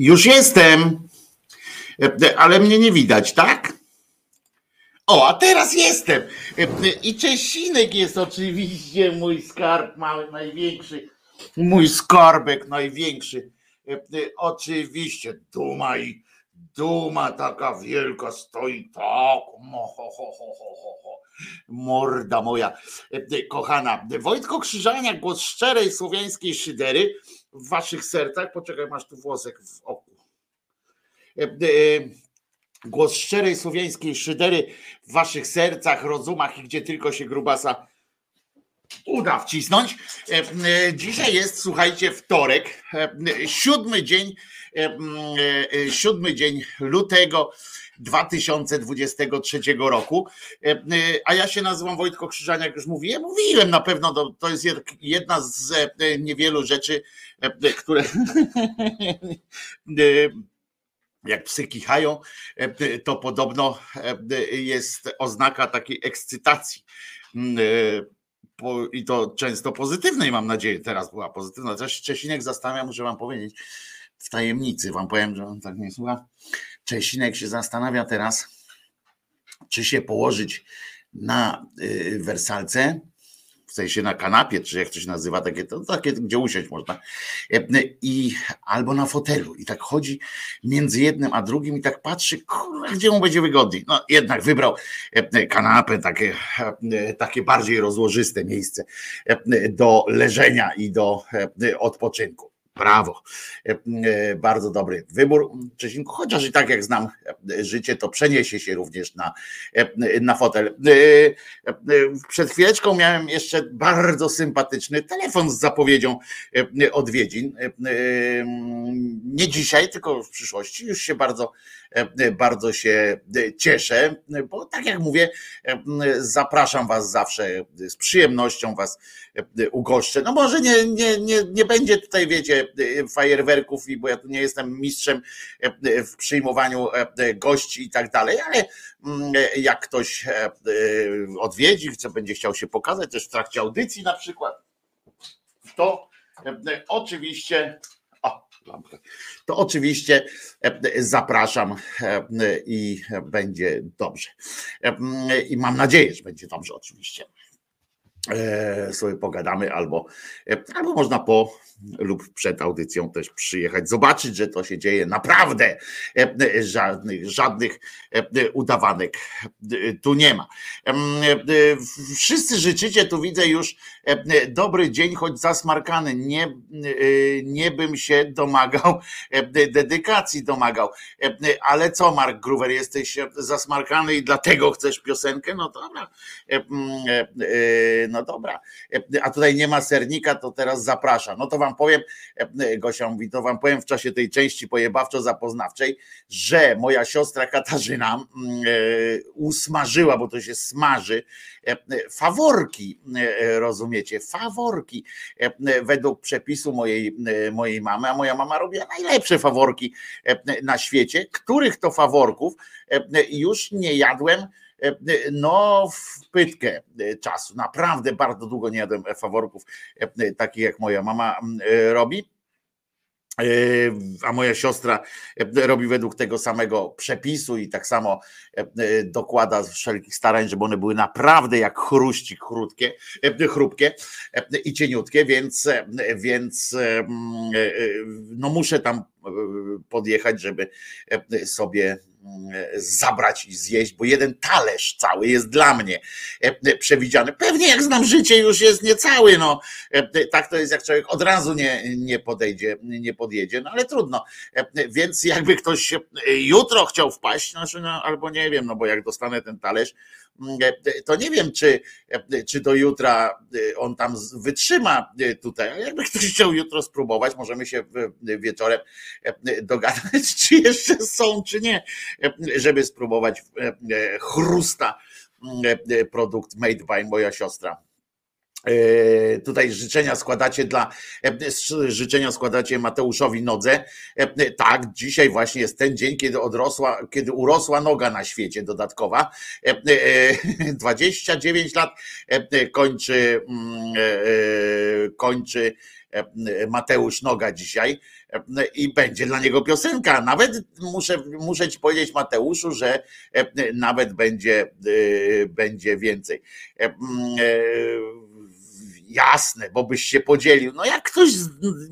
Już jestem, E, ale mnie nie widać, tak? O, a teraz jestem. E, I Czesinek jest oczywiście mój skarb mały, największy. Mój skarbek największy. E, e, Oczywiście duma i duma taka wielka stoi tak. Morda moja E, kochana. Wojtko Krzyżaniak, głos szczerej słowiańskiej szydery w waszych sercach. Poczekaj, masz tu włosek w oku. E, e, Głos szczerej słowiańskiej szydery w waszych sercach, rozumach i gdzie tylko się grubasa uda wcisnąć. E, Dzisiaj jest, słuchajcie, wtorek, siódmy dzień, siódmy dzień lutego 2023 roku. A ja się nazywam Wojtko Krzyżaniak, już mówiłem. Mówiłem na pewno, to, to jest jed- jedna z niewielu rzeczy, które e, jak psy kichają, e, to podobno e, jest oznaka takiej ekscytacji. Mm, e, I to często pozytywnej, mam nadzieję, teraz była pozytywna. Też Czesinek zastanawia, muszę wam powiedzieć, w tajemnicy wam powiem, że on tak nie słucha. Czesinek się zastanawia teraz, czy się położyć na y, wersalce w sensie na kanapie, czy jak to się nazywa, takie, to, takie gdzie usiąść można, i albo na fotelu i tak chodzi między jednym a drugim i tak patrzy, kurwa, gdzie mu będzie wygodniej. No jednak wybrał kanapę, takie, takie bardziej rozłożyste miejsce do leżenia i do odpoczynku. Brawo. E, e, bardzo dobry wybór, Czesinku. Chociaż i tak jak znam e, życie, to przeniesie się również na, na fotel. Przed chwileczką miałem jeszcze bardzo sympatyczny telefon z zapowiedzią odwiedzin. Nie dzisiaj, tylko w przyszłości. Już się bardzo, bardzo się cieszę, bo tak jak mówię, zapraszam Was zawsze z przyjemnością Was ugoszczę. No może nie, nie, nie, nie będzie tutaj, wiecie, fajerwerków, bo ja tu nie jestem mistrzem w przyjmowaniu gości i tak dalej, ale mm, jak ktoś odwiedzi, chce, będzie chciał się pokazać też w trakcie audycji na przykład, to oczywiście to oczywiście zapraszam i będzie dobrze. I mam nadzieję, że będzie dobrze, oczywiście. E, sobie pogadamy, albo, e, albo można po lub przed audycją też przyjechać, zobaczyć, że to się dzieje naprawdę. E, żadnych, żadnych udawanek tu nie ma. Wszyscy życzycie, tu widzę już dobry dzień, choć zasmarkany. Nie, nie bym się domagał, dedykacji domagał. Ale co, Mark Gruwer, jesteś zasmarkany i dlatego chcesz piosenkę? No dobra no dobra, a tutaj nie ma sernika, to teraz zapraszam. No to wam powiem, Gosia mówi, to wam powiem w czasie tej części pojebawczo-zapoznawczej, że moja siostra Katarzyna mm, e, usmażyła, bo to się smaży, faworki, rozumiecie, faworki według przepisu mojej, mojej mamy, a moja mama robiła najlepsze faworki na świecie, których to faworków już nie jadłem E, no w pytkę e, czasu. Naprawdę bardzo długo nie jadłem faworków e, takich jak moja mama robi a moja siostra robi według tego samego przepisu i tak samo dokłada wszelkich starań, żeby one były naprawdę jak chruścik chrupkie, chrupkie i cieniutkie, więc, więc no muszę tam podjechać, żeby sobie zabrać i zjeść, bo jeden talerz cały jest dla mnie e, przewidziany. Pewnie jak znam życie, już jest niecały. No. E, tak to jest, jak człowiek od razu nie, nie podejdzie, nie podjedzie, no ale trudno. E, więc jakby ktoś jutro chciał wpaść, znaczy, no, albo nie wiem, no bo jak dostanę ten talerz, to nie wiem, czy, czy do jutra on tam wytrzyma tutaj. Jakby ktoś chciał jutro spróbować, możemy się wieczorem dogadać, czy jeszcze są, czy nie, żeby spróbować chrusta produkt made by moja siostra. Tutaj życzenia składacie dla życzenia składacie Mateuszowi Nodze. Tak, dzisiaj właśnie jest ten dzień, kiedy odrosła, kiedy urosła noga na świecie dodatkowa. 29 lat kończy kończy Mateusz Noga dzisiaj i będzie dla niego piosenka. Nawet muszę, muszę ci powiedzieć, Mateuszu, że nawet będzie, będzie więcej jasne, bo byś się podzielił. No jak ktoś,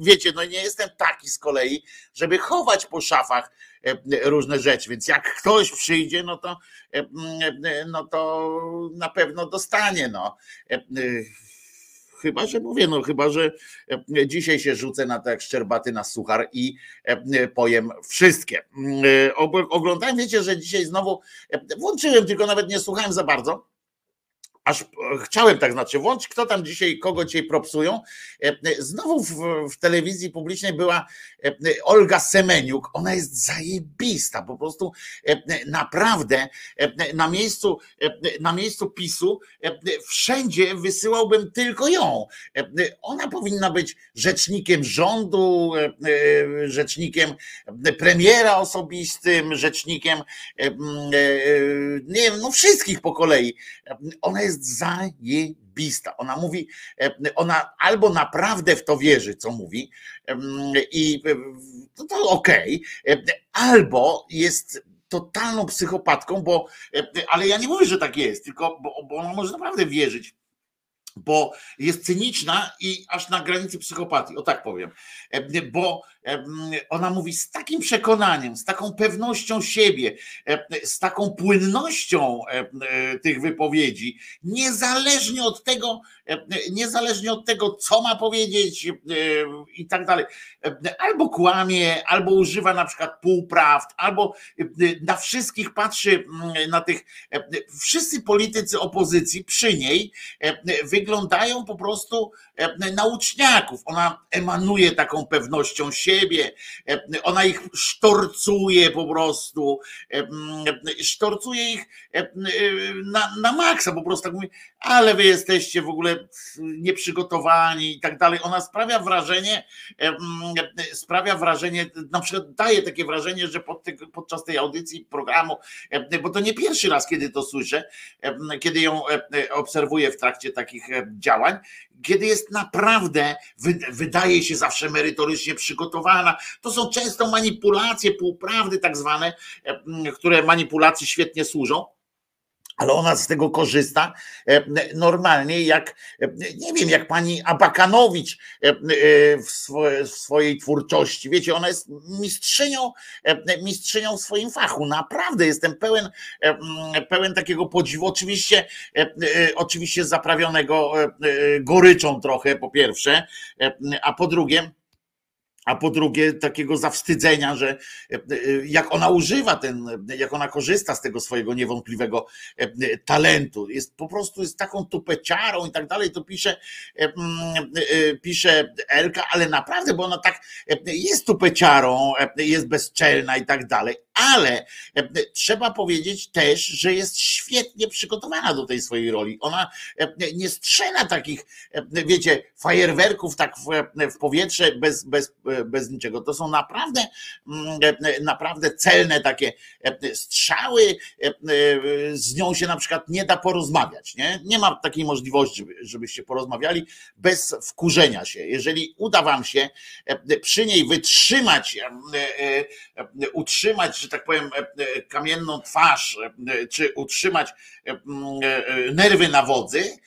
wiecie, no nie jestem taki z kolei, żeby chować po szafach e, różne rzeczy, więc jak ktoś przyjdzie, no to, e, e, no to na pewno dostanie, no. Chyba, że mówię, no chyba, że dzisiaj się rzucę na tak szczerbaty na suchar i pojem wszystkie. Oglądałem, wiecie, że dzisiaj znowu włączyłem, tylko nawet nie słuchałem za bardzo aż chciałem tak znaczy, włącz kto tam dzisiaj, kogo dzisiaj propsują. E, znowu w, w, telewizji publicznej była e, Olga Semeniuk, ona jest zajebista, po prostu e, naprawdę na miejscu, na miejscu PiSu wszędzie wysyłałbym tylko ją. Ona powinna być rzecznikiem rządu, rzecznikiem premiera osobistym, rzecznikiem nie wiem, no wszystkich po kolei. Ona jest jest zajebista. Ona mówi, e, ona albo naprawdę w to wierzy, co mówi, i e, to, to okej, okay, albo jest totalną psychopatką, bo, ale ja nie mówię, że tak jest, tylko bo, bo ona może naprawdę wierzyć bo jest cyniczna i aż na granicy psychopatii, o tak powiem, bo ona mówi z takim przekonaniem, z taką pewnością siebie, z taką płynnością tych wypowiedzi, niezależnie od tego, niezależnie od tego, co ma powiedzieć i tak dalej. Albo kłamie, albo używa na przykład półprawd, albo na wszystkich patrzy na tych, wszyscy politycy opozycji przy niej wyglądają po prostu na uczniaków. Ona emanuje taką pewnością siebie, ona ich sztorcuje po prostu, sztorcuje ich na, na maksa, po prostu. Tak mówi, ale wy jesteście w ogóle nieprzygotowani i tak dalej. Ona sprawia wrażenie, sprawia wrażenie, na przykład daje takie wrażenie, że pod podczas tej audycji programu, bo to nie pierwszy raz, kiedy to słyszę, kiedy ją obserwuję w trakcie takich działań, kiedy jest naprawdę, wydaje się zawsze merytorycznie przygotowana. To są często manipulacje, półprawdy tak zwane, które manipulacji świetnie służą ale ona z tego korzysta e, normalnie, jak nie wiem, jak pani Abakanowicz e, e, w swojej twórczości. Wiecie, ona jest mistrzynią, mistrzynią w swoim fachu. Naprawdę jestem pełen, pełen takiego podziwu. Oczywiście, oczywiście zaprawionego goryczą trochę, po pierwsze, a po drugie, a po drugie takiego zawstydzenia, że e, e, jak ona używa ten, jak ona korzysta z tego swojego niewątpliwego e, talentu, jest po prostu jest taką tupeciarą i tak dalej, to pisze, pisze Elka, ale naprawdę, bo ona tak jest tupeciarą, jest bezczelna i tak dalej, ale trzeba powiedzieć też, że jest świetnie przygotowana do tej swojej roli. Ona nie strzela takich, wiecie, fajerwerków tak w, powietrze bez, bez bez niczego. To są naprawdę, mm, naprawdę celne takie e, strzały. E, e, z nią się na przykład nie da porozmawiać. Nie, nie ma takiej możliwości, żebyście porozmawiali bez wkurzenia się. Jeżeli uda wam się przy niej wytrzymać, utrzymać, że tak powiem, kamienną twarz, czy utrzymać nerwy na wodzy,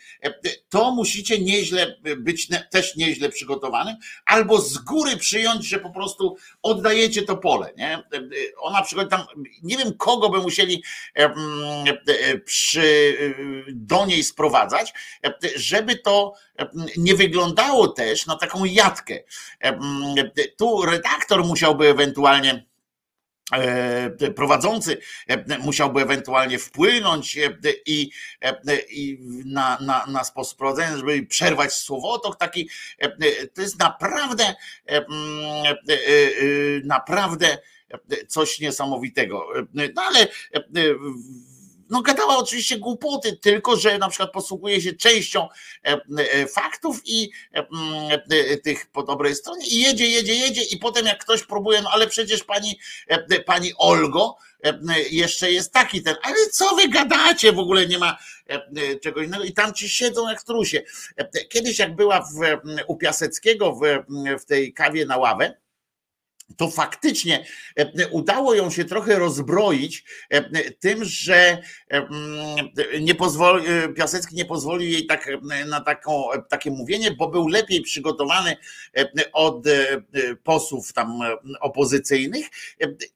to musicie nieźle być też nieźle przygotowanym, albo z góry przyjąć, że po prostu oddajecie to pole. Nie? Ona przychodzi tam, nie wiem kogo by musieli przy, do niej sprowadzać, żeby to nie wyglądało też na taką jatkę. Tu redaktor musiałby ewentualnie E, prowadzący e, musiałby ewentualnie wpłynąć e, i, i na, na, na sposób prowadzenia, żeby przerwać słowotok taki. To jest naprawdę naprawdę coś niesamowitego. No ale no gadała oczywiście głupoty, tylko że na przykład posługuje się częścią e, e, faktów i e, tych po dobrej stronie i jedzie, jedzie, jedzie i potem jak ktoś próbuje, no ale przecież pani, pani Olgo, jeszcze jest taki ten, ale co wy gadacie, w ogóle nie ma czegoś innego i tam ci siedzą jak strusie. Kiedyś jak była w, u Piaseckiego w, w tej kawie na ławę, to faktycznie e, udało ją się trochę rozbroić e, tym, że e, mm, nie pozwoli, Piasecki nie pozwolił jej tak, na taką, takie mówienie, bo był lepiej przygotowany od posłów tam opozycyjnych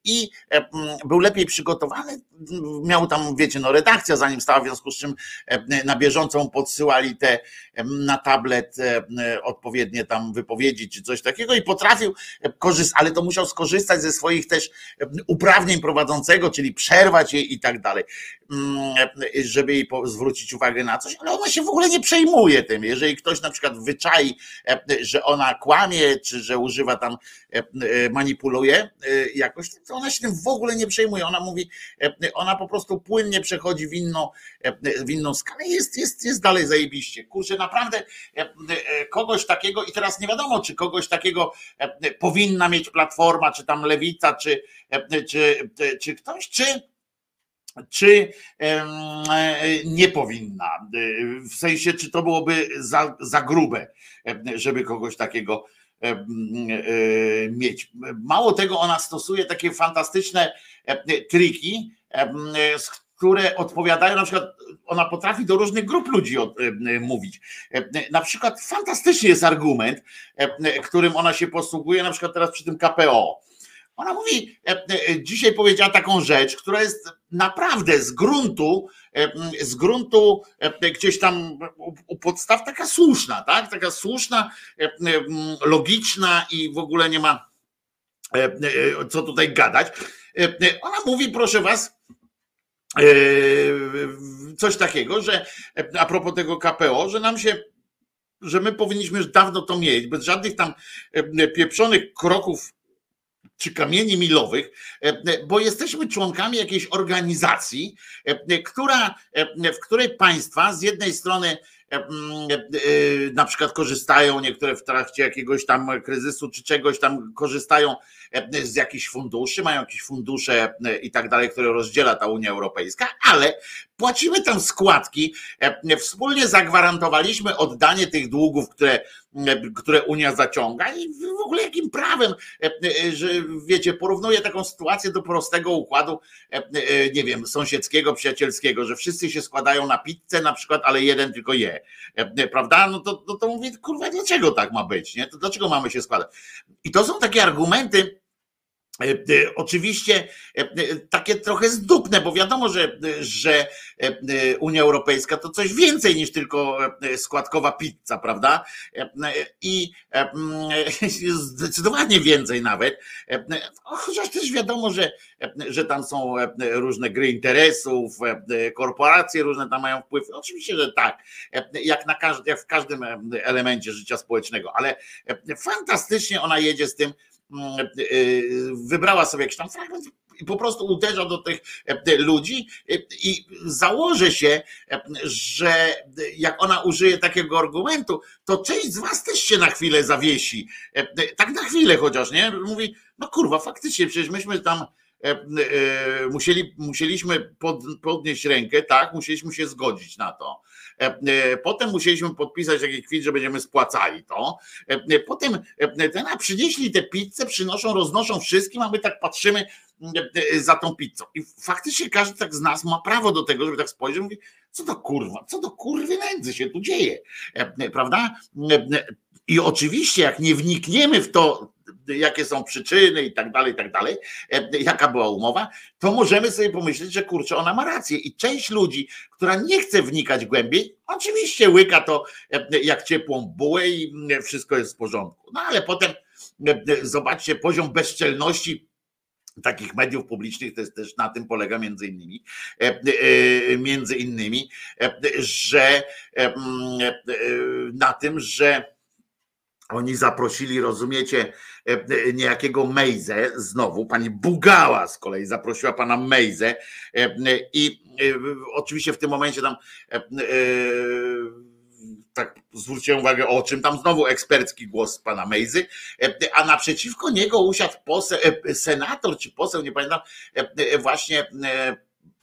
i był lepiej przygotowany, miał tam, wiecie, no redakcja za nim stała, w związku z czym na bieżąco podsyłali te na tablet odpowiednie tam wypowiedzi czy coś takiego i potrafił korzystać, ale to musiał skorzystać ze swoich też uprawnień prowadzącego, czyli przerwać jej i tak dalej, żeby jej zwrócić uwagę na coś, ale ona się w ogóle nie przejmuje tym. Jeżeli ktoś na przykład wyczai, że ona kłamie, czy że używa tam, manipuluje jakoś, to ona się tym w ogóle nie przejmuje. Ona mówi, ona po prostu płynnie przechodzi w inną, w inną skalę. Jest, jest, jest dalej zajebiście. Kurczę, naprawdę kogoś takiego i teraz nie wiadomo, czy kogoś takiego powinna mieć platforma, Platforma, czy tam Lewica, czy, czy, czy ktoś, czy czy nie powinna? W sensie, czy to byłoby za, za grube, żeby kogoś takiego mieć. Mało tego, ona stosuje takie fantastyczne triki, które odpowiadają, na przykład ona potrafi do różnych grup ludzi mówić. Na przykład fantastyczny jest argument, którym ona się posługuje, na przykład teraz przy tym KPO. Ona mówi, dzisiaj powiedziała taką rzecz, która jest naprawdę z gruntu, z gruntu gdzieś tam u podstaw taka słuszna, tak? Taka słuszna, logiczna i w ogóle nie ma co tutaj gadać. Ona mówi, proszę was, coś takiego, że a propos tego KPO, że nam się, że my powinniśmy już dawno to mieć, bez żadnych tam pieprzonych kroków czy kamieni milowych, bo jesteśmy członkami jakiejś organizacji, która, w której państwa z jednej strony na przykład korzystają niektóre w trakcie jakiegoś tam kryzysu czy czegoś tam korzystają z jakichś funduszy, mają jakieś fundusze i tak dalej, które rozdziela ta Unia Europejska, ale płacimy tam składki, wspólnie zagwarantowaliśmy oddanie tych długów, które, które Unia zaciąga i w ogóle jakim prawem, że wiecie, porównuję taką sytuację do prostego układu, nie wiem, sąsiedzkiego, przyjacielskiego, że wszyscy się składają na pizzę na przykład, ale jeden tylko je, prawda? No to, to, to mówię, kurwa, dlaczego tak ma być, nie? To dlaczego mamy się składać? I to są takie argumenty, E, e, oczywiście e, takie trochę zdupne, bo wiadomo, że, że Unia Europejska to coś więcej niż tylko składkowa pizza, prawda? I zdecydowanie więcej nawet. Chociaż też wiadomo, że, że tam są różne gry interesów, korporacje różne tam mają wpływ. Oczywiście, że tak, jak, na każdy, jak w każdym elemencie życia społecznego, ale fantastycznie ona jedzie z tym, Mm, wybrała sobie jakiś tam fragment i po prostu uderza do tych e, ludzi i założę się, e, że jak ona użyje takiego argumentu, to część z was też się na chwilę zawiesi. E, tak na chwilę chociaż, nie? Mówi, no kurwa, faktycznie, przecież myśmy tam musieli, musieliśmy podnieść rękę, tak, musieliśmy się zgodzić na to. E, e, potem musieliśmy podpisać taki kwit, że będziemy spłacali to. E, potem ten, a przynieśli te pizzę, przynoszą, roznoszą wszystkim, a my tak patrzymy za tą pizzą. I faktycznie każdy tak z nas ma prawo do tego, żeby tak spojrzeć i mówi, co to kurwa, co to kurwy nędzy się tu dzieje, prawda? I oczywiście, jak nie wnikniemy w to, jakie są przyczyny i tak dalej, i tak dalej, e, jaka była umowa, to możemy sobie pomyśleć, że kurczę, ona ma rację. I część ludzi, która nie chce wnikać głębiej, oczywiście łyka to e, jak ciepłą bułę i mm, wszystko jest w porządku. No ale potem e, zobaczcie poziom bezczelności takich mediów publicznych, to jest też na tym polega między innymi, między innymi, że mm, na tym, że oni zaprosili, rozumiecie, e, e, niejakiego Mejzę, znowu. Pani Bugała z kolei zaprosiła pana Mejzę. E, i oczywiście w tym momencie tam tak zwróciłem uwagę o czym, tam znowu ekspercki głos pana Mejzy, a naprzeciwko niego usiadł poseł, senator czy poseł, nie pamiętam, właśnie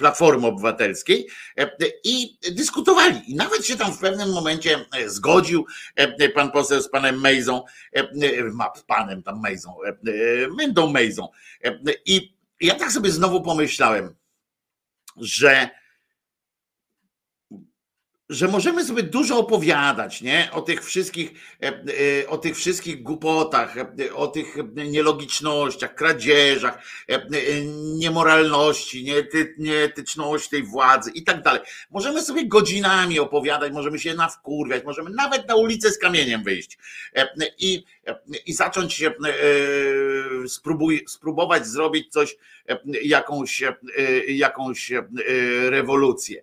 Platformy Obywatelskiej e, i dyskutowali. I nawet się tam w pewnym momencie e, zgodził e, pan poseł z panem Mejzą, z panem tam Mejzą, Mendą Mejzą. I ja tak sobie znowu pomyślałem, że że możemy sobie dużo opowiadać, nie? O tych wszystkich, e, e, o tych wszystkich głupotach, e, o tych nielogicznościach, kradzieżach, niemoralności, niety, nieetyczności tej władzy i tak dalej. Możemy sobie godzinami opowiadać, możemy się nawkurwiać, możemy nawet na ulicę z kamieniem wyjść i, i zacząć spróbuj, spróbować zrobić coś, jakąś, jakąś rewolucję.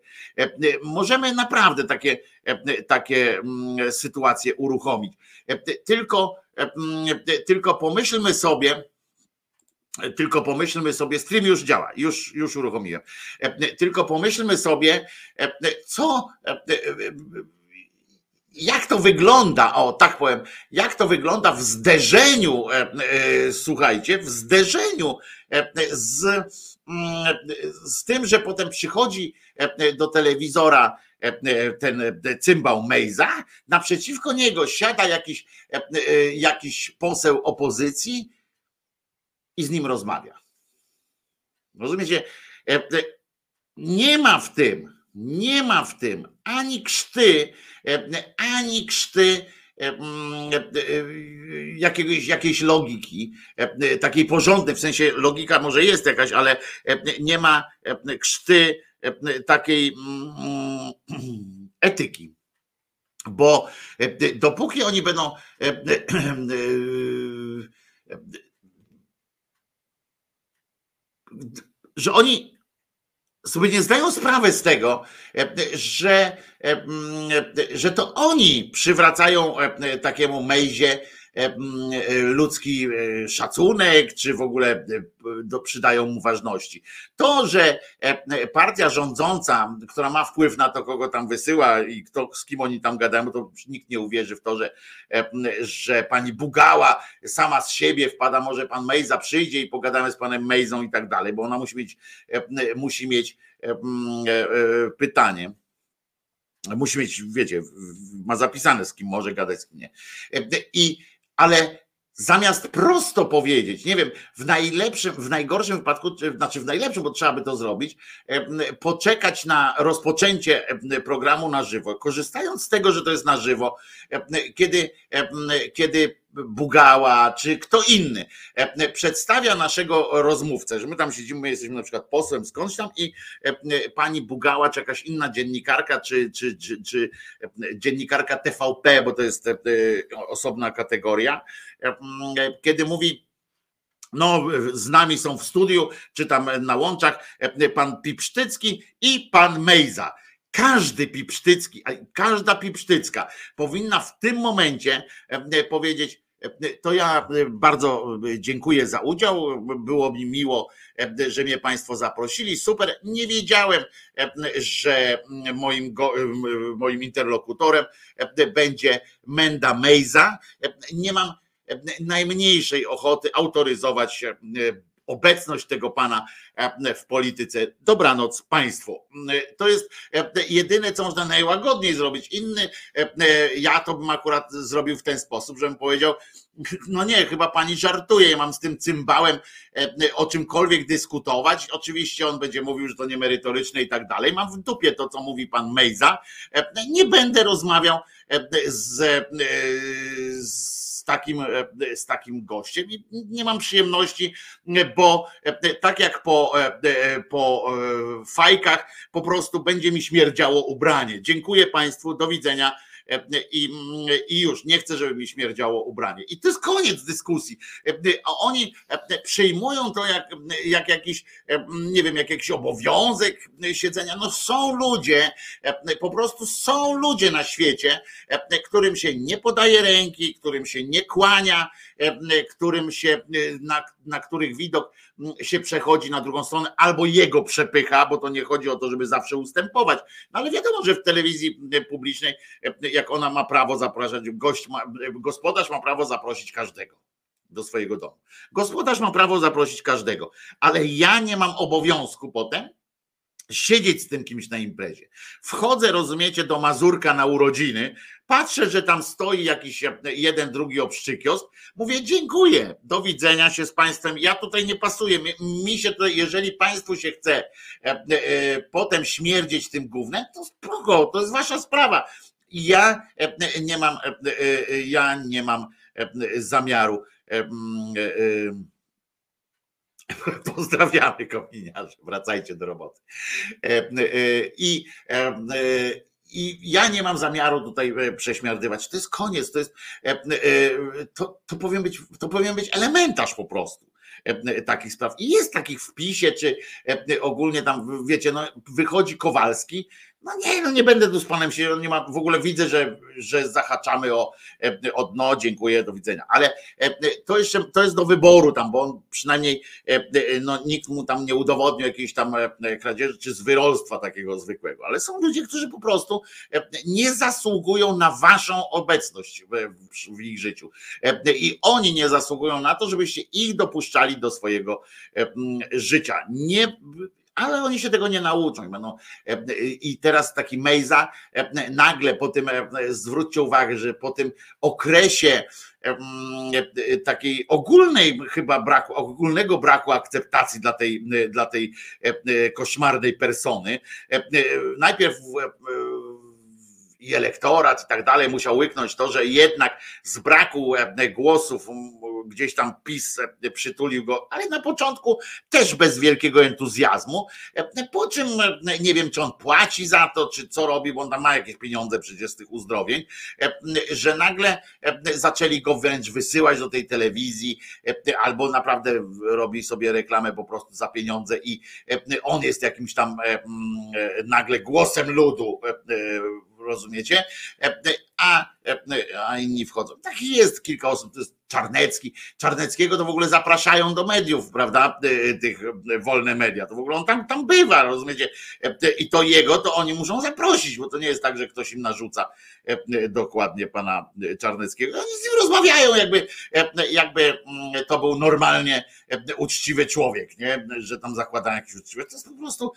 Możemy naprawdę takie, e, takie mm, sytuacje uruchomić. E, tylko, e, mm, tylko pomyślmy sobie, tylko pomyślmy sobie, stream już działa, już, już uruchomiłem. Tylko pomyślmy sobie, co, jak to wygląda, o tak powiem, jak to wygląda w zderzeniu, słuchajcie, w zderzeniu z, mm, z tym, że potem przychodzi do telewizora E, e, ten e, cymbał Mejza, naprzeciwko niego siada jakiś, jakiś poseł opozycji i z nim rozmawia. Rozumiecie? Nie ma w tym, nie ma w tym ani krzty, ani krzty mm, jakiegoś, jakiejś logiki, takiej porządnej, w sensie logika może jest jakaś, ale nie ma krzty takiej mm, etyki. Bo dopóki oni będą że oni sobie nie zdają sprawy z tego, że, że to oni przywracają takiemu Mejzie E, ludzki e, szacunek, czy w ogóle e, przydają mu ważności. To, że partia rządząca, która ma wpływ na to, kogo tam wysyła i kto, z kim oni tam gadają, to nikt nie uwierzy w to, że, że pani Bugała sama z siebie wpada, może pan Mejza przyjdzie i pogadamy z panem Mejzą i tak dalej, bo ona musi mieć, musi mieć pytanie musi mieć, wiecie, ma zapisane z kim może gadać, z kim nie. I ale zamiast prosto powiedzieć, nie wiem, w najlepszym, w najgorszym wypadku, znaczy w najlepszym, bo trzeba by to zrobić, poczekać na rozpoczęcie programu na żywo, korzystając z tego, że to jest na żywo, kiedy, kiedy Bugała, czy kto inny e, przedstawia naszego rozmówcę, że my tam siedzimy, my jesteśmy na przykład posłem skądś tam i e, pani Bugała, czy jakaś inna dziennikarka, czy, czy, czy, czy dziennikarka TVP, bo to jest e, osobna kategoria, kiedy mówi, no, z nami są w studiu, czy tam na łączach, pan Pipsztycki i pan Mejza każdy pipsztycki, każda pipsztycka powinna w tym momencie e, powiedzieć, e, to ja e, bardzo dziękuję za udział. Było mi miło, że mnie Państwo zaprosili. Super. Nie wiedziałem, że moim, moim interlokutorem będzie Menda Mejza. Nie mam najmniejszej ochoty autoryzować obecność tego pana e, w polityce. Dobranoc państwu. To jest e, jedyne, co można najłagodniej zrobić. Inny, e, ja to bym akurat zrobił w ten sposób, żebym powiedział, no nie, chyba pani żartuje, ja mam z tym cymbałem o czymkolwiek dyskutować. Oczywiście on będzie mówił, że to niemerytoryczne i tak dalej. Mam w dupie to, co mówi pan Mejza. Nie będę rozmawiał z, z takim, e, z takim gościem i nie mam przyjemności, bo e, tak jak po, e, po fajkach po prostu będzie mi śmierdziało ubranie. Dziękuję Państwu, do widzenia i, i już nie chcę, żeby mi śmierdziało ubranie. I to jest koniec dyskusji. A oni przyjmują to jak, jak jakiś, nie wiem, jak jakiś obowiązek siedzenia. No są ludzie, po prostu są ludzie na świecie, którym się nie podaje ręki, którym się nie kłania, którym się, na, na których widok się przechodzi na drugą stronę, albo jego przepycha, bo to nie chodzi o to, żeby zawsze ustępować. No ale wiadomo, że w telewizji publicznej, jak ona ma prawo zapraszać, gość ma, gospodarz ma prawo zaprosić każdego do swojego domu. Gospodarz ma prawo zaprosić każdego, ale ja nie mam obowiązku potem siedzieć z tym kimś na imprezie. Wchodzę, rozumiecie, do Mazurka na urodziny, patrzę, że tam stoi jakiś jeden, drugi obszczykios, mówię dziękuję, do widzenia się z państwem, ja tutaj nie pasuję, mi się to, jeżeli państwu się chce e, e, potem śmierdzieć tym głównym, to spoko, to jest wasza sprawa. Ja e, nie mam, ja nie mam zamiaru Pozdrawiamy kominiarze, wracajcie do roboty. I, i ja nie mam zamiaru tutaj prześmiardywać. To jest koniec, to jest to, to, powinien być, to powinien być elementarz po prostu takich spraw. I jest takich w PiSie, czy ogólnie tam, wiecie, no, wychodzi Kowalski no nie, no nie będę tu z panem się, nie ma, w ogóle widzę, że, że zahaczamy o, e, o dno, dziękuję, do widzenia. Ale e, to jeszcze to jest do wyboru tam, bo on przynajmniej e, no, nikt mu tam nie udowodnił jakiejś tam kradzieży czy zwyrolstwa takiego zwykłego. Ale są ludzie, którzy po prostu nie zasługują na waszą obecność w, w ich życiu. I oni nie zasługują na to, żebyście ich dopuszczali do swojego życia. Nie ale oni się tego nie nauczą. Będą, I teraz taki Mejza nagle po tym, zwróćcie uwagę, że po tym okresie takiej ogólnej chyba braku, ogólnego braku akceptacji dla tej, dla tej koszmarnej persony. Najpierw i elektorat i tak dalej musiał łyknąć to, że jednak z braku głosów gdzieś tam PiS e, przytulił go, ale na początku też bez wielkiego entuzjazmu. E, po czym e, nie wiem, czy on płaci za to, czy co robi, bo on tam ma jakieś pieniądze przecież z tych uzdrowień, że nagle zaczęli go wręcz wysyłać do tej telewizji, albo naprawdę robi sobie reklamę po prostu za pieniądze i on jest jakimś tam nagle głosem ludu rozumiecie? A, a inni wchodzą. Tak jest kilka osób, to jest Czarnecki. Czarneckiego to w ogóle zapraszają do mediów, prawda? E, tych e, wolne media. To w ogóle on tam, tam bywa, rozumiecie? E, I to jego to oni muszą zaprosić, bo to nie jest tak, że ktoś im narzuca dokładnie pana Czarneckiego. Oni z nim rozmawiają, jakby, jakby mm, to był normalnie uczciwy człowiek, nie? Że tam zakładają jakiś uczciwy. To jest po prostu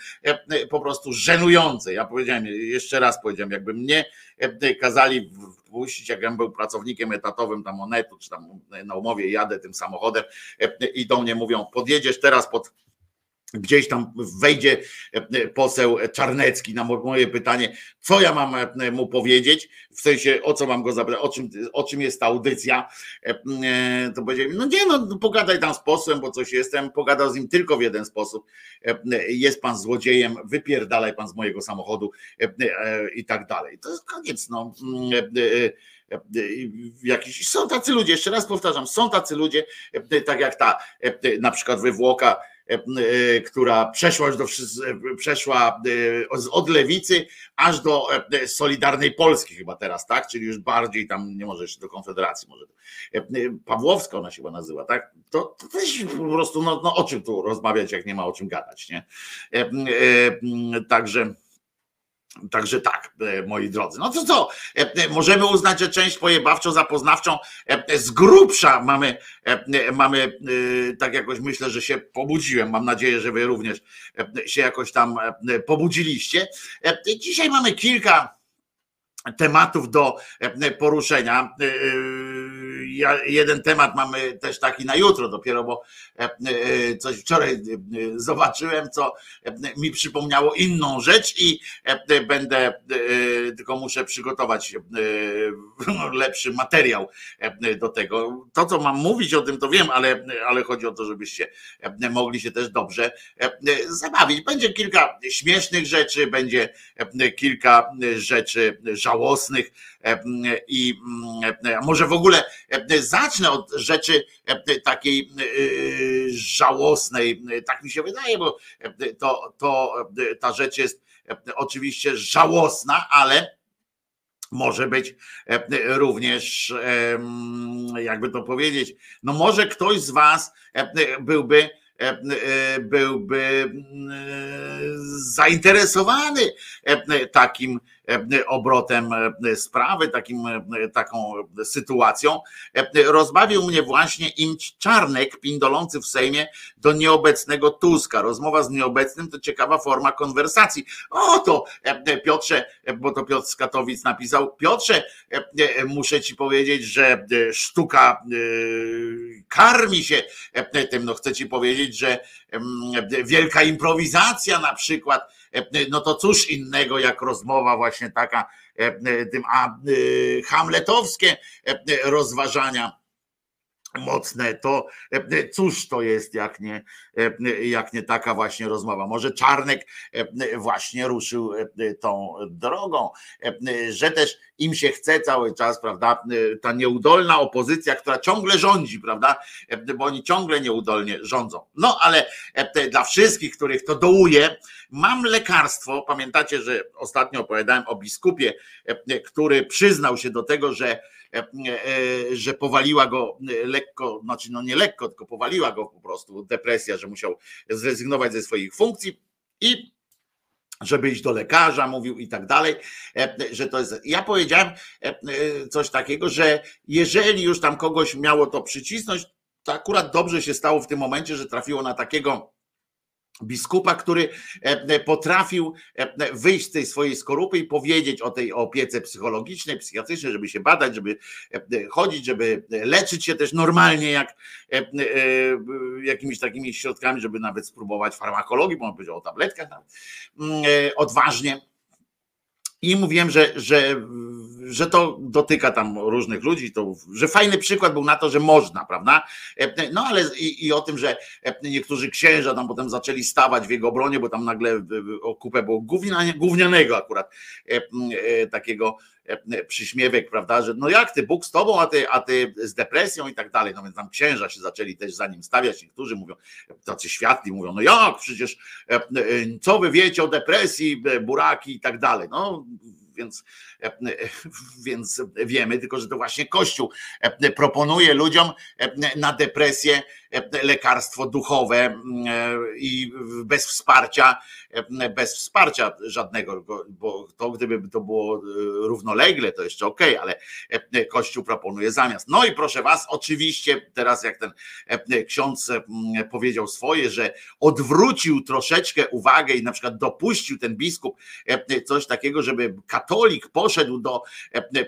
po prostu żenujące. Ja powiedziałem, jeszcze raz powiedziałem, jakby mnie kazali puścić, jak ja był pracownikiem etatowym tam Onetu, czy tam na umowie jadę tym samochodem i do mnie mówią, podjedziesz teraz pod gdzieś tam wejdzie poseł Czarnecki na moje pytanie, co ja mam mu powiedzieć, w sensie o co mam go zapytać, o czym, o czym jest ta audycja, to będzie no nie no, pogadaj tam z posłem, bo coś jestem, pogadał z nim tylko w jeden sposób, jest pan złodziejem, wypierdalaj pan z mojego samochodu i tak dalej. To jest koniec, no. Jakiś, są tacy ludzie, jeszcze raz powtarzam, są tacy ludzie, tak jak ta na przykład wywłoka E, e, która przeszła już do, przeszła e, od lewicy aż do Solidarnej Polski chyba teraz, tak? Czyli już bardziej tam, nie może jeszcze do Konfederacji może. Pawłowska ona się chyba nazywa, tak? To, to też po prostu, no, no o czym tu rozmawiać, jak nie ma o czym gadać, nie? Także Także tak, e, moi drodzy. No to co? E, e, możemy uznać, że część pojebawczo-zapoznawczą z grubsza mamy, mamy, tak jakoś myślę, że się pobudziłem. Mam nadzieję, że wy również się jakoś tam pobudziliście. Dzisiaj mamy kilka tematów do poruszenia ja, jeden temat mamy też taki na jutro dopiero, bo e, e, coś wczoraj e, zobaczyłem, co mi przypomniało inną rzecz i będę, tylko muszę przygotować lepszy materiał do tego. To, co mam mówić o tym, to wiem, ale, ale chodzi o to, żebyście mogli się też dobrze zabawić. Będzie kilka śmiesznych rzeczy, będzie kilka rzeczy żałosnych i może w ogóle zacznę od rzeczy takiej żałosnej, tak mi się wydaje, bo to, to ta rzecz jest oczywiście żałosna, ale może być również, jakby to powiedzieć, no może ktoś z Was byłby byłby zainteresowany takim E, obrotem e, sprawy, takim, e, taką sytuacją. Rozbawił mnie właśnie Imć Czarnek, pindolący w Sejmie do nieobecnego Tuska. Rozmowa z nieobecnym to ciekawa forma konwersacji. O to Piotrze, bo to Piotr z Katowic napisał, Piotrze, muszę ci powiedzieć, że sztuka karmi się tym, no chcę ci powiedzieć, że wielka improwizacja na przykład, no to cóż innego jak rozmowa właśnie taka, tym a hamletowskie rozważania mocne, to cóż to jest, jak nie, jak nie taka właśnie rozmowa. Może Czarnek właśnie ruszył tą drogą, że też im się chce cały czas, prawda, ta nieudolna opozycja, która ciągle rządzi, prawda, bo oni ciągle nieudolnie rządzą. No ale dla wszystkich, których to dołuje, mam lekarstwo. Pamiętacie, że ostatnio opowiadałem o biskupie, który przyznał się do tego, że E, e, że powaliła go lekko, znaczy no nie lekko, tylko powaliła go po prostu depresja, że musiał zrezygnować ze swoich funkcji i żeby iść do lekarza, mówił i tak dalej, e, że to jest. Ja powiedziałem coś takiego, że jeżeli już tam kogoś miało to przycisnąć, to akurat dobrze się stało w tym momencie, że trafiło na takiego biskupa, który potrafił wyjść z tej swojej skorupy i powiedzieć o tej opiece psychologicznej, psychiatrycznej, żeby się badać, żeby chodzić, żeby leczyć się też normalnie, jak jakimiś takimi środkami, żeby nawet spróbować farmakologii, bo on powiedział o tabletkach, mm, odważnie i mówiłem, że, że, że to dotyka tam różnych ludzi, to, że fajny przykład był na to, że można, prawda? No ale i, i o tym, że niektórzy księża tam potem zaczęli stawać w jego obronie, bo tam nagle o kupę było gównianego akurat e, takiego przyśmiewek, prawda, że no jak ty, Bóg z tobą, a ty, a ty z depresją i tak dalej. No więc tam księża się zaczęli też za nim stawiać. Niektórzy mówią, tacy światli mówią, no jak, przecież co wy wiecie o depresji, buraki i tak dalej. No więc, więc wiemy, tylko że to właśnie Kościół proponuje ludziom na depresję lekarstwo duchowe i bez wsparcia, bez wsparcia żadnego, bo to gdyby to było równolegle, to jeszcze ok, ale Kościół proponuje zamiast. No i proszę was, oczywiście teraz jak ten ksiądz powiedział swoje, że odwrócił troszeczkę uwagę i na przykład dopuścił ten biskup coś takiego, żeby katolik poszedł do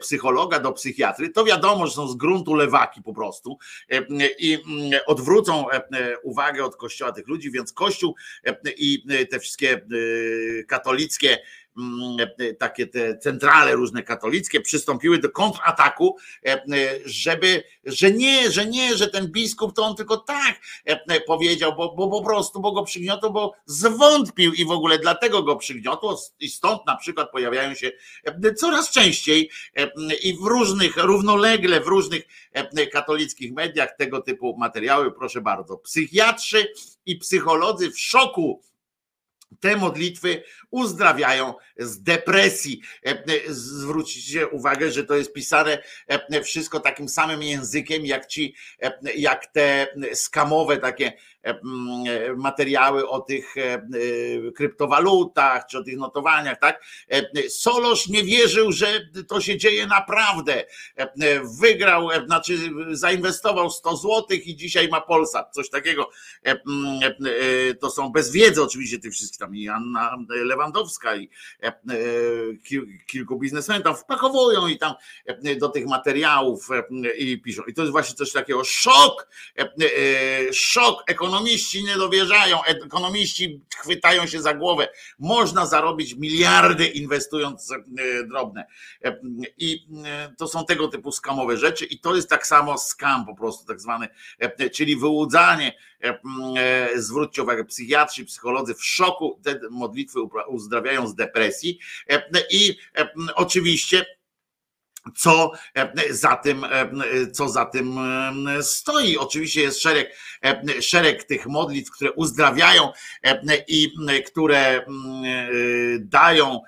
psychologa, do psychiatry, to wiadomo, że są z gruntu lewaki po prostu i odwrócił odwrócą e, e, uwagę od kościoła tych ludzi, więc kościół e, i te wszystkie katolickie takie te centrale różne katolickie przystąpiły do kontrataku, e, żeby, że nie, że nie, że ten biskup to on tylko tak e, powiedział, bo, bo po prostu, bo go przygniotło, bo zwątpił i w ogóle dlatego go przygniotło. I stąd na przykład pojawiają się coraz częściej i w różnych, równolegle w różnych katolickich mediach tego typu materiały, proszę bardzo, psychiatrzy i psycholodzy w szoku te modlitwy uzdrawiają z depresji. E, e, zwróćcie uwagę, że to jest pisane e, wszystko takim samym językiem, jak ci, jak te skamowe takie materiały o tych kryptowalutach, czy o tych notowaniach, tak? Solosz nie wierzył, że to się dzieje naprawdę. Wygrał, znaczy zainwestował 100 złotych i dzisiaj ma Polsat, coś takiego. To są bez wiedzy oczywiście tych wszystkich tam i Anna Lewandowska i e, e, kilku biznesmenów tam wpakowują i tam e, do tych materiałów i piszą. I to jest właśnie coś takiego szok, szok. Ekonomiści nie dowierzają, ekonomiści chwytają się za głowę. Można zarobić miliardy inwestując drobne. I to są tego typu skamowe rzeczy i to jest tak samo skam po prostu tak zwany, czyli wyłudzanie E, e, zwróćcie uwagę, psychiatrzy, psycholodzy w szoku te modlitwy uzdrawiają z depresji e, i oczywiście co za tym, co za tym stoi. Oczywiście jest szereg, szereg tych modlitw, które uzdrawiają i które dają,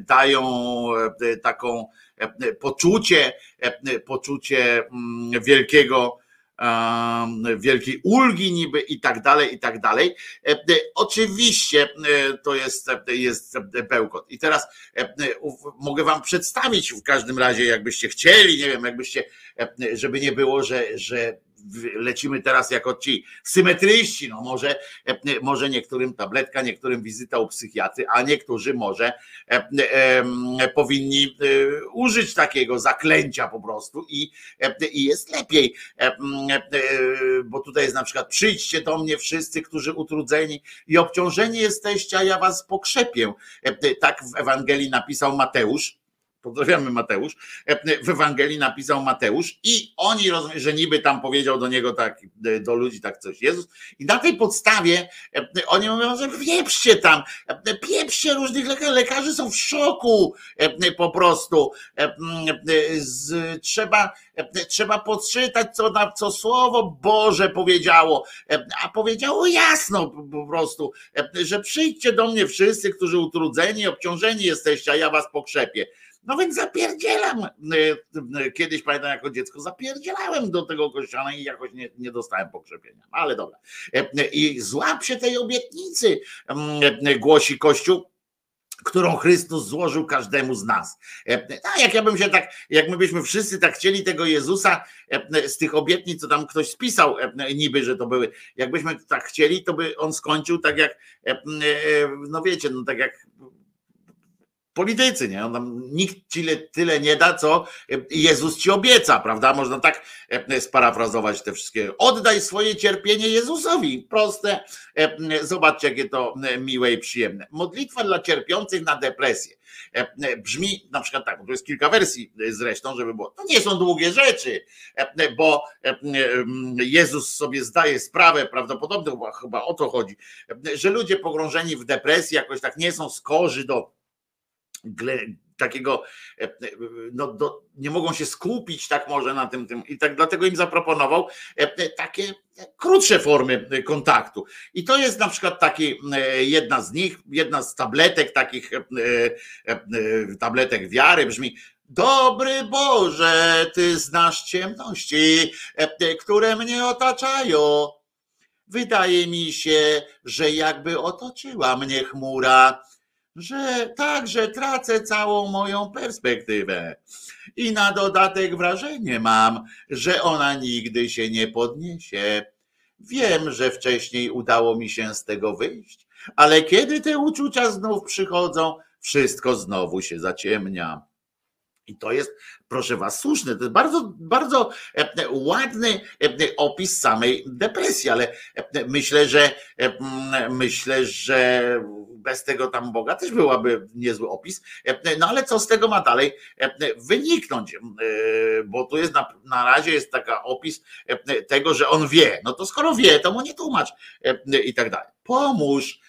dają taką poczucie, poczucie wielkiego wielkiej ulgi niby i tak dalej, i tak dalej. E, e, oczywiście e, to jest, jest bełkot. I teraz mogę wam przedstawić w każdym razie, jakbyście chcieli, nie wiem, jakbyście, żeby nie było, że, że lecimy teraz jako ci symetryści, no może, może niektórym tabletka, niektórym wizyta u psychiatry, a niektórzy może e, e, powinni e, użyć takiego zaklęcia po prostu i, i jest lepiej, bo tutaj jest na przykład przyjdźcie do mnie wszyscy, którzy utrudzeni i obciążeni jesteście, a ja was pokrzepię. Tak w Ewangelii napisał Mateusz Pozdrawiamy Mateusz. W Ewangelii napisał Mateusz i oni że niby tam powiedział do niego tak, do ludzi tak coś Jezus. I na tej podstawie oni mówią, że pieprzcie tam, pieprzcie różnych lekarzy. Lekarzy są w szoku po prostu. Trzeba, trzeba podczytać, co, co słowo Boże powiedziało. A powiedziało jasno po prostu, że przyjdźcie do mnie wszyscy, którzy utrudzeni, obciążeni jesteście, a ja was pokrzepię. No więc zapierdzielam. E, e, kiedyś pamiętam jako dziecko, zapierdzielałem do tego kościoła i jakoś nie, nie dostałem pokrzepienia. Ale dobra. E, I złap się tej obietnicy, głosi Kościół którą Chrystus złożył każdemu z nas. A jak ja bym się tak, jak my byśmy wszyscy tak chcieli tego Jezusa z tych obietnic, co tam ktoś spisał niby, że to były, jakbyśmy tak chcieli, to by on skończył tak jak, no wiecie, no tak jak politycy, nie? On nikt ci tyle nie da, co Jezus ci obieca, prawda? Można tak sparafrazować te wszystkie. Oddaj swoje cierpienie Jezusowi. Proste. Zobaczcie, jakie to miłe i przyjemne. Modlitwa dla cierpiących na depresję. Brzmi na przykład tak, to jest kilka wersji zresztą, żeby było. To nie są długie rzeczy, bo Jezus sobie zdaje sprawę, prawdopodobnie chyba o to chodzi, że ludzie pogrążeni w depresji jakoś tak nie są skorzy do takiego, e, e, no do, nie mogą się skupić tak może na tym, tym i tak dlatego im zaproponował e, takie krótsze formy kontaktu. I to jest na przykład taki jedna z nich, jedna z tabletek takich tabletek wiary brzmi Dobry Boże, Ty znasz ciemności, które mnie otaczają. Wydaje mi się, że jakby otoczyła mnie chmura że także tracę całą moją perspektywę. I na dodatek wrażenie mam, że ona nigdy się nie podniesie. Wiem, że wcześniej udało mi się z tego wyjść, ale kiedy te uczucia znów przychodzą, wszystko znowu się zaciemnia. I to jest, proszę Was, słuszne. To jest bardzo, bardzo e, ładny e, opis samej depresji, ale e, myślę, że myślę, że bez tego tam Boga też byłaby niezły opis. No ale co z tego ma dalej wyniknąć? Bo tu jest na, na razie jest taka opis tego, że on wie. No to skoro wie, to mu nie tłumacz i tak dalej. Pomóż.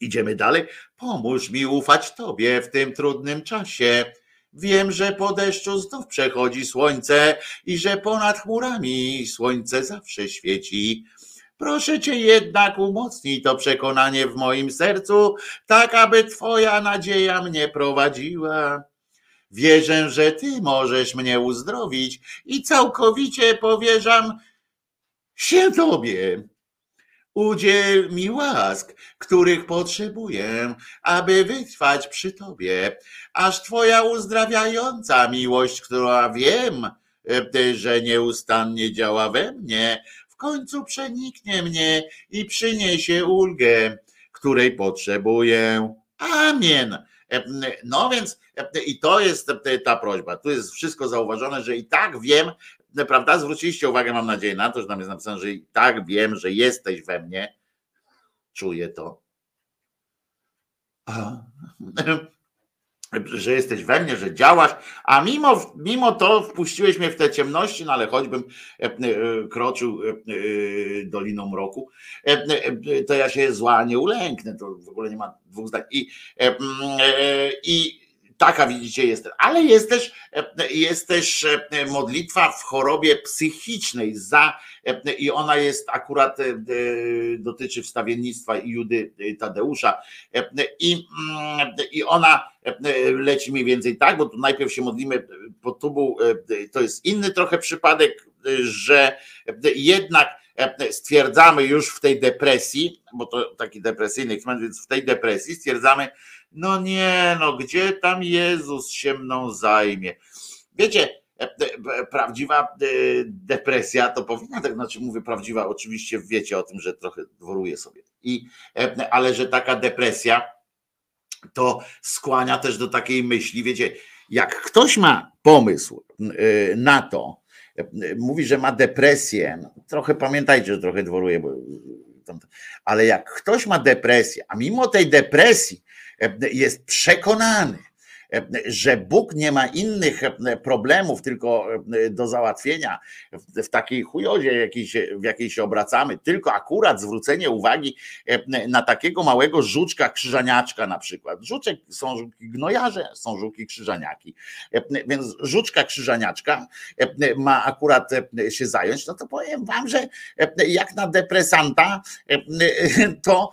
Idziemy dalej. Pomóż mi ufać Tobie w tym trudnym czasie Wiem, że po deszczu znów przechodzi słońce i że ponad chmurami słońce zawsze świeci. Proszę Cię jednak umocnij to przekonanie w moim sercu, tak aby Twoja nadzieja mnie prowadziła. Wierzę, że Ty możesz mnie uzdrowić i całkowicie powierzam się Tobie. Udziel mi łask, których potrzebuję, aby wytrwać przy Tobie, aż Twoja uzdrawiająca miłość, która wiem, e, że nieustannie działa we mnie, w końcu przeniknie mnie i przyniesie ulgę, której potrzebuję. Amen. E, no więc e, i to jest ta prośba. Tu jest wszystko zauważone, że i tak wiem, prawda? Zwróciliście uwagę, mam nadzieję, na to, że tam jest napisane, że i tak wiem, że jesteś we mnie. Czuję to. Że jesteś we mnie, że działasz, a mimo, mimo to wpuściłeś mnie w te ciemności, no ale choćbym e, e, kroczył e, doliną mroku, to ja się zła nie ulęknę, to w ogóle nie ma dwóch zdań. I, i Taka widzicie jest. Ale jest też, jest też e, modlitwa w chorobie psychicznej za i ona jest akurat e, dotyczy wstawiennictwa Judy Tadeusza i, i ona leci mniej więcej tak, bo tu najpierw się modlimy pod tubą, to jest inny trochę przypadek, że jednak stwierdzamy już w tej depresji, bo to taki depresyjny więc w tej depresji stwierdzamy, no nie, no gdzie tam Jezus się mną zajmie? Wiecie, e, e, prawdziwa e, depresja to powinna, tak znaczy mówię prawdziwa, oczywiście wiecie o tym, że trochę dworuję sobie. I, ale że taka depresja to skłania też do takiej myśli, wiecie, jak ktoś ma pomysł na to, mówi, że ma depresję, no, trochę pamiętajcie, że trochę dworuję, bo, ale jak ktoś ma depresję, a mimo tej depresji jest przekonany, że Bóg nie ma innych problemów tylko do załatwienia w takiej chujozie, w jakiej się obracamy, tylko akurat zwrócenie uwagi na takiego małego żuczka krzyżaniaczka na przykład. Żuczek są żuki gnojarze, są żuki krzyżaniaki. Więc żuczka krzyżaniaczka ma akurat się zająć, no to powiem wam, że jak na depresanta to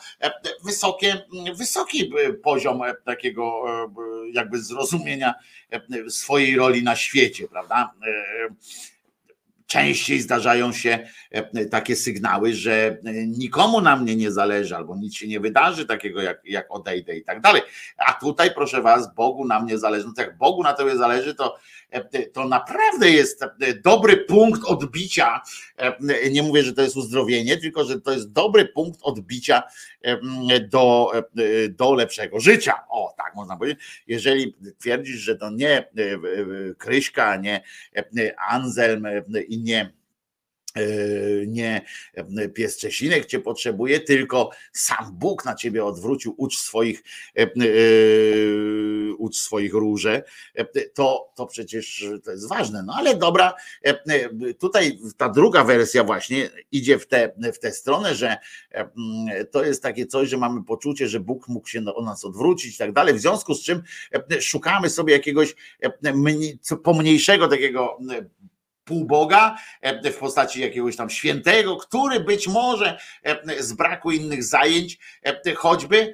wysokie, wysoki poziom takiego jakby zrozumienia e, swojej roli na świecie, prawda? E, częściej zdarzają się takie sygnały, że nikomu na mnie nie zależy, albo nic się nie wydarzy takiego, jak, jak odejdę i tak dalej. A tutaj, proszę was, Bogu na mnie zależy. No jak Bogu na tobie zależy, to to naprawdę jest dobry punkt odbicia. Nie mówię, że to jest uzdrowienie, tylko że to jest dobry punkt odbicia do, do lepszego życia. O, tak można powiedzieć. Jeżeli twierdzisz, że to nie Kryśka, nie Anselm i nie E, nie e, pies Czesinek cię potrzebuje, tylko sam Bóg na ciebie odwrócił, ucz swoich, e, ucz swoich róże, to, to przecież to jest ważne. No ale dobra, tutaj ta druga wersja właśnie idzie w tę w tę stronę, że to jest takie coś, że mamy poczucie, że Bóg mógł się o nas odwrócić i tak dalej, w związku z czym szukamy sobie jakiegoś pomniejszego takiego półboga e, w postaci jakiegoś tam świętego, który być może e, z braku innych zajęć, e, choćby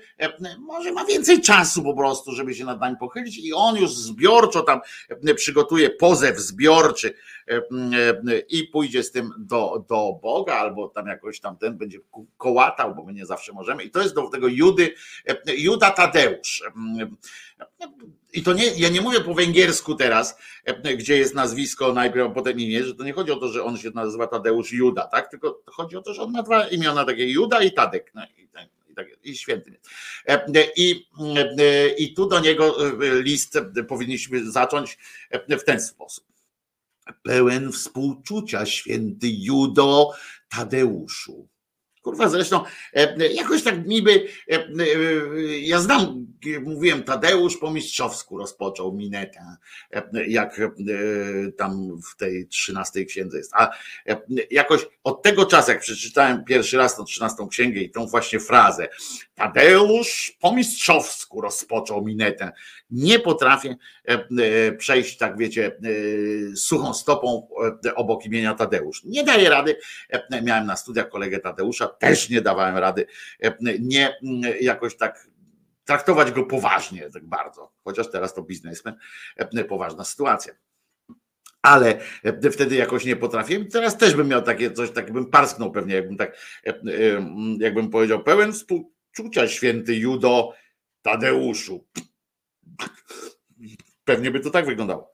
może ma więcej czasu po prostu, żeby się nad nami pochylić i on już zbiorczo tam przygotuje pozew zbiorczy i pójdzie z tym do, do Boga, albo tam jakoś tam ten będzie kołatał, bo my nie zawsze możemy. I to jest do tego Judy, Juda Tadeusz i to nie, ja nie mówię po węgiersku teraz, e, gdzie jest nazwisko najpierw, a potem imię, że to nie chodzi o to, że on się nazywa Tadeusz Juda, tak? Tylko chodzi o to, że on ma dwa imiona takie Juda i Tadek. No, i, i, tak, i święty. E, I, e, I tu do niego list powinniśmy zacząć w ten sposób. Pełen współczucia, święty Judo Tadeuszu Kurwa, zresztą e, jakoś tak niby, e, e, ja znam, mówiłem, Tadeusz po mistrzowsku rozpoczął minetę, jak tam w tej trzynastej księdze jest. A jakoś od tego czasu, jak przeczytałem pierwszy raz tą trzynastą księgę i tą właśnie frazę, Tadeusz po mistrzowsku rozpoczął minetę, nie potrafię przejść, tak wiecie, suchą stopą obok imienia Tadeusz. Nie daję rady. Miałem na studiach kolegę Tadeusza, też nie dawałem rady e, nie jakoś tak traktować go poważnie tak bardzo, chociaż teraz to biznesmen, e, poważna sytuacja. Ale e, wtedy jakoś nie potrafiłem. Teraz też bym miał takie coś, tak bym parsknął pewnie, jakbym tak, jakbym powiedział, pełen współczucia święty Judo Tadeuszu. Pewnie by to tak wyglądało.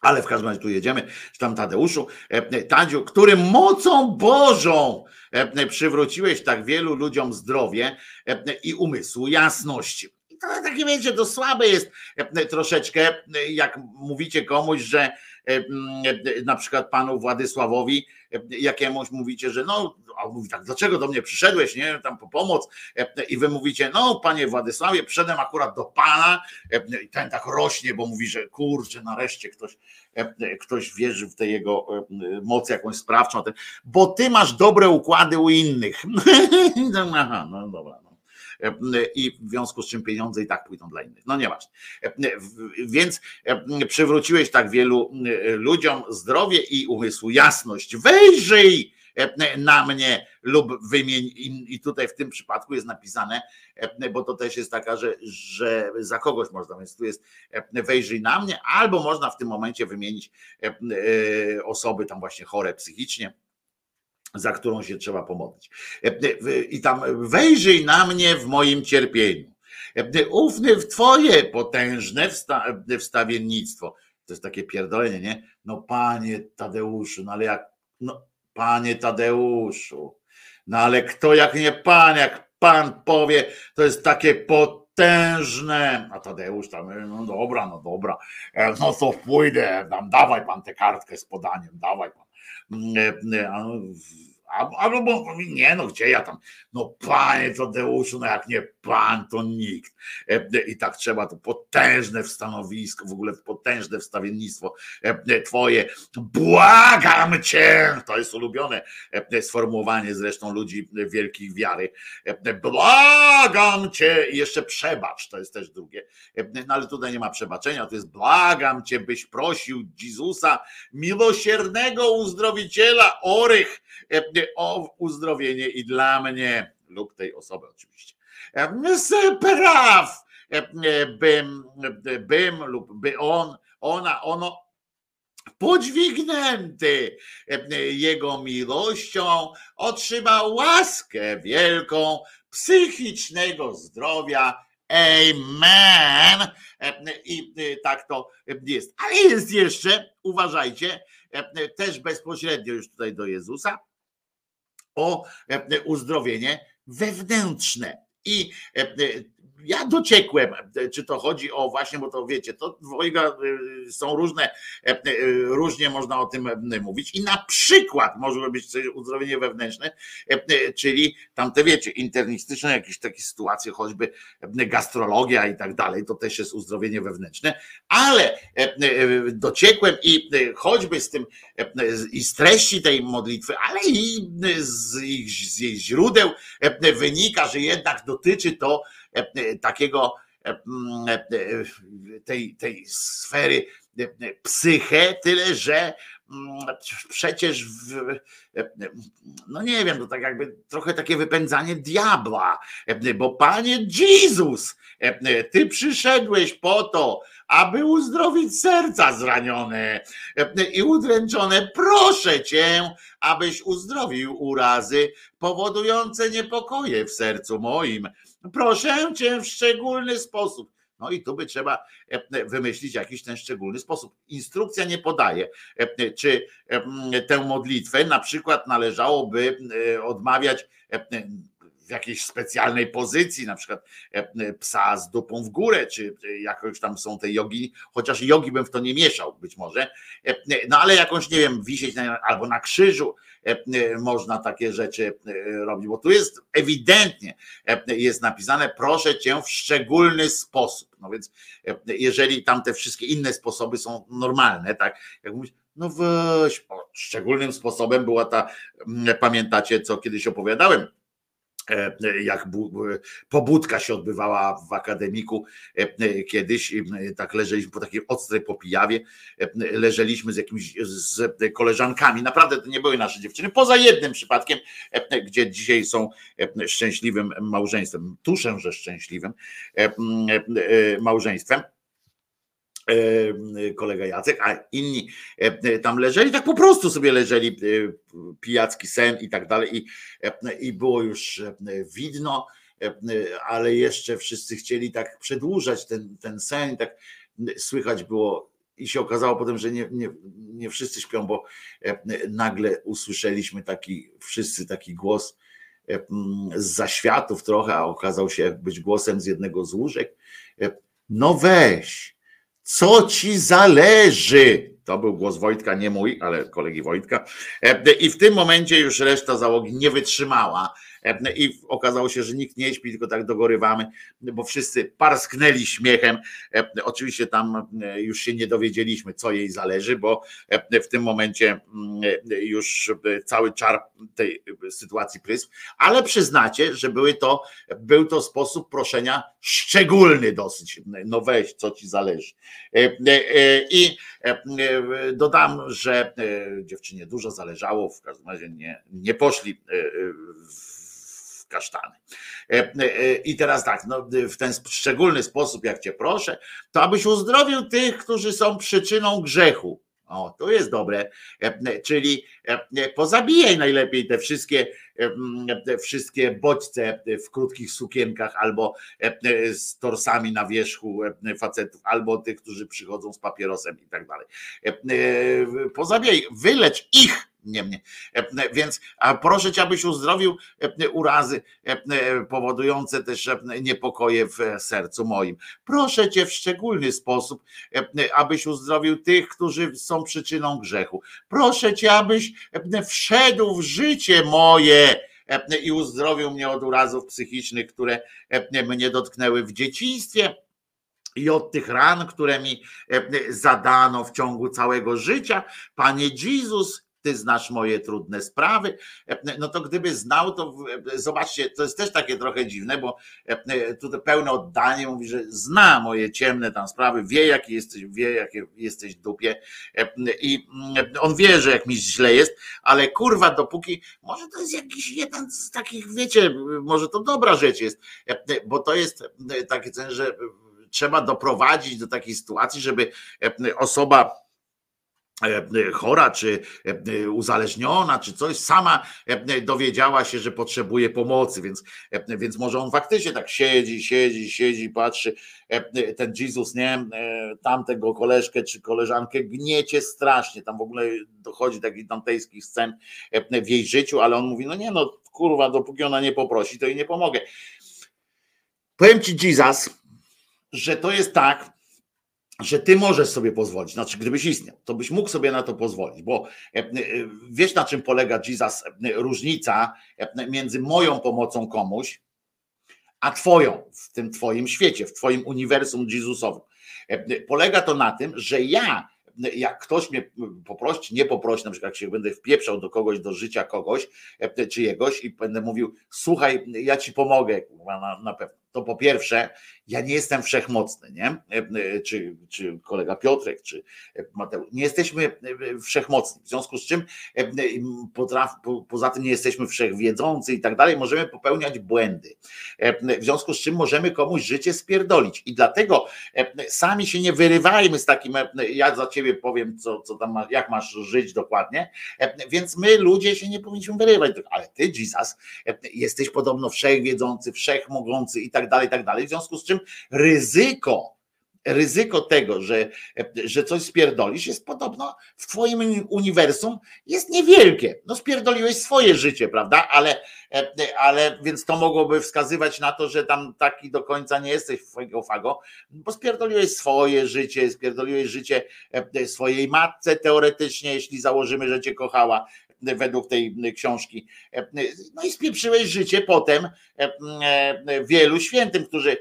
Ale w każdym razie tu jedziemy, że tam Tadeuszu, e, Tadziu, którym mocą Bożą e, przywróciłeś tak wielu ludziom zdrowie e, i umysłu, jasność. I to takie wiecie, to słabe jest troszeczkę, jak mówicie komuś, że na przykład panu Władysławowi jakiemuś mówicie, że no, a mówi tak, dlaczego do mnie przyszedłeś, nie, tam po pomoc i wy mówicie, no panie Władysławie, przyszedłem akurat do pana i ten tak rośnie, bo mówi, że kurczę, nareszcie ktoś, ktoś wierzy w tę jego moc jakąś sprawczą, bo ty masz dobre układy u innych. Aha, no dobra, no i w związku z czym pieniądze i tak pójdą dla innych. No nieważne. Więc przywróciłeś tak wielu ludziom zdrowie i umysłu jasność. Wejrzyj na mnie lub wymień i tutaj w tym przypadku jest napisane, bo to też jest taka, że, że za kogoś można, więc tu jest wejrzyj na mnie, albo można w tym momencie wymienić osoby tam właśnie chore psychicznie, za którą się trzeba pomodlić. E, e, I tam wejrzyj na mnie w moim cierpieniu. E, ufny w Twoje potężne wstawiennictwo. To jest takie pierdolenie, nie? No panie Tadeuszu, no ale jak, no panie Tadeuszu, no ale kto jak nie pan, jak pan powie, to jest takie potężne. A Tadeusz tam, no dobra, no dobra, no to pójdę, dam, dawaj pan tę kartkę z podaniem, dawaj pan nie, nie, A Albo nie, no gdzie ja tam? No panie Tadeuszu, no jak nie pan, to nikt. E, I tak trzeba, to potężne stanowisko, w ogóle potężne wstawiennictwo e, twoje. Błagam cię! To jest ulubione e, sformułowanie zresztą ludzi wielkiej wiary. Błagam cię! I jeszcze przebacz, to jest też drugie. No ale tutaj nie ma przebaczenia, to jest błagam cię, byś prosił Jezusa, miłosiernego uzdrowiciela, orych, o uzdrowienie i dla mnie lub tej osoby oczywiście. Praw bym, bym lub by on, ona, ono podźwignęty Jego miłością, otrzymał łaskę wielką psychicznego zdrowia. Amen. I tak to jest. Ale jest jeszcze, uważajcie, też bezpośrednio już tutaj do Jezusa, o uzdrowienie wewnętrzne. I ja dociekłem, czy to chodzi o właśnie, bo to wiecie, to dwojga y, są różne, e, różnie można o tym mówić. I na przykład może być coś uzdrowienie wewnętrzne, e, czyli tamte wiecie, internistyczne jakieś takie sytuacje, choćby gastrologia i tak dalej, to też jest uzdrowienie wewnętrzne, ale e, dociekłem i choćby z tym i z treści tej modlitwy, ale i z, ich, jej źródeł wynika, że jednak dotyczy to E, e, takiego e, tej, tej sfery psychę, tyle że przecież w, no nie wiem, to tak jakby trochę takie wypędzanie diabła, bo Panie Jezus, Ty przyszedłeś po to, aby uzdrowić serca zranione i udręczone. Proszę Cię, abyś uzdrowił urazy powodujące niepokoje w sercu moim Proszę cię w szczególny sposób. No i tu by trzeba e, wymyślić jakiś ten szczególny sposób. Instrukcja nie podaje, e, czy e, tę modlitwę na przykład należałoby odmawiać w jakiejś specjalnej pozycji, na przykład psa z dupą w górę, czy jakoś tam są te jogi, chociaż jogi bym w to nie mieszał być może, no ale jakąś, nie wiem, wisieć na, albo na krzyżu, E, e, można takie rzeczy e, robić, bo tu jest ewidentnie jest napisane, proszę cię w szczególny sposób. No więc jeżeli tam te wszystkie inne sposoby są normalne, tak jak mówisz, no weź, szczególnym sposobem była ta, pamiętacie co kiedyś opowiadałem, E, jak pobudka się odbywała w akademiku e, kiedyś, tak leżeliśmy po takiej ostrej popijawie, e, leżeliśmy z jakimiś z koleżankami, naprawdę to nie były nasze dziewczyny, poza jednym przypadkiem, gdzie dzisiaj są szczęśliwym małżeństwem, tuszę, że szczęśliwym małżeństwem kolega Jacek, a inni tam leżeli, tak po prostu sobie leżeli, pijacki sen i tak dalej i, i było już widno, ale jeszcze wszyscy chcieli tak przedłużać ten, ten sen, tak słychać było i się okazało potem, że nie, nie, nie wszyscy śpią, bo nagle usłyszeliśmy taki, wszyscy taki głos z zaświatów trochę, a okazał się być głosem z jednego z łóżek. No weź, co ci zależy? To był głos Wojtka, nie mój, ale kolegi Wojtka. E, I w tym momencie już reszta załogi nie wytrzymała i okazało się, że nikt nie śpi, tylko tak dogorywamy, bo wszyscy parsknęli śmiechem. E, oczywiście tam e, już się nie dowiedzieliśmy, co jej zależy, bo w tym momencie mm, już cały czar tej sytuacji prysł, ale przyznacie, że były to, był to sposób proszenia szczególny dosyć. No weź, co ci zależy. I dodam, że dziewczynie dużo zależało, w każdym razie nie, nie poszli w kasztany. E, e, I teraz tak, no, w ten szczególny sposób, jak Cię proszę, to abyś uzdrowił tych, którzy są przyczyną grzechu. O, to jest dobre. E, czyli pozabijaj najlepiej te wszystkie, te wszystkie bodźce w krótkich sukienkach albo z torsami na wierzchu facetów, albo tych, którzy przychodzą z papierosem i tak dalej. Pozabijaj, wylecz ich nie mnie. E, więc proszę cię, abyś uzdrowił e, urazy e, powodujące też niepokoje w sercu moim. Proszę cię w szczególny sposób, abyś uzdrowił tych, którzy są przyczyną grzechu. Proszę cię, abyś wszedł w życie moje i uzdrowił mnie od urazów psychicznych, które mnie dotknęły w dzieciństwie i od tych ran, które mi zadano w ciągu całego życia. Panie Jezus, ty znasz moje trudne sprawy. No to gdyby znał, to zobaczcie, to jest też takie trochę dziwne, bo tutaj pełne oddanie mówi, że zna moje ciemne tam sprawy, wie jakie jesteś, wie jakie jesteś dupie i on wie, że jak mi źle jest, ale kurwa, dopóki, może to jest jakiś jeden z takich, wiecie, może to dobra rzecz jest, bo to jest takie, że trzeba doprowadzić do takiej sytuacji, żeby osoba E, chora, czy e, uzależniona, czy coś, sama e, dowiedziała się, że potrzebuje pomocy, więc, więc może on faktycznie tak siedzi, siedzi, siedzi, patrzy, ten Jezus, nie, tamtego koleżkę czy koleżankę gniecie strasznie, tam w ogóle dochodzi takich dantejskich scen w jej życiu, ale on mówi, no nie no, kurwa, dopóki ona nie poprosi, to jej nie pomogę. Powiem ci Jesus, że to jest tak, że ty możesz sobie pozwolić, znaczy gdybyś istniał, to byś mógł sobie na to pozwolić, bo e, e, wiesz na czym polega Jesus, e, różnica między moją pomocą komuś, a twoją w tym twoim świecie, w twoim uniwersum Jezusowym. Polega to na tym, że ja jak ktoś mnie poprosi, nie poprosi, na przykład jak się będę wpieprzał do kogoś, do życia kogoś, czyjegoś i będę mówił, słuchaj, ja ci pomogę, na, na pewno to po pierwsze, ja nie jestem wszechmocny, nie? Czy, czy kolega Piotrek, czy Mateusz. Nie jesteśmy wszechmocni. W związku z czym potraf, poza tym nie jesteśmy wszechwiedzący i tak dalej, możemy popełniać błędy. W związku z czym możemy komuś życie spierdolić. I dlatego sami się nie wyrywajmy z takim, ja za ciebie powiem, co, co tam, jak masz żyć dokładnie. Więc my ludzie się nie powinniśmy wyrywać. Ale ty, Jesus, jesteś podobno wszechwiedzący, wszechmogący i tak tak dalej, tak dalej. W związku z czym ryzyko, ryzyko tego, że, że coś spierdolisz, jest podobno w Twoim uniwersum jest niewielkie. No spierdoliłeś swoje życie, prawda? Ale, ale więc to mogłoby wskazywać na to, że tam taki do końca nie jesteś twojego fago, bo spierdoliłeś swoje życie, spierdoliłeś życie swojej matce teoretycznie, jeśli założymy, że cię kochała, według tej książki. No i spieprzyłeś życie potem wielu świętym, którzy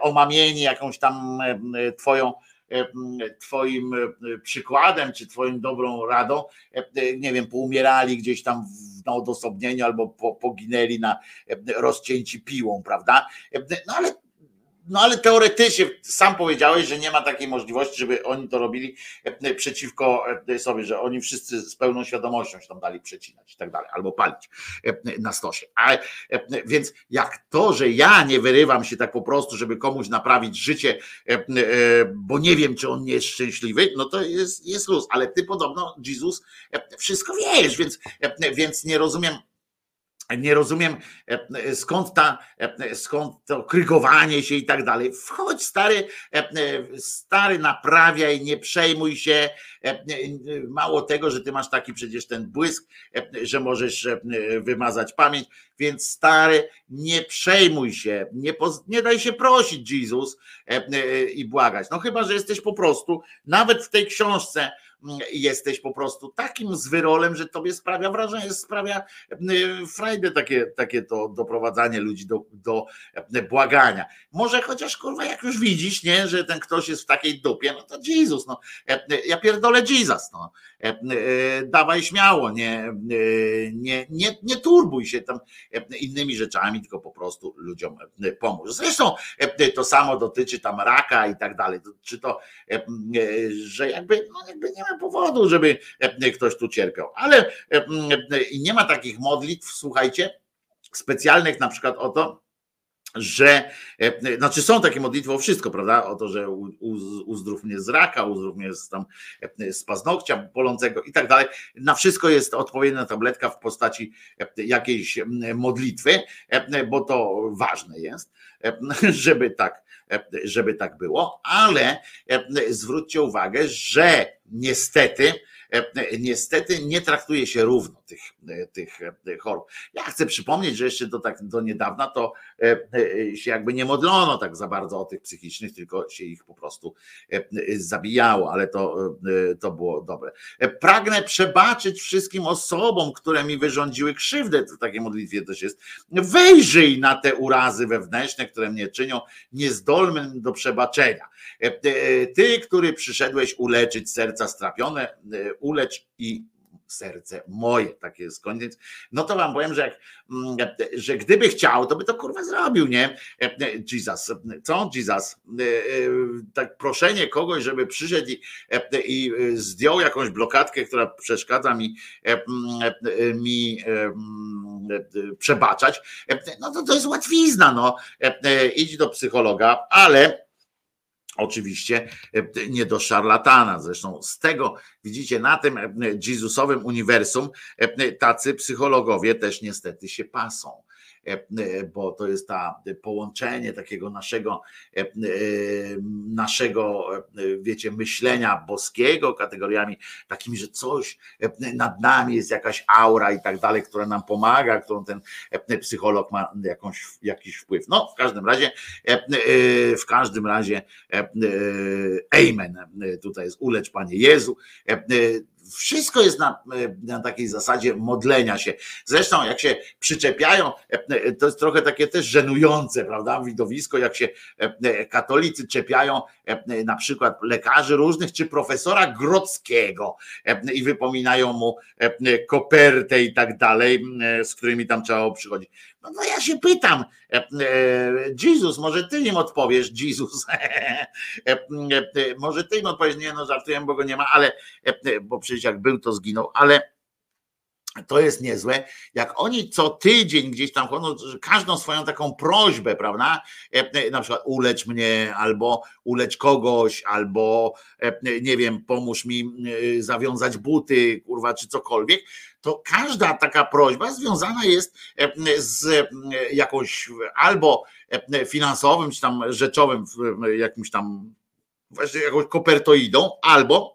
omamieni jakąś tam twoją Twoim przykładem, czy Twoim dobrą radą, nie wiem, poumierali gdzieś tam na odosobnieniu albo poginęli na rozcięci piłą, prawda? No ale no ale teoretycznie sam powiedziałeś, że nie ma takiej możliwości, żeby oni to robili e, przeciwko e, sobie, że oni wszyscy z pełną świadomością się tam dali przecinać i tak dalej, albo palić e, na stosie. Więc jak to, że ja nie wyrywam się tak po prostu, żeby komuś naprawić życie, bo nie wiem, czy on nie jest szczęśliwy, no to jest, jest luz, ale ty podobno, Jezus, wszystko wiesz, więc, więc nie rozumiem nie rozumiem e, skąd, ta, e, skąd to krygowanie się i tak dalej. Wchodź stary, e, stary naprawiaj, nie przejmuj się. Mało tego, że ty masz taki przecież ten błysk, że możesz wymazać pamięć, więc stary, nie przejmuj się, nie, nie daj się prosić Jezus i błagać. No chyba, że jesteś po prostu, nawet w tej książce, jesteś po prostu takim zwyrolem, że tobie sprawia wrażenie, sprawia frajdę takie, takie to doprowadzanie ludzi do, do błagania. Może chociaż kurwa, jak już widzisz, nie, że ten ktoś jest w takiej dupie, no to Jezus, no ja pierdolę Jesus, no. Dawaj śmiało, nie, nie, nie, nie turbuj się tam innymi rzeczami, tylko po prostu ludziom pomóż. Zresztą to samo dotyczy tam raka i tak dalej. Czy to, że jakby, no jakby nie ma powodu, żeby e, ktoś tu cierpiał. Ale e, e, nie ma takich modlitw, słuchajcie, specjalnych na przykład o to, że, znaczy są takie modlitwy o wszystko, prawda? O to, że uzdrów mnie z raka, uzdrów mnie z, tam, z paznokcia bolącego i tak dalej. Na wszystko jest odpowiednia tabletka w postaci jakiejś modlitwy, bo to ważne jest, żeby tak, żeby tak było, ale zwróćcie uwagę, że niestety, E, niestety nie traktuje się równo tych, e, tych e, chorób. Ja chcę przypomnieć, że jeszcze do, tak, do niedawna to się jakby nie modlono tak za bardzo o tych psychicznych, tylko się ich po prostu zabijało, ale to, to było dobre. Pragnę przebaczyć wszystkim osobom, które mi wyrządziły krzywdę, to takie modlitwie też jest. Wejrzyj na te urazy wewnętrzne, które mnie czynią niezdolnym do przebaczenia. Ty, który przyszedłeś uleczyć serca strapione, ulecz i serce moje, takie jest koniec. No to wam powiem, że, jak, mm, że gdyby chciał, to by to kurwa zrobił, nie? Jesus, co? Jesus, tak proszenie kogoś, żeby przyszedł i, i zdjął jakąś blokadkę, która przeszkadza mi, mi przebaczać, no to to jest łatwizna, no. Idź do psychologa, ale Oczywiście nie do szarlatana. Zresztą z tego, widzicie, na tym Jezusowym uniwersum tacy psychologowie też niestety się pasą. E, e, bo to jest ta połączenie takiego naszego, e, naszego, wiecie, myślenia boskiego kategoriami takimi, że coś nad nami jest jakaś aura i tak dalej, która nam pomaga, którą ten psycholog ma jakąś, jakiś wpływ. No, w każdym razie, w każdym razie, amen. Tutaj jest ulecz Panie Jezu wszystko jest na, na takiej zasadzie modlenia się. Zresztą, jak się przyczepiają, to jest trochę takie też żenujące, prawda? Widowisko, jak się katolicy czepiają na przykład lekarzy różnych, czy profesora Grodzkiego i wypominają mu kopertę i tak dalej, z którymi tam trzeba przychodzić. No, no ja się pytam, Jezus, może ty im odpowiesz, Jezus, może ty im odpowiesz, nie no żartuję, bo go nie ma, ale, bo przecież jak był, to zginął, ale to jest niezłe, jak oni co tydzień gdzieś tam chodzą, każdą swoją taką prośbę, prawda? Na przykład ulecz mnie, albo ulecz kogoś, albo nie wiem, pomóż mi zawiązać buty, kurwa, czy cokolwiek, to każda taka prośba związana jest z jakąś albo finansowym, czy tam rzeczowym, jakimś tam właśnie jakąś kopertoidą, albo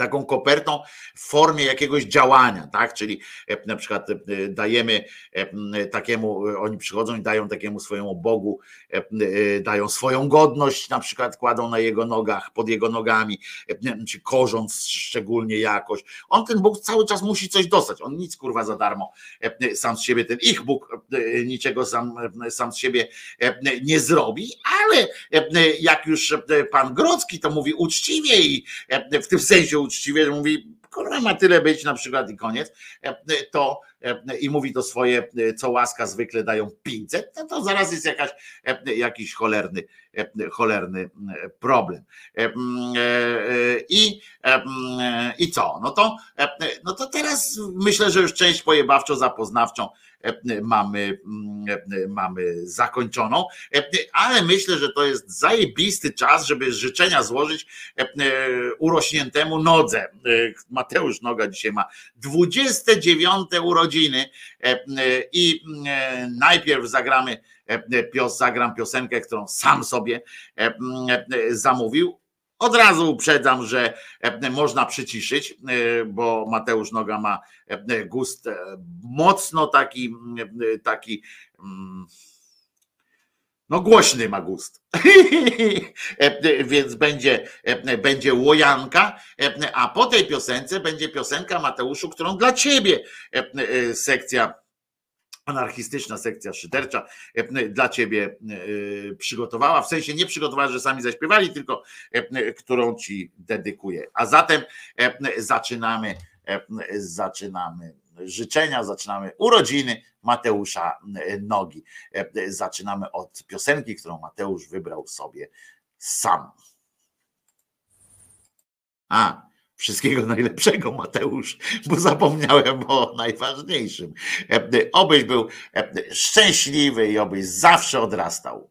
taką kopertą w formie jakiegoś działania, tak? Czyli e, na przykład e, dajemy e, takiemu, oni przychodzą i dają takiemu swojemu Bogu, dają swoją godność, na przykład kładą na jego nogach, pod jego nogami, czy korząc szczególnie jakoś. On ten Bóg cały czas musi coś dostać. On nic kurwa za darmo sam z siebie, ten ich Bóg niczego sam, sam z siebie nie zrobi, ale jak już pan Grodzki to mówi uczciwie i w tym sensie uczciwie, że mówi, kurwa ma tyle być na przykład i koniec, to i mówi to swoje, co łaska zwykle dają 500, no to zaraz jest jakaś, jakiś cholerny, cholerny problem. I, i co? No to, no to teraz myślę, że już część pojebawczo zapoznawczą mamy, mamy zakończoną, ale myślę, że to jest zajebisty czas, żeby życzenia złożyć urośniętemu nodze. Mateusz Noga dzisiaj ma 29 urodziny. I najpierw zagramy zagram piosenkę, którą sam sobie zamówił, od razu uprzedzam, że e, można przyciszyć, e, bo Mateusz Noga ma e, gust mocno taki, taki no głośny ma gust. Więc będzie, będzie łojanka, a po tej piosence będzie piosenka Mateuszu, którą dla ciebie sekcja anarchistyczna sekcja szydercza e, dla ciebie e, przygotowała, w sensie nie przygotowała, że sami zaśpiewali, tylko e, którą ci dedykuję. A zatem zaczynamy, zaczynamy życzenia, zaczynamy urodziny Mateusza Nogi. Zaczynamy od piosenki, którą Mateusz wybrał sobie sam. A, Wszystkiego najlepszego, Mateusz, bo zapomniałem o najważniejszym. Obyś był szczęśliwy i obyś zawsze odrastał.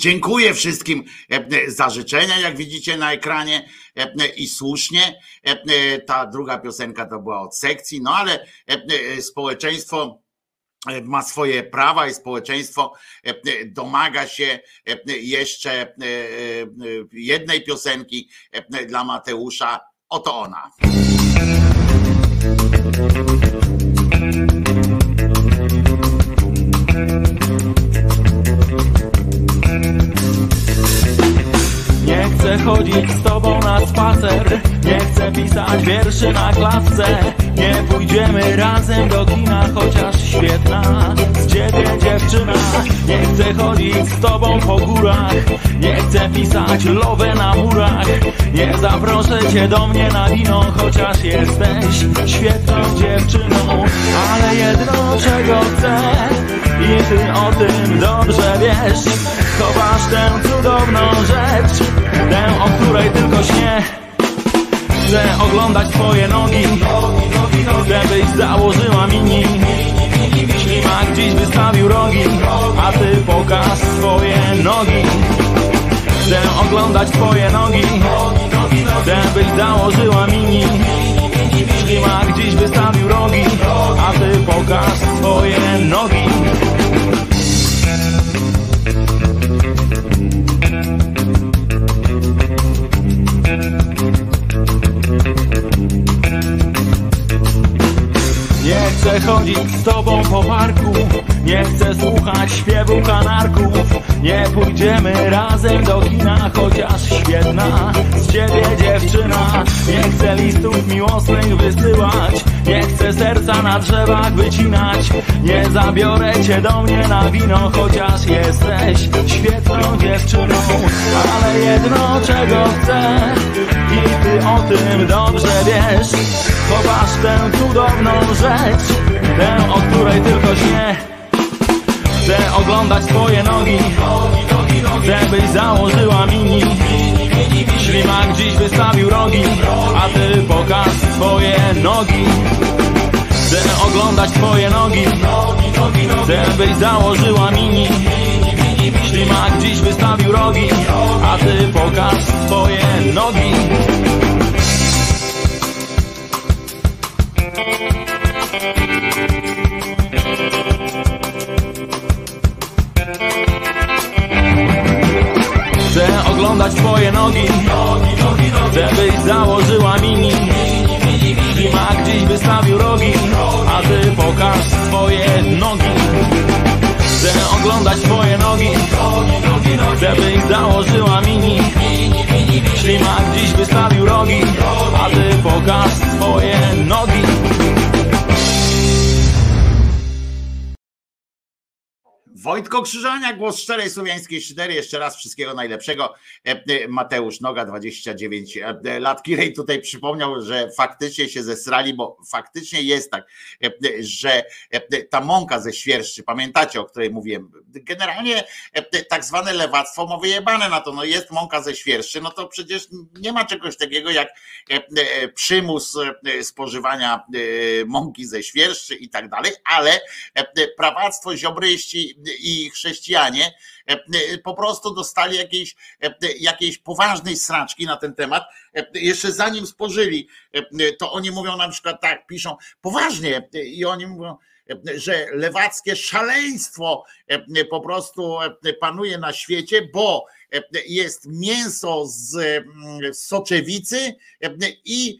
Dziękuję wszystkim e, za życzenia, jak widzicie na ekranie e, i słusznie. E, ta druga piosenka to była od sekcji, no ale społeczeństwo ma swoje prawa i społeczeństwo domaga się jeszcze jednej piosenki dla Mateusza. Oto ona. Chcę chodzić z tobą na spacer. Nie chcę pisać wierszy na klatce. Nie pójdziemy razem do kina Chociaż świetna z ciebie dziewczyna. Nie chcę chodzić z tobą po górach. Nie chcę pisać lowę na murach. Nie zaproszę cię do mnie na wino Chociaż jesteś świetną dziewczyną. Ale jedno czego chcę I ty o tym dobrze wiesz Chowasz tę cudowną rzecz Tę, o której tylko śnię. Chcę oglądać twoje nogi Żebyś założyła mini Ślimak dziś wystawił rogi A ty pokaż swoje nogi. Chcę oglądać twoje nogi Żebyś założyła mini Ślimak dziś wystawił rogi A ty pokaż swoje nogi Mm-hmm. Nie chcę chodzić z tobą po parku Nie chcę słuchać śpiewu kanarków. Nie pójdziemy razem do kina Chociaż świetna z ciebie dziewczyna. Nie chcę listów miłosnych wysyłać Nie chcę serca na drzewach wycinać. Nie zabiorę cię do mnie na wino Chociaż jesteś świetną dziewczyną. Ale jedno czego chcę I ty o tym dobrze wiesz Chowasz tę cudowną rzecz Tę, o której tylko śnię. Chcę oglądać twoje nogi Chcę byś założyła mini. Ślimak dziś wystawił rogi A ty pokaż swoje nogi. Chcę oglądać twoje nogi Chcę byś założyła mini. Ślimak dziś wystawił rogi A ty pokaż swoje nogi oglądać twoje nogi Chcę byś założyła mini. Ślimak dziś wystawił rogi A ty pokaż swoje nogi. Chcę oglądać twoje nogi Chcę byś założyła mini. Ślimak dziś wystawił rogi A ty pokaż swoje nogi Wojtko Krzyżania, głos szczerej słowiańskiej szydery. Jeszcze raz wszystkiego najlepszego. E, e, Mateusz Noga, 29 e, lat. Kirej tutaj przypomniał, że faktycznie się zesrali, bo faktycznie jest tak, że ta mąka ze świerszczy, pamiętacie, o której mówiłem, generalnie tak zwane lewactwo ma wyjebane na to, no jest mąka ze świerszczy, no to przecież nie ma czegoś takiego jak przymus spożywania mąki ze świerszczy i tak dalej, ale prawactwo, ziobryści i chrześcijanie e, po prostu dostali jakiejś, e, jakiejś poważnej sraczki na ten temat. E, jeszcze zanim spożyli, to oni mówią na przykład tak, piszą poważnie i oni mówią, że lewackie szaleństwo po prostu panuje na świecie, bo jest mięso z soczewicy i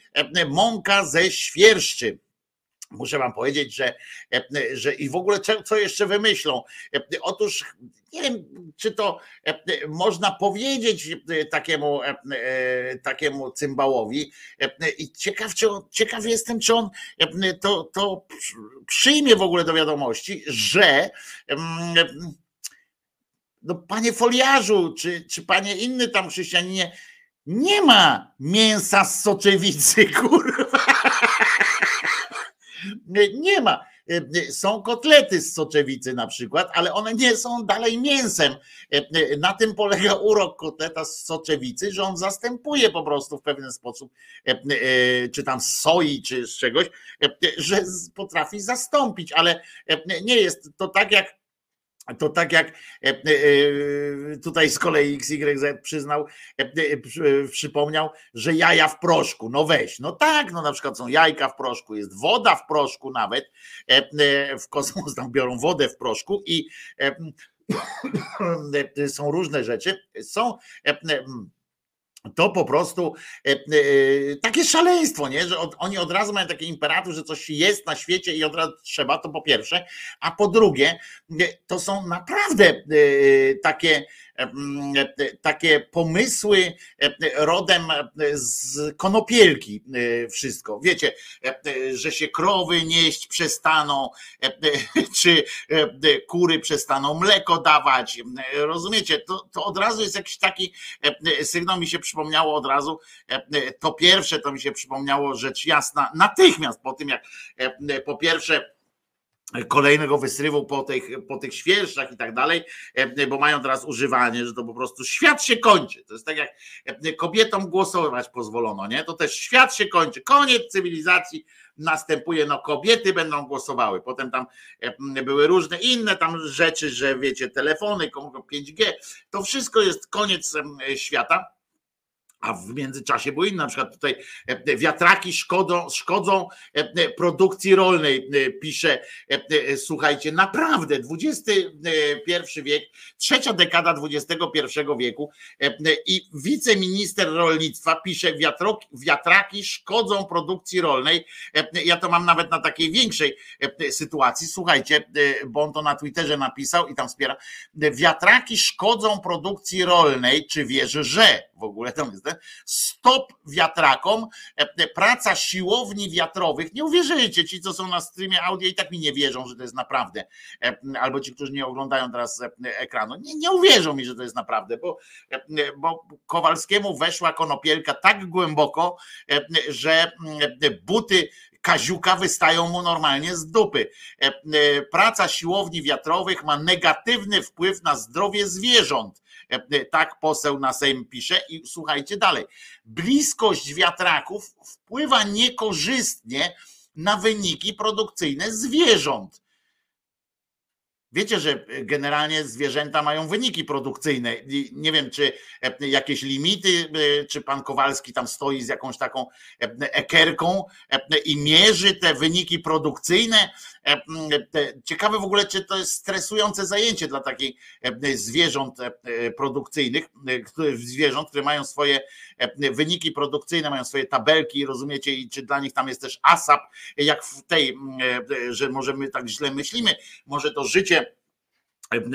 mąka ze świerszczy muszę wam powiedzieć, że, że i w ogóle co jeszcze wymyślą. Otóż nie wiem, czy to można powiedzieć takiemu, takiemu cymbałowi. I ciekaw, ciekaw jestem, czy on to, to przyjmie w ogóle do wiadomości, że no panie foliarzu, czy, czy panie inny tam chrześcijaninie, nie ma mięsa z soczewicy, kurwa. Nie ma. Są kotlety z soczewicy na przykład, ale one nie są dalej mięsem. Na tym polega urok kotleta z soczewicy, że on zastępuje po prostu w pewien sposób, czy tam soi, czy z czegoś, że potrafi zastąpić, ale nie jest to tak jak to tak jak e, e, tutaj z kolei XYZ przyznał, e, przypomniał, że jaja w proszku. No weź, no tak, no na przykład są jajka w proszku, jest woda w proszku nawet. W kosmos tam biorą wodę w proszku i są różne rzeczy. Są to po prostu e, e, takie szaleństwo, nie? że od, oni od razu mają taki imperatyw, że coś jest na świecie i od razu trzeba, to po pierwsze, a po drugie, e, to są naprawdę takie takie pomysły rodem z konopielki wszystko. Wiecie, że się krowy nieść przestaną, czy kury przestaną mleko dawać. Rozumiecie? To, to od razu jest jakiś taki sygnał mi się przypomniało od razu. To pierwsze to mi się przypomniało rzecz jasna natychmiast po tym jak po pierwsze kolejnego wysrywu po tych, po tych świerszczach i tak dalej, e, bo mają teraz używanie, że to po prostu świat się kończy. To jest tak jak e, kobietom głosować pozwolono, nie? To też świat się kończy. Koniec cywilizacji następuje, no kobiety będą głosowały. Potem tam e, były różne inne tam rzeczy, że wiecie, telefony, 5G, to wszystko jest koniec świata a w międzyczasie było inne, na przykład tutaj e, wiatraki szkodzą, szkodzą e, produkcji rolnej, e, pisze, słuchajcie, naprawdę XXI wiek, trzecia dekada XXI wieku i wiceminister rolnictwa pisze, wiatraki szkodzą produkcji rolnej, ja to mam nawet na takiej większej sytuacji, słuchajcie, bo on to na Twitterze napisał i tam wspiera, wiatraki szkodzą produkcji rolnej, czy wierzy, że? W ogóle tam jest Stop wiatrakom, e, e, praca siłowni wiatrowych. Nie uwierzycie, ci, co są na streamie audio i tak mi nie wierzą, że to jest naprawdę. E, albo ci, którzy nie oglądają teraz ekranu. Nie, nie uwierzą mi, że to jest naprawdę, bo, bo Kowalskiemu weszła konopielka tak głęboko, że buty kaziuka wystają mu normalnie z dupy. Praca siłowni wiatrowych ma negatywny wpływ na zdrowie zwierząt. Tak poseł na Sejm pisze i słuchajcie dalej. Bliskość wiatraków wpływa niekorzystnie na wyniki produkcyjne zwierząt. Wiecie, że generalnie zwierzęta mają wyniki produkcyjne. Nie wiem, czy e, jakieś limity, e, czy pan Kowalski tam stoi z jakąś taką e, ekerką i mierzy te wyniki produkcyjne. Ciekawe w ogóle, czy to jest stresujące zajęcie dla takich zwierząt produkcyjnych, zwierząt, które mają swoje wyniki produkcyjne, mają swoje tabelki, rozumiecie, i czy dla nich tam jest też ASAP, jak w tej, że może my tak źle myślimy, może to życie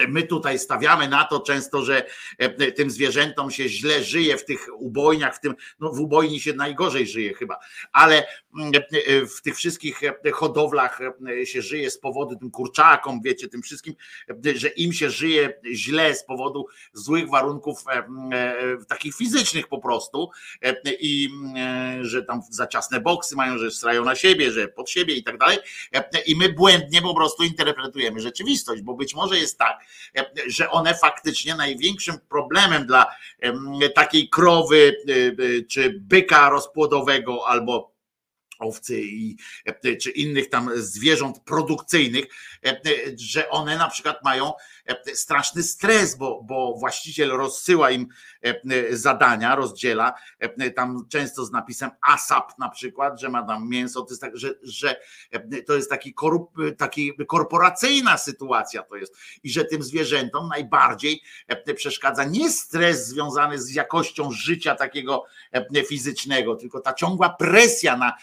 My tutaj stawiamy na to często, że e, tym zwierzętom się źle żyje w tych ubojniach, w tym, no w ubojni się najgorzej żyje chyba, ale mm, e, w tych wszystkich e, hodowlach się żyje z powodu tym kurczakom, wiecie, tym wszystkim, że im się żyje źle z powodu złych warunków takich fizycznych po prostu i że tam za ciasne boksy mają, że strają na siebie, że pod siebie i tak dalej. I my błędnie po prostu interpretujemy rzeczywistość, bo być może jest tak, tak, że one faktycznie największym problemem dla takiej krowy czy byka rozpłodowego albo owcy i, czy innych tam zwierząt produkcyjnych, że one na przykład mają straszny stres, bo, bo właściciel rozsyła im zadania, rozdziela, tam często z napisem ASAP na przykład, że ma tam mięso, to jest tak, że, że to jest taki, korup, taki korporacyjna sytuacja to jest. I że tym zwierzętom najbardziej przeszkadza nie stres związany z jakością życia takiego fizycznego, tylko ta ciągła presja na,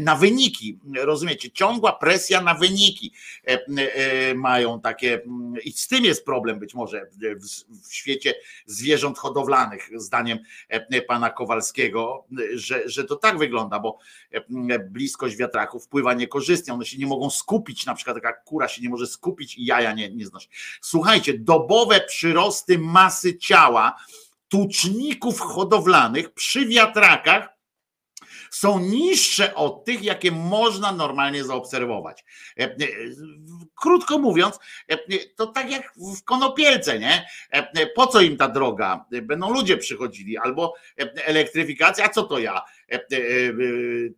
na wyniki, rozumiecie, ciągła presja na wyniki. Mają takie i z tym tym jest problem być może w, świecie zwierząt hodowlanych, zdaniem e, pana Kowalskiego, że, że to tak wygląda, bo e, bliskość wiatraków wpływa niekorzystnie, one się nie mogą skupić, na przykład taka kura się nie może skupić i jaja nie, nie znosi. Słuchajcie, dobowe przyrosty masy ciała tuczników hodowlanych przy wiatrakach są niższe od tych, jakie można normalnie zaobserwować. E, e, krótko mówiąc, e, to tak jak w konopielce, nie? Po co im ta droga? Będą ludzie przychodzili, albo elektryfikacja, a co to ja?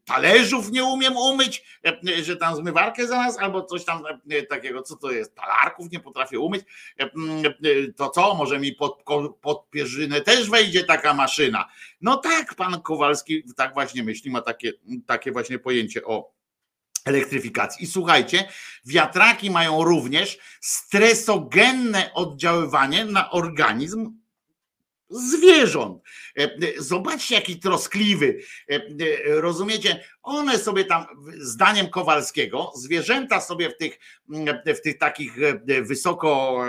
Talerzów nie umiem umyć, że tam zmywarkę za nas, albo coś tam takiego, co to jest? Talarków nie potrafię umyć. To co? Może mi pod, pod pierzynę też wejdzie taka maszyna. No tak, pan Kowalski tak właśnie myśli, ma takie, takie właśnie pojęcie o elektryfikacji. I słuchajcie, wiatraki mają również stresogenne oddziaływanie na organizm zwierząt. E, e, zobaczcie, jaki troskliwy. E, rozumiecie? One sobie tam, zdaniem Kowalskiego, zwierzęta sobie w tych, w tych takich wysoko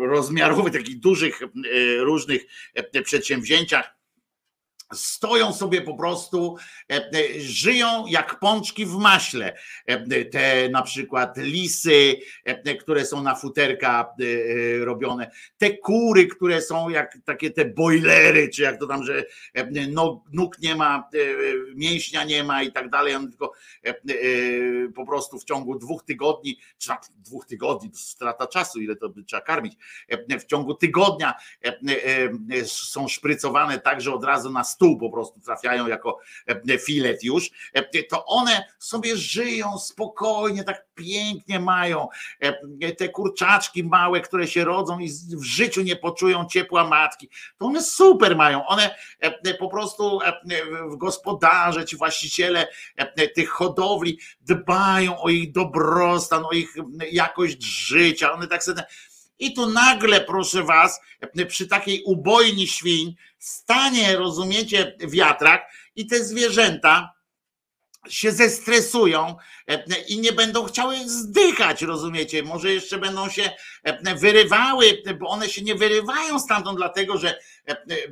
rozmiarowych, takich dużych różnych przedsięwzięciach stoją sobie po prostu, e, e, żyją jak pączki w maśle. E, te na przykład lisy, które są na futerka robione, te kury, które są jak takie te bojlery, czy jak to tam, że nóg nie ma, mięśnia nie ma i tak dalej, tylko po prostu w ciągu dwóch tygodni, czy dwóch tygodni, to strata czasu, ile to trzeba karmić, w ciągu tygodnia są szprycowane tak, że od razu na stół po prostu trafiają jako e, filet już, e, to one sobie żyją spokojnie, tak pięknie mają. E, te kurczaczki małe, które się rodzą i w życiu nie poczują ciepła matki, to one super mają. One po prostu gospodarze, ci właściciele tych hodowli dbają o ich dobrostan, o ich jakość życia. One tak sobie i tu nagle, proszę was, przy takiej ubojni świń stanie, rozumiecie, wiatrak i te zwierzęta się zestresują i nie będą chciały zdychać, rozumiecie? Może jeszcze będą się wyrywały, bo one się nie wyrywają stamtąd, dlatego że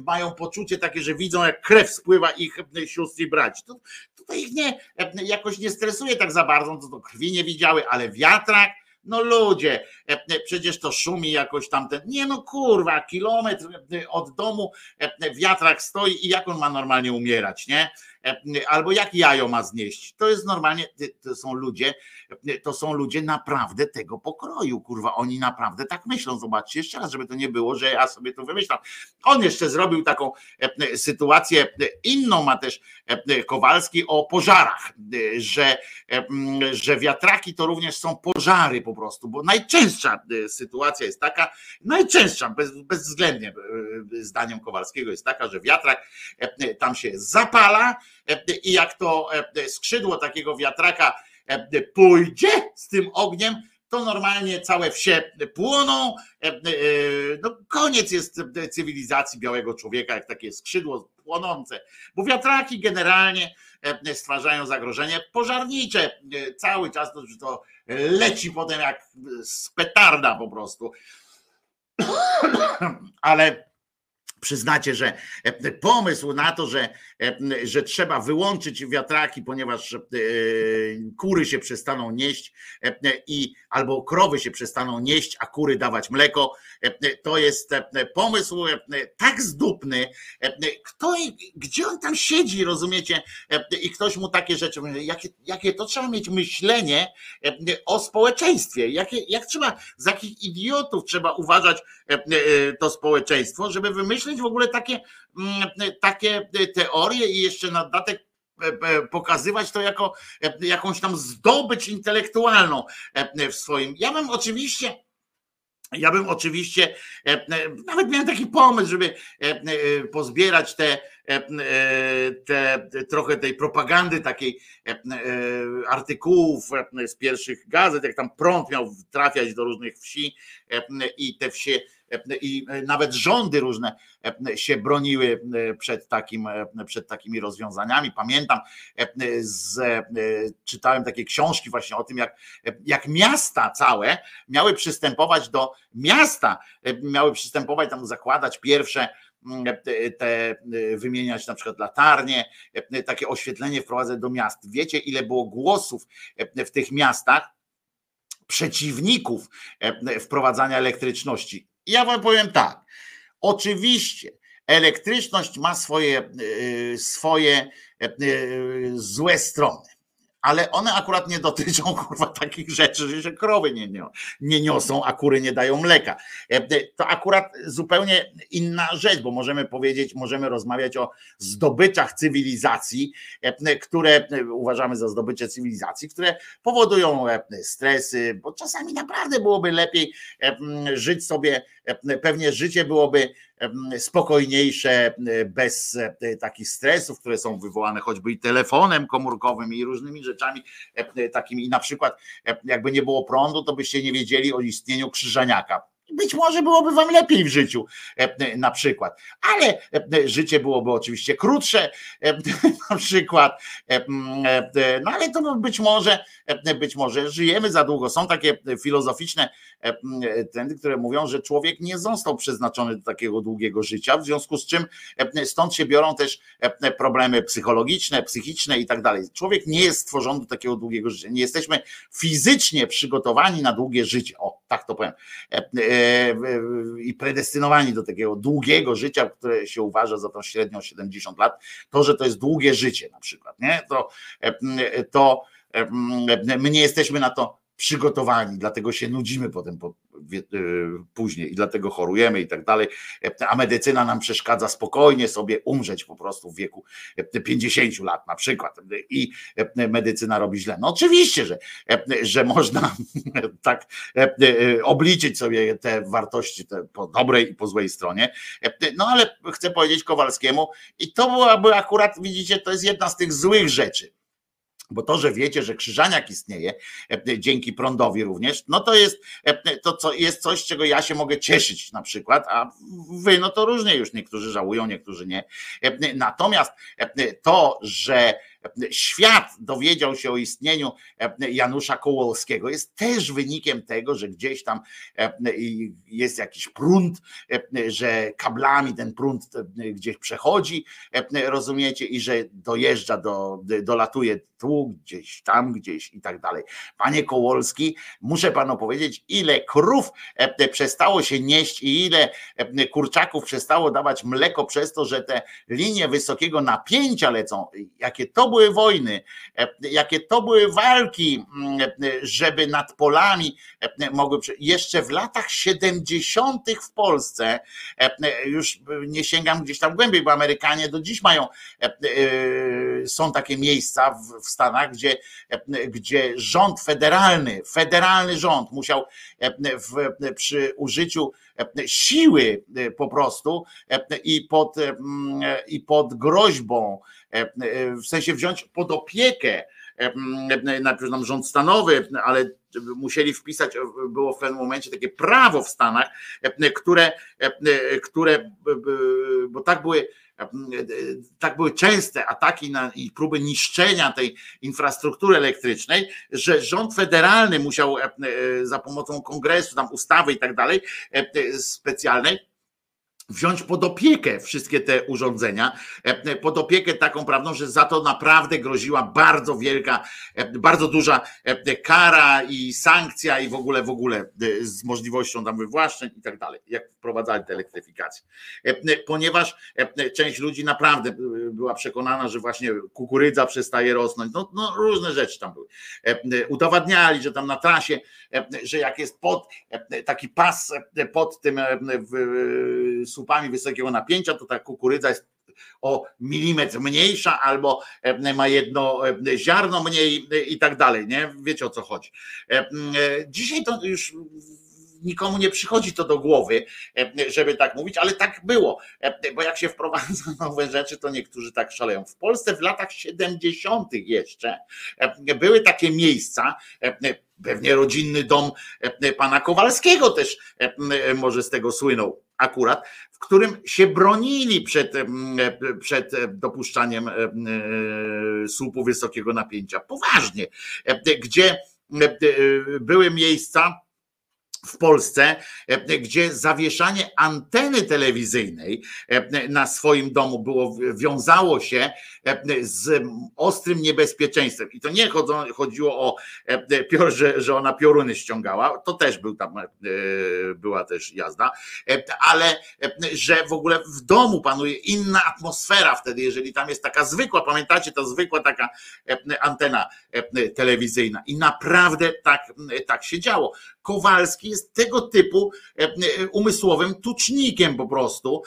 mają poczucie takie, że widzą, jak krew spływa ich sióstr i braci. To, tutaj ich nie, jakoś nie stresuje tak za bardzo, to, to krwi nie widziały, ale wiatrak no ludzie, e, e, przecież to szumi jakoś tamten. Nie no kurwa, kilometr e, od domu wiatrak stoi i jak on ma normalnie umierać, nie? albo jak jajo ma znieść. To jest normalnie, to są ludzie, to są ludzie naprawdę tego pokroju, kurwa, oni naprawdę tak myślą. Zobaczcie jeszcze raz, żeby to nie było, że ja sobie to wymyślam. On jeszcze zrobił taką sytuację inną, ma też Kowalski o pożarach, że, że wiatraki to również są pożary po prostu, bo najczęstsza sytuacja jest taka, najczęstsza, bez, bezwzględnie zdaniem Kowalskiego jest taka, że wiatrak tam się zapala i jak to skrzydło takiego wiatraka pójdzie z tym ogniem, to normalnie całe wsie płoną. No, koniec jest cywilizacji białego człowieka, jak takie skrzydło płonące, bo wiatraki generalnie stwarzają zagrożenie pożarnicze. Cały czas to, to leci potem jak z petarda po prostu. Ale przyznacie, że e, pomysł na to, że, e, że trzeba wyłączyć wiatraki, ponieważ e, kury się przestaną nieść i albo krowy się przestaną nieść, a kury dawać mleko, to jest pomysł tak zdupny. Kto, gdzie on tam siedzi, rozumiecie? I ktoś mu takie rzeczy mówi, jakie, jakie to trzeba mieć myślenie o społeczeństwie, jakie, jak trzeba, z jakich idiotów trzeba uważać to społeczeństwo, żeby wymyślić w ogóle takie, mm, takie teorie i jeszcze na dodatek e, e, pokazywać to jako e, jakąś tam zdobycz intelektualną w swoim. Ja bym oczywiście. Ja bym oczywiście, nawet miałem taki pomysł, żeby pozbierać te, te, trochę tej propagandy, takiej artykułów z pierwszych gazet, jak tam prąd miał trafiać do różnych wsi i te wsie i nawet rządy różne się broniły przed, takim, przed takimi rozwiązaniami. Pamiętam, z, czytałem takie książki właśnie o tym, jak, jak miasta całe miały przystępować do miasta, miały przystępować tam zakładać pierwsze te wymieniać na przykład latarnie, takie oświetlenie wprowadzać do miast. Wiecie, ile było głosów w tych miastach przeciwników wprowadzania elektryczności? Ja wam powiem tak. Oczywiście elektryczność ma swoje, y, swoje y, złe strony ale one akurat nie dotyczą kurwa takich rzeczy, że krowy nie, nie niosą, a kury nie dają mleka. E, to akurat zupełnie inna rzecz, bo możemy powiedzieć, możemy rozmawiać o zdobyczach cywilizacji, e, które uważamy za zdobycze cywilizacji, które powodują e, stresy, bo czasami naprawdę byłoby lepiej żyć sobie, pewnie życie byłoby spokojniejsze, bez takich stresów, które są wywołane choćby i telefonem komórkowym i różnymi rzeczami takimi. I na przykład, jakby nie było prądu, to byście nie wiedzieli o istnieniu krzyżaniaka być może byłoby wam lepiej w życiu, e, na przykład, ale e, życie byłoby oczywiście krótsze, e, na przykład, no ale to być może, być może żyjemy za długo. Są takie filozoficzne trendy, które mówią, że człowiek nie został przeznaczony do takiego długiego życia, w związku z czym stąd się biorą też problemy psychologiczne, psychiczne i tak dalej. Człowiek nie jest stworzony do takiego długiego życia. Nie jesteśmy fizycznie przygotowani na długie życie. O, tak to powiem i predestynowani do takiego długiego życia, które się uważa za tą średnią 70 lat, to, że to jest długie życie na przykład, nie? To, to my nie jesteśmy na to przygotowani, dlatego się nudzimy potem po, e, później i dlatego chorujemy i tak dalej, a medycyna nam przeszkadza spokojnie sobie umrzeć po prostu w wieku 50 lat na przykład. I medycyna robi źle. No oczywiście, że, że można tak obliczyć sobie te wartości te po dobrej i po złej stronie, no ale chcę powiedzieć Kowalskiemu i to byłaby akurat, widzicie, to jest jedna z tych złych rzeczy, bo to, że wiecie, że krzyżaniak istnieje e, dzięki prądowi również, no to jest e, to co jest coś, czego ja się mogę cieszyć na przykład, a wy no to różnie już niektórzy żałują, niektórzy nie. E, natomiast to, że świat dowiedział się o istnieniu Janusza Kołowskiego, jest też wynikiem tego, że gdzieś tam jest jakiś prąd, że kablami ten prąd gdzieś przechodzi, rozumiecie, i że dojeżdża do, dolatuje tu, gdzieś tam, gdzieś i tak dalej. Panie Kołolski, muszę panu powiedzieć, ile krów przestało się nieść i ile kurczaków przestało dawać mleko przez to, że te linie wysokiego napięcia lecą. Jakie to były wojny, jakie to były walki, żeby nad polami mogły. Jeszcze w latach 70. w Polsce, już nie sięgam gdzieś tam głębiej, bo Amerykanie do dziś mają, są takie miejsca w, Stanach, gdzie, gdzie rząd federalny, federalny rząd musiał przy użyciu siły po prostu i pod, i pod groźbą, w sensie wziąć pod opiekę najpierw nam rząd stanowy, ale musieli wpisać, było w pewnym momencie takie prawo w Stanach, które, które bo tak były tak były częste ataki na, i próby niszczenia tej infrastruktury elektrycznej, że rząd federalny musiał e, e, za pomocą kongresu, tam ustawy i tak dalej, e, specjalnej, wziąć pod opiekę wszystkie te urządzenia, e, pod opiekę taką prawną, że za to naprawdę groziła bardzo wielka, e, bardzo duża e, kara i sankcja i w ogóle, w ogóle z możliwością tam wywłaszczeń i tak dalej, jak wprowadzali tę elektryfikację. Ponieważ część ludzi naprawdę była przekonana, że właśnie kukurydza przestaje rosnąć, no, no różne rzeczy tam były. Udowadniali, że tam na trasie, że jak jest pod taki pas pod tym w, słupami wysokiego napięcia, to ta kukurydza jest o milimetr mniejsza albo e, ma jedno e, ziarno mniej e, i tak dalej, nie? Wiecie o co chodzi. Dzisiaj to już nikomu nie przychodzi to do głowy, żeby tak mówić, ale tak było, bo jak się wprowadza nowe rzeczy, to niektórzy tak szaleją. W Polsce w latach 70. jeszcze były takie miejsca, pewnie rodzinny dom pana Kowalskiego też może z tego słynął akurat, w którym się bronili przed, przed dopuszczaniem słupu wysokiego napięcia. Poważnie, gdzie były miejsca, w Polsce, gdzie zawieszanie anteny telewizyjnej na swoim domu było, wiązało się z ostrym niebezpieczeństwem. I to nie chodziło o, że, że ona pioruny ściągała, to też był tam, była też jazda, ale że w ogóle w domu panuje inna atmosfera wtedy, jeżeli tam jest taka zwykła, pamiętacie, ta zwykła taka antena telewizyjna. I naprawdę tak, tak się działo. Kowalski jest tego typu umysłowym tucznikiem po prostu.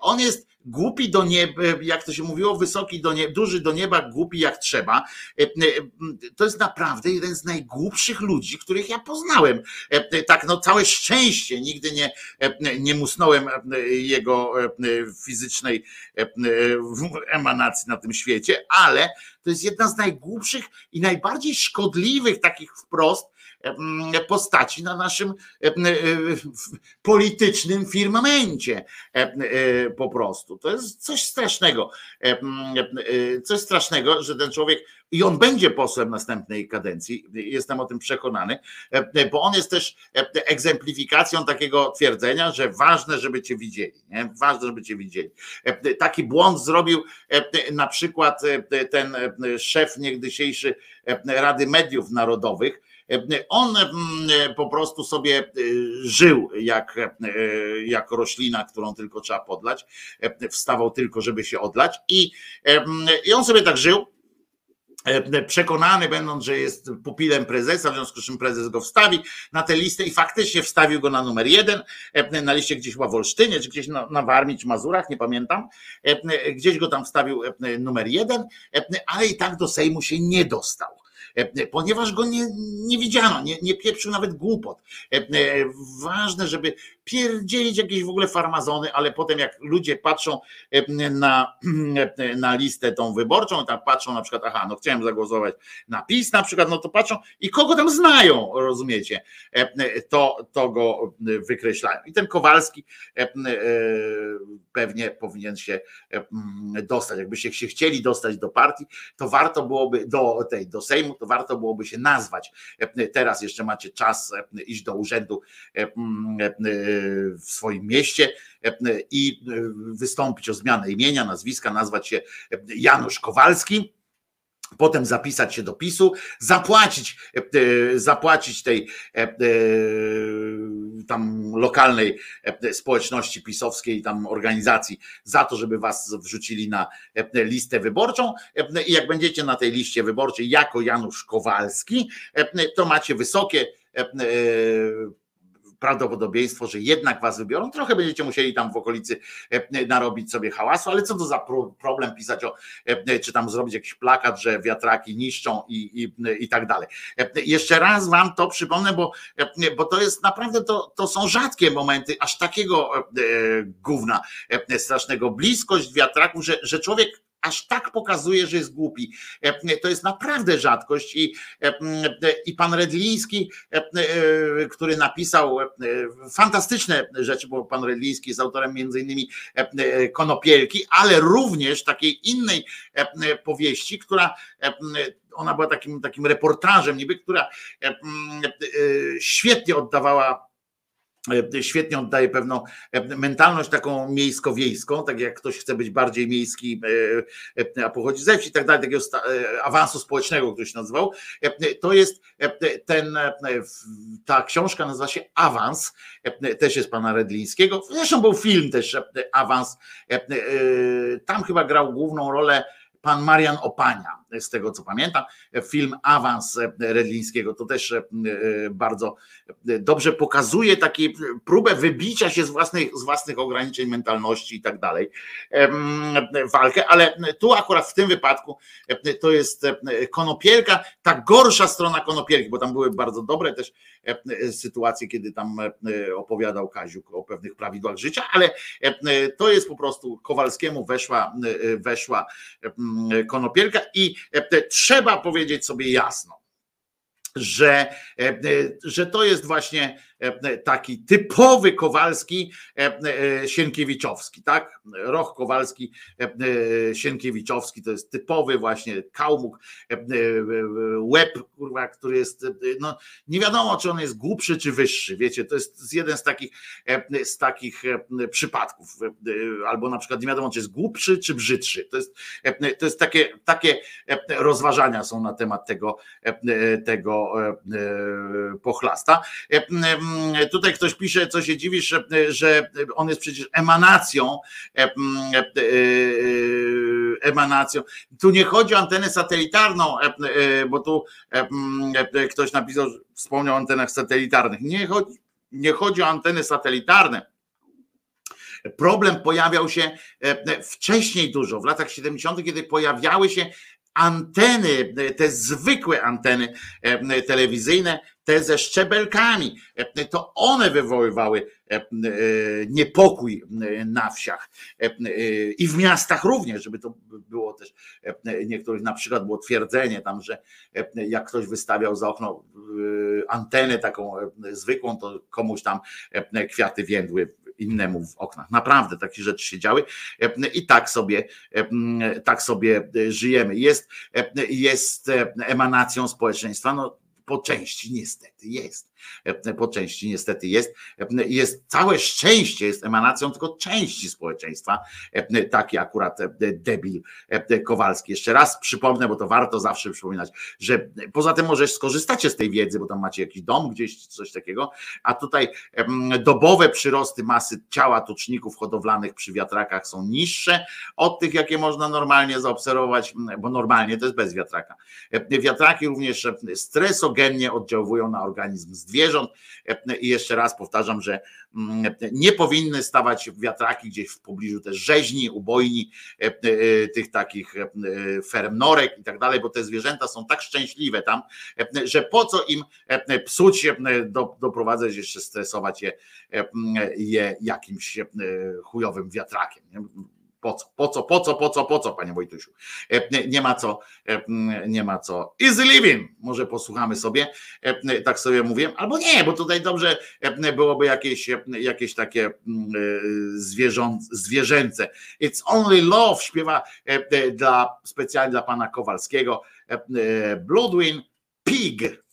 On jest głupi do nieba, jak to się mówiło, wysoki do nieba, duży do nieba, głupi jak trzeba. E, e, to jest naprawdę jeden z najgłupszych ludzi, których ja poznałem. E, tak, no całe szczęście, nigdy nie, nie musnąłem jego fizycznej emanacji na tym świecie, ale to jest jedna z najgłupszych i najbardziej szkodliwych takich wprost postaci na naszym politycznym firmamencie po prostu. To jest coś strasznego. Coś strasznego, że ten człowiek i on będzie posłem następnej kadencji, jestem o tym przekonany, bo on jest też egzemplifikacją takiego twierdzenia, że ważne, żeby cię widzieli, nie? ważne, żeby cię widzieli. Taki błąd zrobił na przykład ten szef niegdysiejszy Rady Mediów Narodowych, on mm, po prostu sobie y, żył jak, jak roślina, którą tylko trzeba podlać. Wstawał tylko, żeby się odlać. I, i on sobie tak żył przekonany będąc, że jest pupilem prezesa, w związku z czym prezes go wstawi na tę listę i faktycznie wstawił go na numer jeden, na liście gdzieś chyba w Olsztynie, czy gdzieś na, na Warmii, czy Mazurach, nie pamiętam, gdzieś go tam wstawił numer jeden, ale i tak do Sejmu się nie dostał. Ponieważ go nie, nie widziano, nie, nie pieprzył nawet głupot. Ważne, żeby pierdzielić jakieś w ogóle farmazony, ale potem jak ludzie patrzą na, na listę tą wyborczą, tam patrzą na przykład, aha, no chciałem zagłosować na PiS na przykład, no to patrzą i kogo tam znają, rozumiecie, to, to go wykreślają. I ten Kowalski pewnie powinien się dostać. Jakbyście się chcieli dostać do partii, to warto byłoby do tej, do Sejmu, to warto byłoby się nazwać. Teraz jeszcze macie czas iść do urzędu w swoim mieście i wystąpić o zmianę imienia, nazwiska, nazwać się Janusz Kowalski potem zapisać się do PiSu, zapłacić, zapłacić tej tam lokalnej społeczności pisowskiej, tam organizacji za to, żeby was wrzucili na listę wyborczą. I jak będziecie na tej liście wyborczej jako Janusz Kowalski, to macie wysokie prawdopodobieństwo, że jednak was wybiorą. Trochę będziecie musieli tam w okolicy e, narobić sobie hałasu, ale co to za problem pisać o, e, czy tam zrobić jakiś plakat, że wiatraki niszczą i, i, i tak dalej. E, jeszcze raz wam to przypomnę, bo, bo to jest naprawdę, to, to są rzadkie momenty aż takiego gówna strasznego. Bliskość wiatraków, że, że człowiek aż tak pokazuje, że jest głupi. E, to jest naprawdę rzadkość i, e, i pan Redliński, e, który napisał fantastyczne rzeczy, bo pan Redliński jest autorem między innymi Konopielki, ale również takiej innej powieści, która ona była takim, takim reportażem niby, która świetnie oddawała E, świetnie oddaje pewną e, mentalność taką miejsko-wiejską, tak jak ktoś chce być bardziej miejski, e, a pochodzi ze wsi i tak dalej, takiego awansu społecznego, się nazywał. To jest ten, ta książka nazywa się Awans, też jest pana Redlińskiego. Zresztą był film też Awans. Tam chyba grał główną rolę pan Marian Opania, z tego co pamiętam. Film Awans Redlińskiego to też e, bardzo dobrze pokazuje taką próbę wybicia się z własnych, z własnych ograniczeń mentalności i tak dalej, walkę, ale tu akurat w tym wypadku to jest konopielka, ta gorsza strona konopielki, bo tam były bardzo dobre też sytuacje, kiedy tam opowiadał Kaziuk o pewnych prawidłach życia, ale to jest po prostu Kowalskiemu weszła, weszła konopielka i trzeba powiedzieć sobie jasno, że, że to jest właśnie E, taki typowy Kowalski e, e, Sienkiewiczowski, tak? Roch Kowalski Sienkiewiczowski to jest typowy właśnie kałmuk, łeb, kurwa, który jest, no nie wiadomo, czy on jest głupszy, czy wyższy, wiecie, to jest jeden z takich, z takich przypadków, albo na przykład nie wiadomo, czy jest głupszy, czy brzydszy, to jest, to jest takie, takie rozważania są na temat tego, tego pochlasta tutaj ktoś pisze, co się dziwisz, że, że on jest przecież emanacją, e, e, e, emanacją. Tu nie chodzi o antenę satelitarną, bo tu ktoś napisał, wspomniał o antenach satelitarnych. Nie chodzi, nie chodzi o anteny satelitarne. Problem pojawiał się wcześniej dużo, w latach 70., kiedy pojawiały się anteny, te zwykłe anteny telewizyjne, te ze szczebelkami, to one wywoływały e, e, niepokój na wsiach i w miastach również, żeby to było też niektórych na przykład było twierdzenie tam, że jak ktoś wystawiał za okno e, antenę taką zwykłą, to komuś tam kwiaty więdły innemu w oknach. Naprawdę takie rzeczy się działy i tak sobie, tak sobie żyjemy. Jest, jest emanacją społeczeństwa. No, po części niestety jest. Po części niestety jest. Jest całe szczęście, jest emanacją tylko części społeczeństwa. Taki akurat debil Kowalski. Jeszcze raz przypomnę, bo to warto zawsze przypominać, że poza tym może skorzystacie z tej wiedzy, bo tam macie jakiś dom gdzieś, coś takiego, a tutaj dobowe przyrosty masy ciała tuczników hodowlanych przy wiatrakach są niższe od tych, jakie można normalnie zaobserwować, bo normalnie to jest bez wiatraka. Wiatraki również stresogennie oddziałują na organizm zwierząt. I jeszcze raz powtarzam, że mm, nie powinny stawać wiatraki gdzieś w pobliżu też rzeźni, ubojni, tych takich ferm norek i tak dalej, bo te zwierzęta są tak szczęśliwe tam, że po co im psuć, doprowadzać jeszcze stresować je, je jakimś chujowym wiatrakiem. Po co, po co, po co, po co, po co, panie Wojtusiu? E, nie ma co, e, nie ma co. Easy living, może posłuchamy sobie, e, tak sobie mówię, albo nie, bo tutaj dobrze byłoby jakieś, jakieś takie zwierzęce. It's only love śpiewa dla, specjalnie dla pana Kowalskiego. Bloodwin Pig.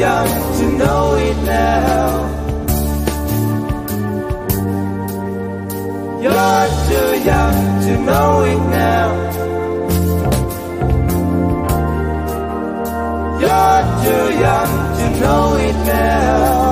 young to know it now. You're too young to know it now. You're too young to know it now.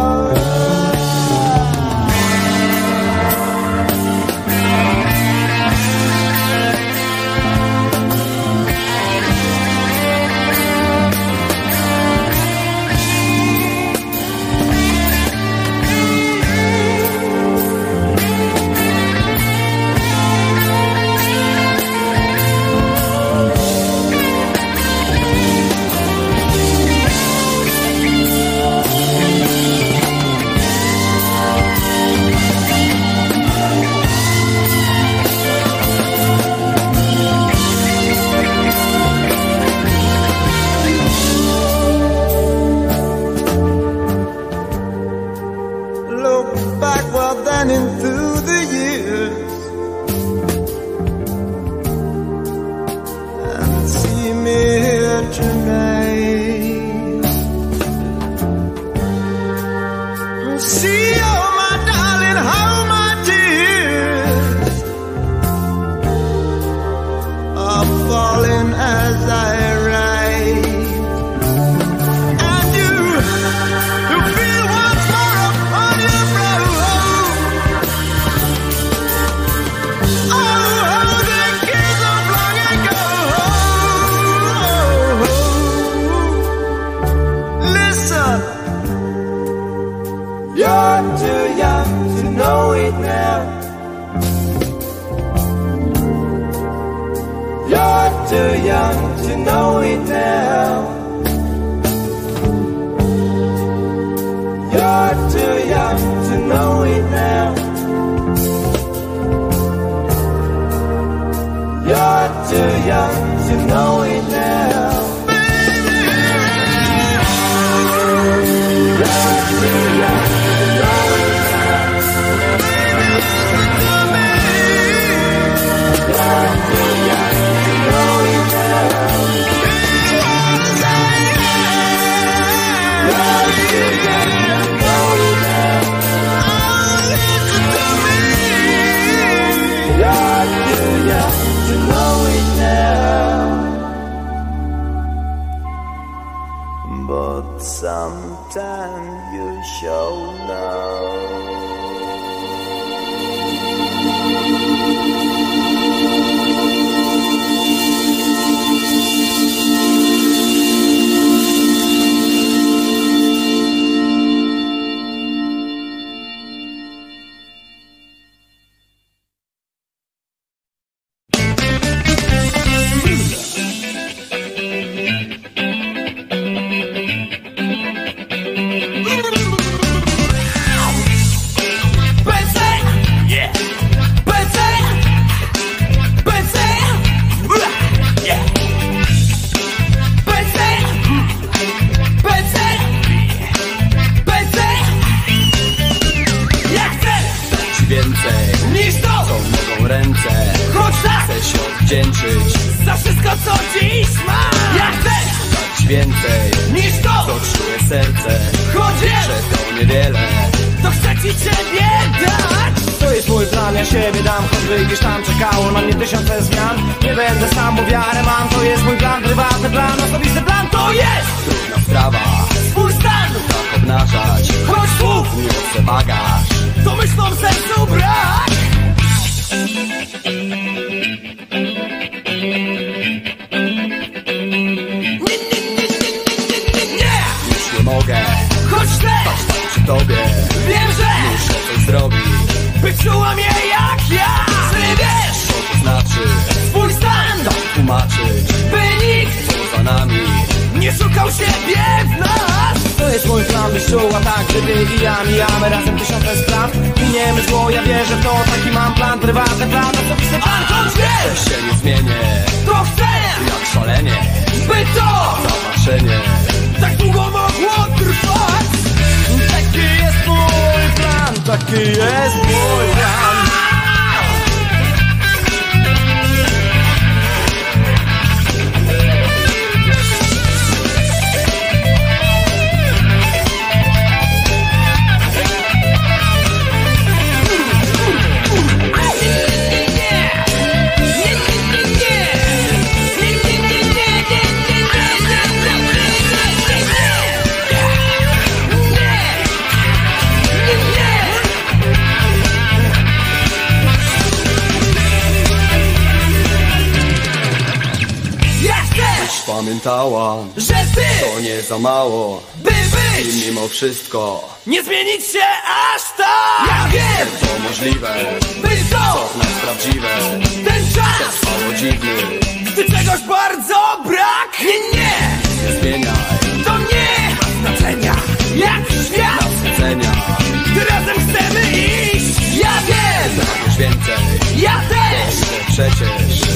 Ja też! Przecież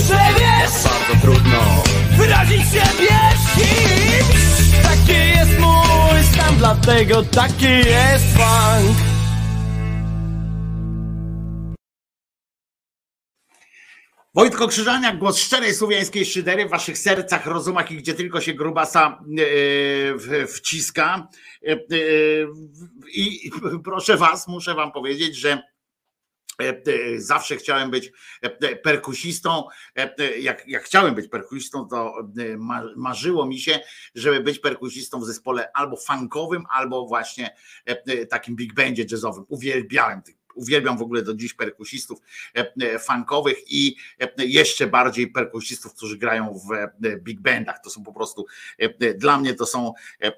Że wiesz, Bardzo trudno. Wyrazić siebie kimś Taki jest mój stan, dlatego taki jest funk Wojtko Krzyżaniak, głos szczerej słowiańskiej szydery w waszych sercach, rozumach i gdzie tylko się grubasa w- wciska. E, I proszę was, muszę wam powiedzieć, że zawsze chciałem być e, perkusistą. E, e, Jak, jak chciałem być perkusistą, to e, ma- marzyło mi się, żeby być perkusistą w zespole albo funkowym, albo właśnie e, e, takim big bandzie jazzowym. Uwielbiałem tych Uwielbiam w ogóle do dziś perkusistów e, e, funkowych i e, jeszcze bardziej perkusistów, którzy grają w e, big bandach. To są po prostu, e, e, dla mnie to są e, e,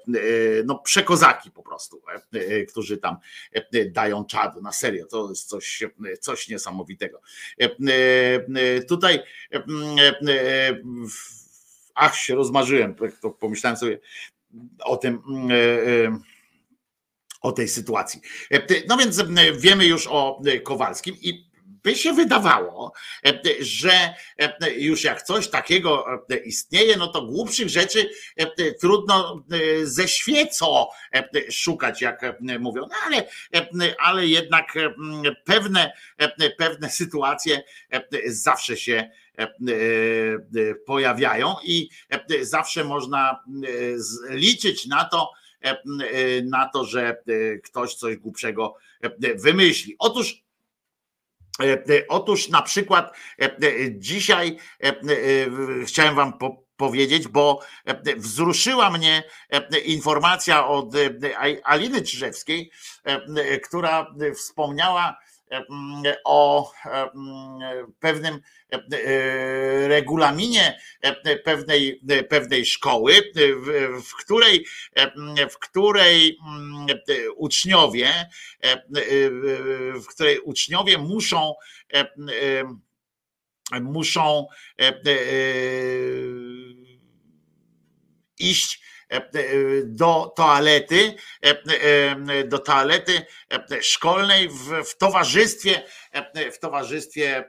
no, przekozaki po prostu, e, e, którzy tam e, dają czadu na serio. To jest coś, e, coś niesamowitego. E, e, e, Tutaj e, e, e, ach, się rozmarzyłem, tak pomyślałem sobie o tym. O tej sytuacji. E, No więc e, wiemy już o e, Kowalskim i by się wydawało, że już jak coś takiego istnieje, no to głupszych rzeczy trudno ze świecą e, szukać, jak mówią, no ale, ale jednak pewne, pewne sytuacje zawsze się pojawiają i zawsze można liczyć na to, na to, że e, ktoś coś głupszego e, wymyśli. Otóż e, e, Otóż na przykład e, e, dzisiaj e, e, chciałem wam po, powiedzieć, bo e, wzruszyła mnie e, informacja od e, Aliny Czyżewskiej, e, e, która wspomniała e, o e, m, pewnym e, e, regulaminie e, pewnej, e, pewnej szkoły, e, w, której, e, m, w której mm, e, uczniowie, e, e, w której uczniowie muszą e, e, muszą e, e, iść e, e, do toalety, e, e, do toalety e, szkolnej w, w towarzystwie, w towarzystwie e,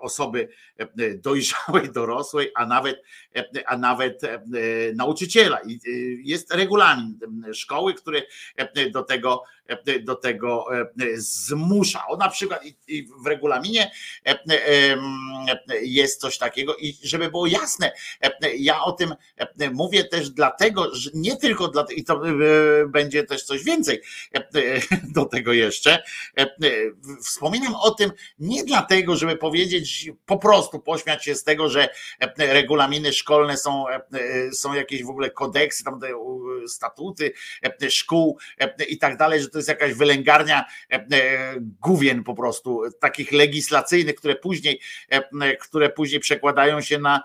osoby e, dojrzałej, dorosłej, a nawet, e, a nawet e, nauczyciela. I e, jest regulamin szkoły, który e, do tego do tego zmusza. O na przykład w regulaminie jest coś takiego i żeby było jasne, ja o tym mówię też dlatego, że nie tylko dlatego, i to będzie też coś więcej do tego jeszcze. Wspominam o tym nie dlatego, żeby powiedzieć po prostu pośmiać się z tego, że regulaminy szkolne są, są jakieś w ogóle kodeksy, tam statuty szkół i tak dalej, że to jest jakaś wylęgarnia główien po prostu, takich legislacyjnych, które później, które później przekładają się na,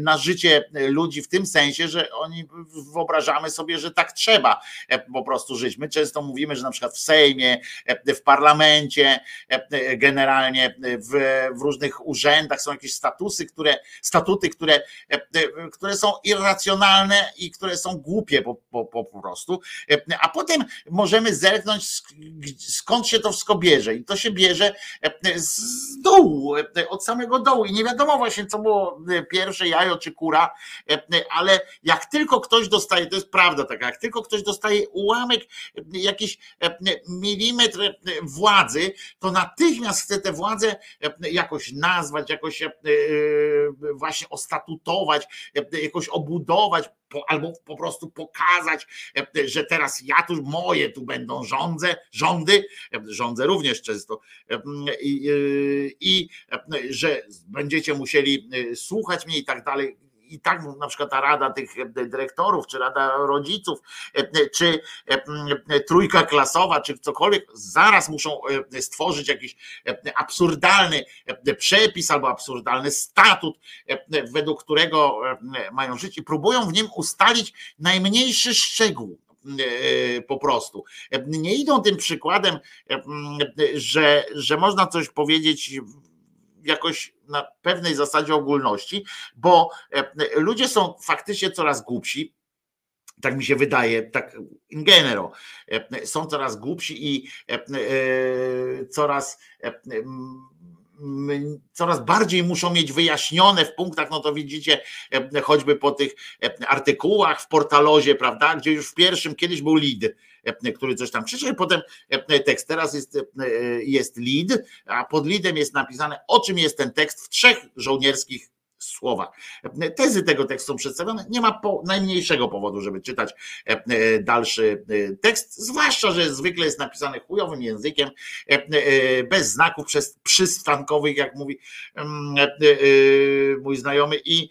na życie ludzi w tym sensie, że oni wyobrażamy sobie, że tak trzeba po prostu żyć. My często mówimy, że na przykład w Sejmie, w parlamencie, generalnie w, w różnych urzędach są jakieś statusy, które, statuty, które, które są irracjonalne i które są głupie po, po, po prostu. A potem możemy zerknąć, skąd się to wszystko bierze. I to się bierze z dołu, od samego dołu. I nie wiadomo właśnie, co było pierwsze jajo czy kura, ale jak tylko ktoś dostaje, to jest prawda taka, jak tylko ktoś dostaje ułamek, jakiś milimetr władzy, to natychmiast chce tę władzę jakoś nazwać, jakoś właśnie ostatutować, jakoś obudować, albo po prostu pokazać, że teraz ja tu moje tu będą rządzę, rządy, rządzę również często i, i że będziecie musieli słuchać mnie i tak dalej i tak na przykład ta rada tych dyrektorów, czy rada rodziców, czy trójka klasowa, czy cokolwiek, zaraz muszą stworzyć jakiś absurdalny przepis albo absurdalny statut, według którego mają żyć i próbują w nim ustalić najmniejszy szczegół po prostu. Nie idą tym przykładem, że, że można coś powiedzieć jakoś na pewnej zasadzie ogólności, bo e, ludzie są faktycznie coraz głupsi, tak mi się wydaje, tak in general, e, są coraz głupsi i e, coraz coraz bardziej muszą mieć wyjaśnione w punktach, no to widzicie choćby po tych artykułach w portalozie, prawda, gdzie już w pierwszym kiedyś był lead, E, który coś tam przeczytał, potem e, tekst. Teraz jest, e, jest lead, a pod leadem jest napisane, o czym jest ten tekst w trzech żołnierskich słowa. Tezy tego tekstu są przedstawione. Nie ma po, najmniejszego powodu, żeby czytać dalszy tekst, zwłaszcza, że zwykle jest napisany chujowym językiem, bez znaków przez przystankowych, jak mówi mm, mój znajomy, i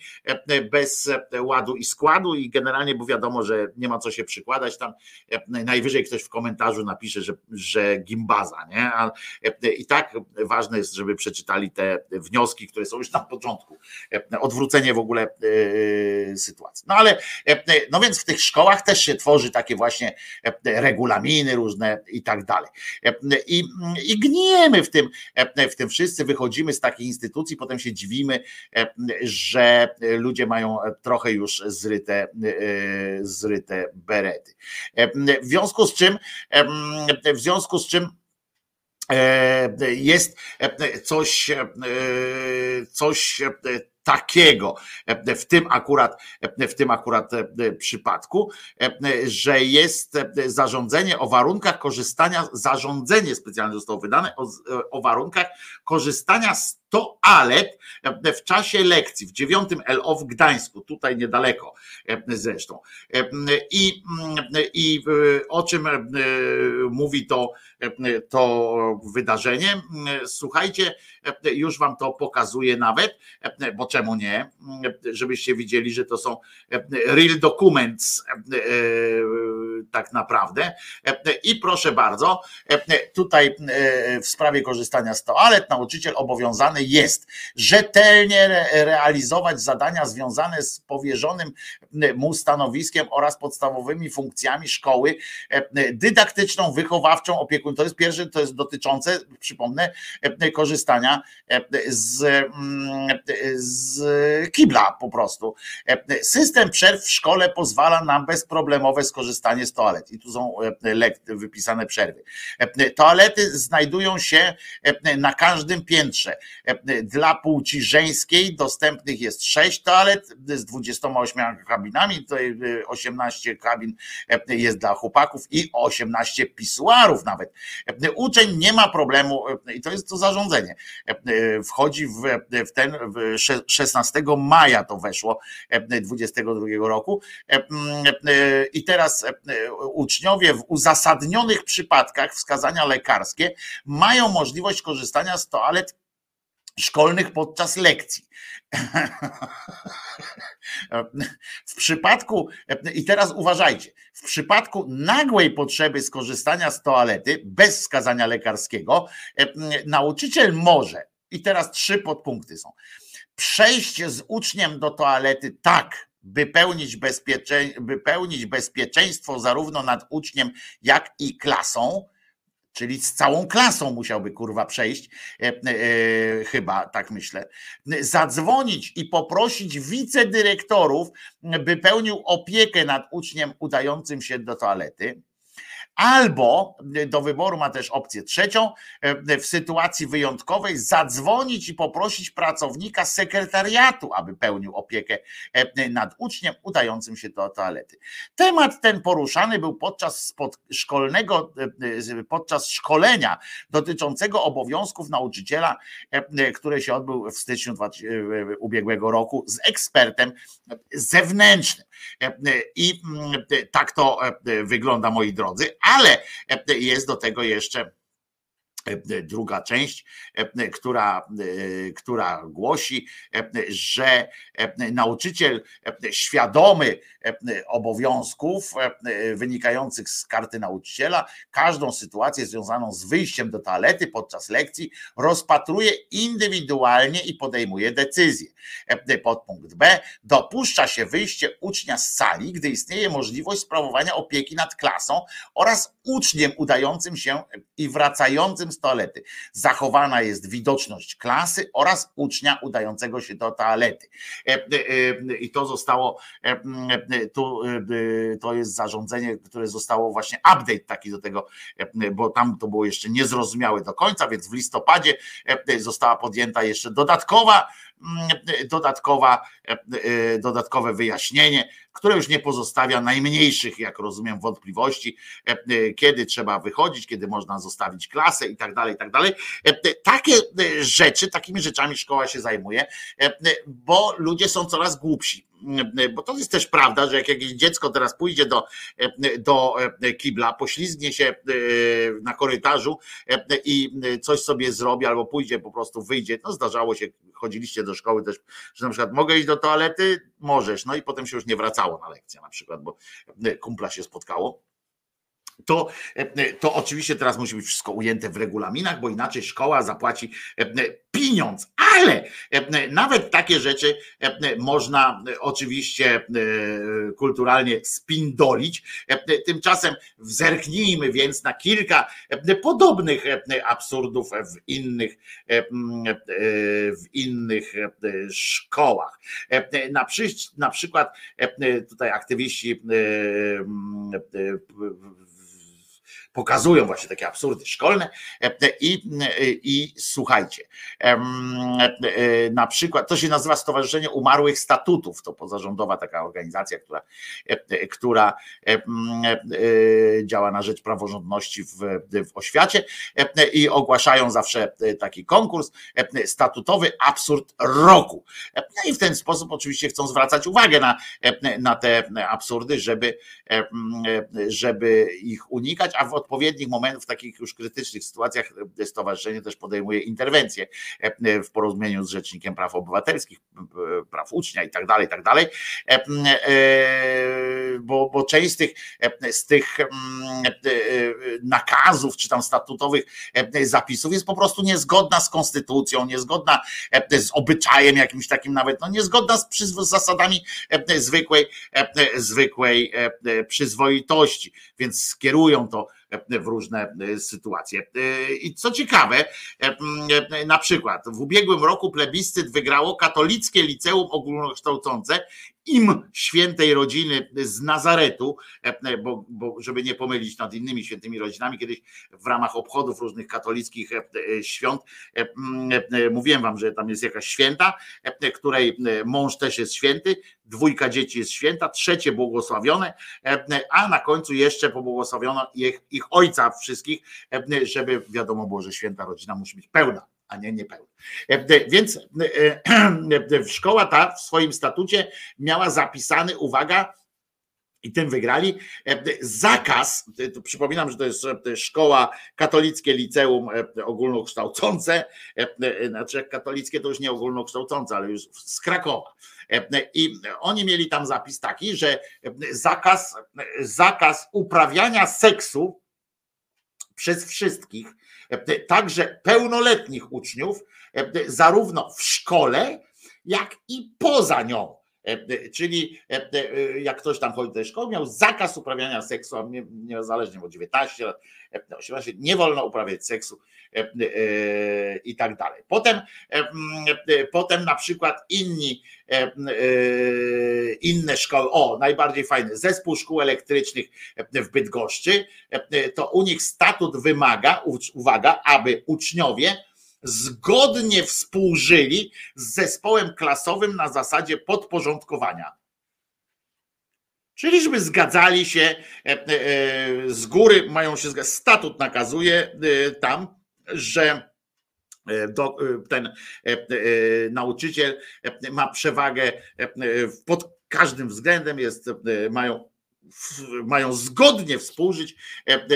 bez ładu i składu. I generalnie, bo wiadomo, że nie ma co się przykładać tam. Najwyżej ktoś w komentarzu napisze, że, że gimbaza, nie? I tak ważne jest, żeby przeczytali te wnioski, które są już na początku odwrócenie w ogóle e, sytuacji. No ale, e, no więc w tych szkołach też się tworzy takie właśnie e, regulaminy różne i tak dalej. I, i gniemy w tym, w tym wszyscy, wychodzimy z takich instytucji, potem się dziwimy, że ludzie mają trochę już zryte, zryte berety. W związku z czym, w związku z czym jest coś, coś takiego w tym akurat, w tym akurat przypadku, że jest zarządzenie o warunkach korzystania, zarządzenie specjalne zostało wydane o, o warunkach korzystania z toalet w czasie lekcji w dziewiątym LO w Gdańsku, tutaj niedaleko zresztą. I, i o czym mówi to, to wydarzenie? Słuchajcie, już wam to pokazuję nawet, bo czemu nie? Żebyście widzieli, że to są real documents tak naprawdę. I proszę bardzo, tutaj w sprawie korzystania z toalet nauczyciel obowiązany jest rzetelnie realizować zadania związane z powierzonym mu stanowiskiem oraz podstawowymi funkcjami szkoły dydaktyczną, wychowawczą, opiekun. To jest pierwsze, to jest dotyczące, przypomnę, korzystania z, z kibla po prostu. System przerw w szkole pozwala na bezproblemowe skorzystanie z toalet. I tu są wypisane przerwy. Toalety znajdują się na każdym piętrze. Dla płci żeńskiej dostępnych jest 6 toalet z 28 kabinami, tutaj 18 kabin jest dla chłopaków i 18 pisuarów nawet. Uczeń nie ma problemu, i to jest to zarządzenie, wchodzi w, w ten w 16 maja to weszło 22 roku i teraz uczniowie w uzasadnionych przypadkach wskazania lekarskie mają możliwość korzystania z toalet szkolnych podczas lekcji. W przypadku, i teraz uważajcie, w przypadku nagłej potrzeby skorzystania z toalety bez wskazania lekarskiego, nauczyciel może, i teraz trzy podpunkty są, przejść z uczniem do toalety tak, by pełnić, bezpiecze, by pełnić bezpieczeństwo zarówno nad uczniem, jak i klasą, czyli z całą klasą musiałby kurwa przejść, e, e, chyba tak myślę, zadzwonić i poprosić wicedyrektorów, by pełnił opiekę nad uczniem udającym się do toalety Albo do wyboru ma też opcję trzecią, e, w sytuacji wyjątkowej zadzwonić i poprosić pracownika sekretariatu, aby pełnił opiekę e, nad uczniem udającym się do toalety. Temat ten poruszany był podczas szkolnego, e, podczas szkolenia dotyczącego obowiązków nauczyciela, które się odbył w styczniu ubiegłego roku z ekspertem zewnętrznym. I mm, tak to wygląda, moi drodzy ale jest do tego jeszcze druga część, która, która głosi, że nauczyciel świadomy obowiązków wynikających z karty nauczyciela, każdą sytuację związaną z wyjściem do toalety podczas lekcji rozpatruje indywidualnie i podejmuje decyzję. Podpunkt B. Dopuszcza się wyjście ucznia z sali, gdy istnieje możliwość sprawowania opieki nad klasą oraz uczniem udającym się i wracającym z toalety. Zachowana jest widoczność klasy oraz ucznia udającego się do toalety. E, e, e, I to zostało, to jest zarządzenie, które zostało właśnie update taki do tego, bo tam to było jeszcze niezrozumiałe do końca, więc w listopadzie została podjęta jeszcze dodatkowa dodatkowa, dodatkowe wyjaśnienie, które już nie pozostawia najmniejszych, jak rozumiem, wątpliwości, kiedy trzeba wychodzić, kiedy można zostawić klasę i tak dalej, i tak dalej. Takie rzeczy, takimi rzeczami szkoła się zajmuje, bo ludzie są coraz głupsi bo to jest też prawda, że jak jakieś dziecko teraz pójdzie do, do kibla, poślizgnie się na korytarzu i coś sobie zrobi, albo pójdzie po prostu, wyjdzie, no zdarzało się, chodziliście do szkoły też, że na przykład mogę iść do toalety, możesz, no i potem się już nie wracało na lekcję na przykład, bo kumpla się spotkało. To, to oczywiście teraz musi być wszystko ujęte w regulaminach, bo inaczej szkoła zapłaci pieniądz, ale nawet takie rzeczy można oczywiście kulturalnie spindolić. Tymczasem zerknijmy więc na kilka podobnych absurdów w innych, w innych szkołach. Na, na przykład tutaj aktywiści pokazują właśnie takie absurdy szkolne e, i, i słuchajcie, e, na przykład to się nazywa Stowarzyszenie Umarłych Statutów, to pozarządowa taka organizacja, która, e, która działa na rzecz praworządności w, w oświacie i ogłaszają zawsze taki konkurs statutowy absurd roku. No i w ten sposób oczywiście chcą zwracać uwagę na, na te absurdy, żeby, żeby ich unikać, a w odpowiednich momentach, w takich już krytycznych sytuacjach e, stowarzyszenie też podejmuje interwencje e, w porozumieniu z Rzecznikiem Praw Obywatelskich, praw ucznia i tak dalej, i tak dalej, e, bo, bo część z tych, z tych nakazów czy tam statutowych zapisów jest po prostu niezgodna z konstytucją, niezgodna z obyczajem jakimś takim nawet, no niezgodna z, z zasadami zwykłej, zwykłej przyzwoitości, więc skierują to w różne sytuacje. I co ciekawe, na przykład w ubiegłym roku plebiscyt wygrało katolickie liceum ogólnokształcące im świętej rodziny z Nazaretu, e, bo, bo, żeby nie pomylić nad innymi świętymi rodzinami, kiedyś w ramach obchodów różnych katolickich e, e, świąt mówiłem wam, że tam jest jakaś święta, której mąż też jest święty, dwójka dzieci jest święta, trzecie błogosławione, a na końcu jeszcze pobłogosławiono ich, ich ojca wszystkich, żeby wiadomo było, że święta rodzina musi być pełna a nie niepełny. E, więc e, e, szkoła ta w swoim statucie miała zapisany, uwaga, i tym wygrali. Zakaz, przypominam, że to jest szkoła katolickie liceum ogólnokształcące, znaczy katolickie to już nie ogólnokształcące, ale już z Krakowa. I oni mieli tam zapis taki, że zakaz, zakaz uprawiania seksu przez wszystkich E, także pełnoletnich uczniów, e, zarówno w szkole, jak i poza nią. E, czyli jak ktoś tam chodzi do szkoły, miał zakaz uprawiania seksu, a niezależnie od 19 lat, 18, nie wolno uprawiać seksu i tak dalej. Potem, potem na przykład inni, inne szkoły, o najbardziej fajny, zespół szkół elektrycznych w Bydgoszczy, to u nich statut wymaga, uwaga, aby uczniowie zgodnie współżyli z zespołem klasowym na zasadzie podporządkowania. Czyli żeby zgadzali się e, e, z góry, mają się zgadzać. Statut nakazuje e, tam, że ten nauczyciel ma przewagę pod każdym względem, jest, mają mają zgodnie współżyć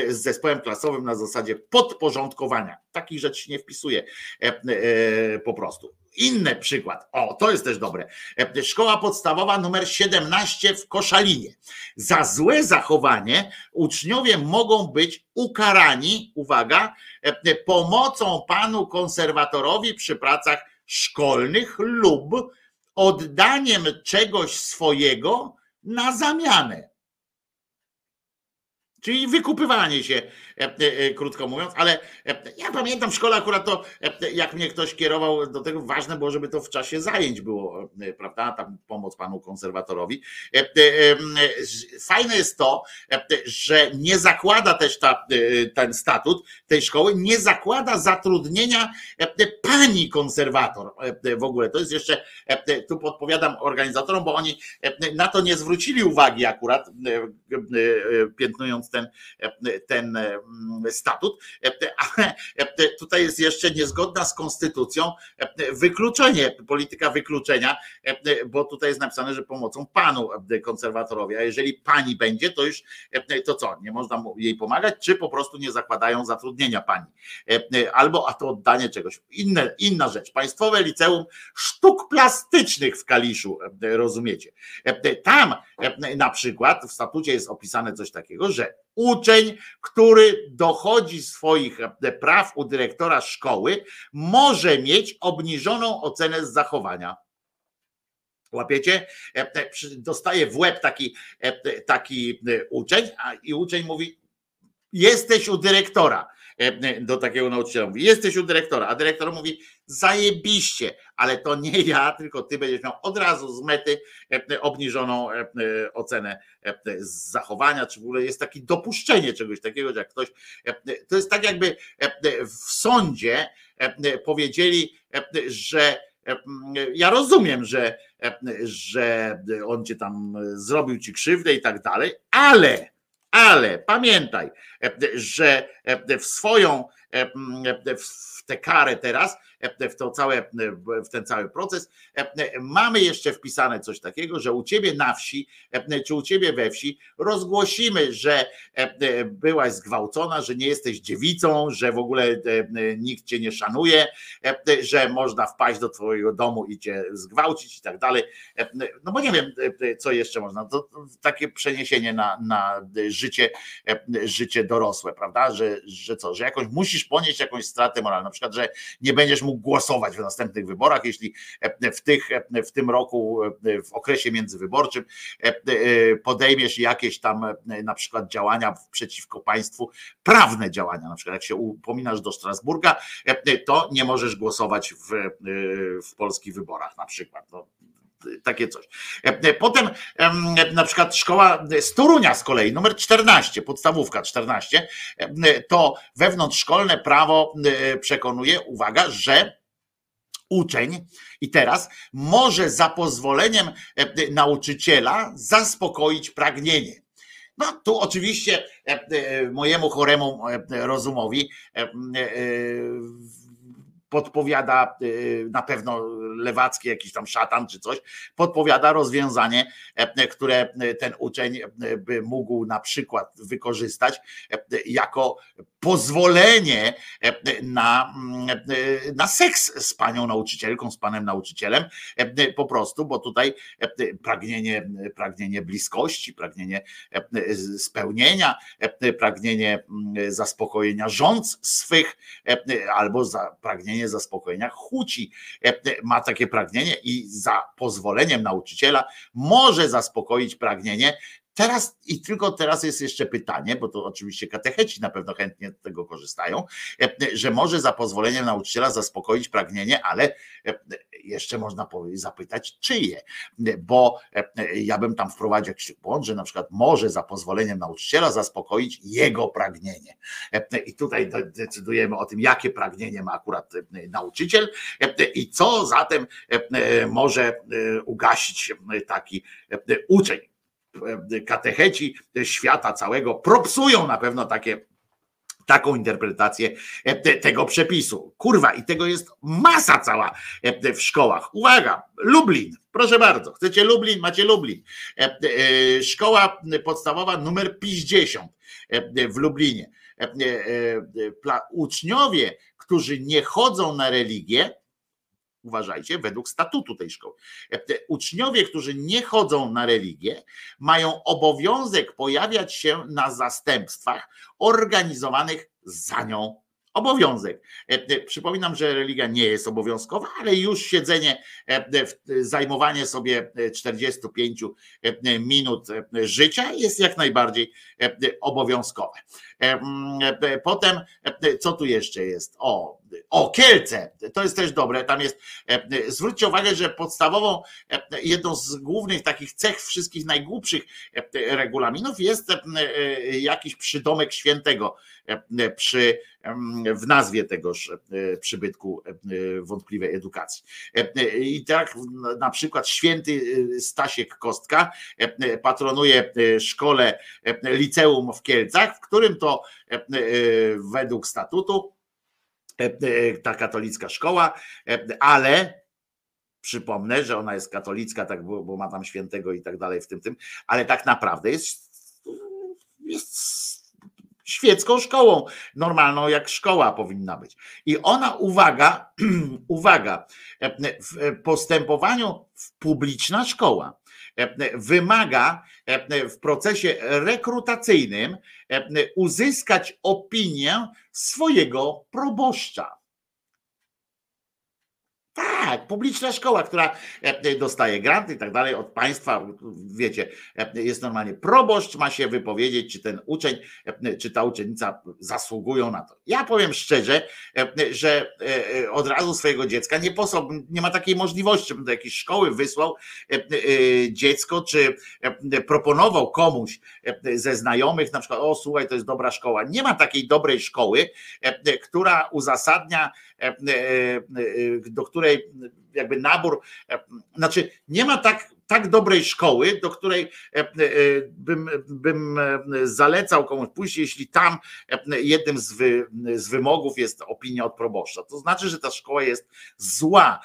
z zespołem klasowym na zasadzie podporządkowania. Takich rzeczy nie wpisuje po prostu. Inny przykład, o to jest też dobre. Szkoła podstawowa numer 17 w Koszalinie. Za złe zachowanie uczniowie mogą być ukarani, uwaga, pomocą panu konserwatorowi przy pracach szkolnych lub oddaniem czegoś swojego na zamianę. Czyli wykupywanie się, krótko mówiąc, ale ja pamiętam w szkole akurat to, jak mnie ktoś kierował do tego, ważne było, żeby to w czasie zajęć było, prawda, tam pomoc panu konserwatorowi. Fajne jest to, że nie zakłada też ta, ten statut tej szkoły, nie zakłada zatrudnienia pani konserwator w ogóle. To jest jeszcze, tu podpowiadam organizatorom, bo oni na to nie zwrócili uwagi akurat, piętnując ten, ten mm, statut, ale tutaj jest jeszcze niezgodna z konstytucją wykluczenie, polityka wykluczenia, bo tutaj jest napisane, że pomocą panu konserwatorowi, a jeżeli pani będzie, to już to co, nie można jej pomagać, czy po prostu nie zakładają zatrudnienia pani, albo a to oddanie czegoś. Inne, inna rzecz, Państwowe Liceum Sztuk Plastycznych w Kaliszu, rozumiecie? Tam na przykład w statucie jest opisane coś takiego, że uczeń, który dochodzi swoich praw u dyrektora szkoły, może mieć obniżoną ocenę z zachowania. Łapiecie? Dostaje w łeb taki, taki uczeń, i uczeń mówi: Jesteś u dyrektora. Do takiego nauczyciela mówi: Jesteś u dyrektora, a dyrektor mówi: zajebiście, ale to nie ja, tylko ty będziesz miał od razu z mety e, obniżoną e, e, ocenę z zachowania, czy w ogóle jest takie dopuszczenie czegoś takiego, że jak ktoś, to jest tak jakby w sądzie powiedzieli, że ja rozumiem, że, że on cię tam zrobił ci krzywdę i tak dalej, ale, ale pamiętaj, że w swoją, w tę karę teraz w, to całe, w ten cały proces. Mamy jeszcze wpisane coś takiego, że u ciebie na wsi, czy u ciebie we wsi rozgłosimy, że byłaś zgwałcona, że nie jesteś dziewicą, że w ogóle nikt cię nie szanuje, że można wpaść do twojego domu i cię zgwałcić i tak dalej. No bo nie wiem, co jeszcze można. To takie przeniesienie na, na życie, życie dorosłe, prawda? Że że co, że jakoś musisz ponieść jakąś stratę moralną, na przykład, że nie będziesz mógł głosować w następnych wyborach, jeśli w, tych, w tym roku, w okresie międzywyborczym podejmiesz jakieś tam na przykład działania przeciwko państwu, prawne działania, na przykład jak się upominasz do Strasburga, to nie możesz głosować w, w polskich wyborach na przykład. No, takie coś. Potem na przykład szkoła z z kolei, numer 14, podstawówka 14, to wewnątrzszkolne prawo przekonuje, uwaga, że uczeń i teraz może za pozwoleniem nauczyciela zaspokoić pragnienie. No tu oczywiście mojemu choremu rozumowi podpowiada y, na pewno lewacki jakiś tam szatan czy coś, podpowiada rozwiązanie, e, które ten uczeń e, by mógł na przykład wykorzystać e, jako pozwolenie na, na seks z panią nauczycielką, z panem nauczycielem, po prostu, bo tutaj pragnienie, pragnienie bliskości, pragnienie spełnienia, pragnienie zaspokojenia rząd swych, albo pragnienie pragnienie zaspokojenia chuci. E, e, ma takie pragnienie i za pozwoleniem nauczyciela może zaspokoić pragnienie Teraz i tylko teraz jest jeszcze pytanie, bo to oczywiście katecheci na pewno chętnie z tego korzystają, e, że może za pozwoleniem nauczyciela zaspokoić pragnienie, ale jeszcze można zapytać, czyje, bo ja bym tam wprowadził jakiś błąd, że na przykład może za pozwoleniem nauczyciela zaspokoić jego pragnienie. I tutaj decydujemy o tym, jakie pragnienie ma akurat nauczyciel i co zatem może ugasić taki uczeń katecheci świata całego propsują na pewno takie taką interpretację e, tego przepisu. Kurwa, i tego jest masa cała e, w szkołach. Uwaga, Lublin, proszę bardzo, chcecie Lublin, macie Lublin. E, szkoła podstawowa numer 50 w Lublinie. Uczniowie, którzy nie chodzą na religię, uważajcie, według statutu tej szkoły. Uczniowie, którzy nie chodzą na religię, mają obowiązek pojawiać się na zastępstwach organizowanych za nią obowiązek. E, e, przypominam, że religia nie jest obowiązkowa, ale już siedzenie, e, zajmowanie sobie 45 minut życia jest jak najbardziej obowiązkowe. Potem, co tu jeszcze jest? O, o, Kielce, to jest też dobre. Tam jest, zwróćcie uwagę, że podstawową, jedną z głównych takich cech wszystkich najgłupszych regulaminów jest jakiś przydomek świętego przy w nazwie tegoż e, przybytku e, wątpliwej edukacji. E, I tak na przykład święty Stasiek Kostka patronuje szkole liceum w Kielcach, w którym to według statutu ta katolicka szkoła, ale przypomnę, że ona jest katolicka, tak, bo, bo ma tam świętego i tak dalej w tym tym, ale tak naprawdę jest, jest świecką szkołą, normalną jak szkoła powinna być. I ona, uwaga, uwaga, w postępowaniu publiczna szkoła wymaga w procesie rekrutacyjnym uzyskać opinię swojego proboszcza. Tak, publiczna szkoła, która e, dostaje granty i tak dalej od państwa, wiecie, e, jest normalnie proboszcz, ma się wypowiedzieć, czy ten uczeń, e, czy ta uczennica zasługują na to. Ja powiem szczerze, że od razu swojego dziecka nie posłał, nie ma takiej możliwości, żebym do jakiejś szkoły wysłał dziecko, czy proponował komuś ze znajomych, na przykład, o słuchaj, to jest dobra szkoła. Nie ma takiej dobrej szkoły, która uzasadnia do której jakby nabór, znaczy nie ma tak tak dobrej szkoły, do której e, e, bym, bym e, zalecał komuś pójść, jeśli tam jednym z, wy, z wymogów jest opinia od proboszcza. To znaczy, że ta szkoła jest zła.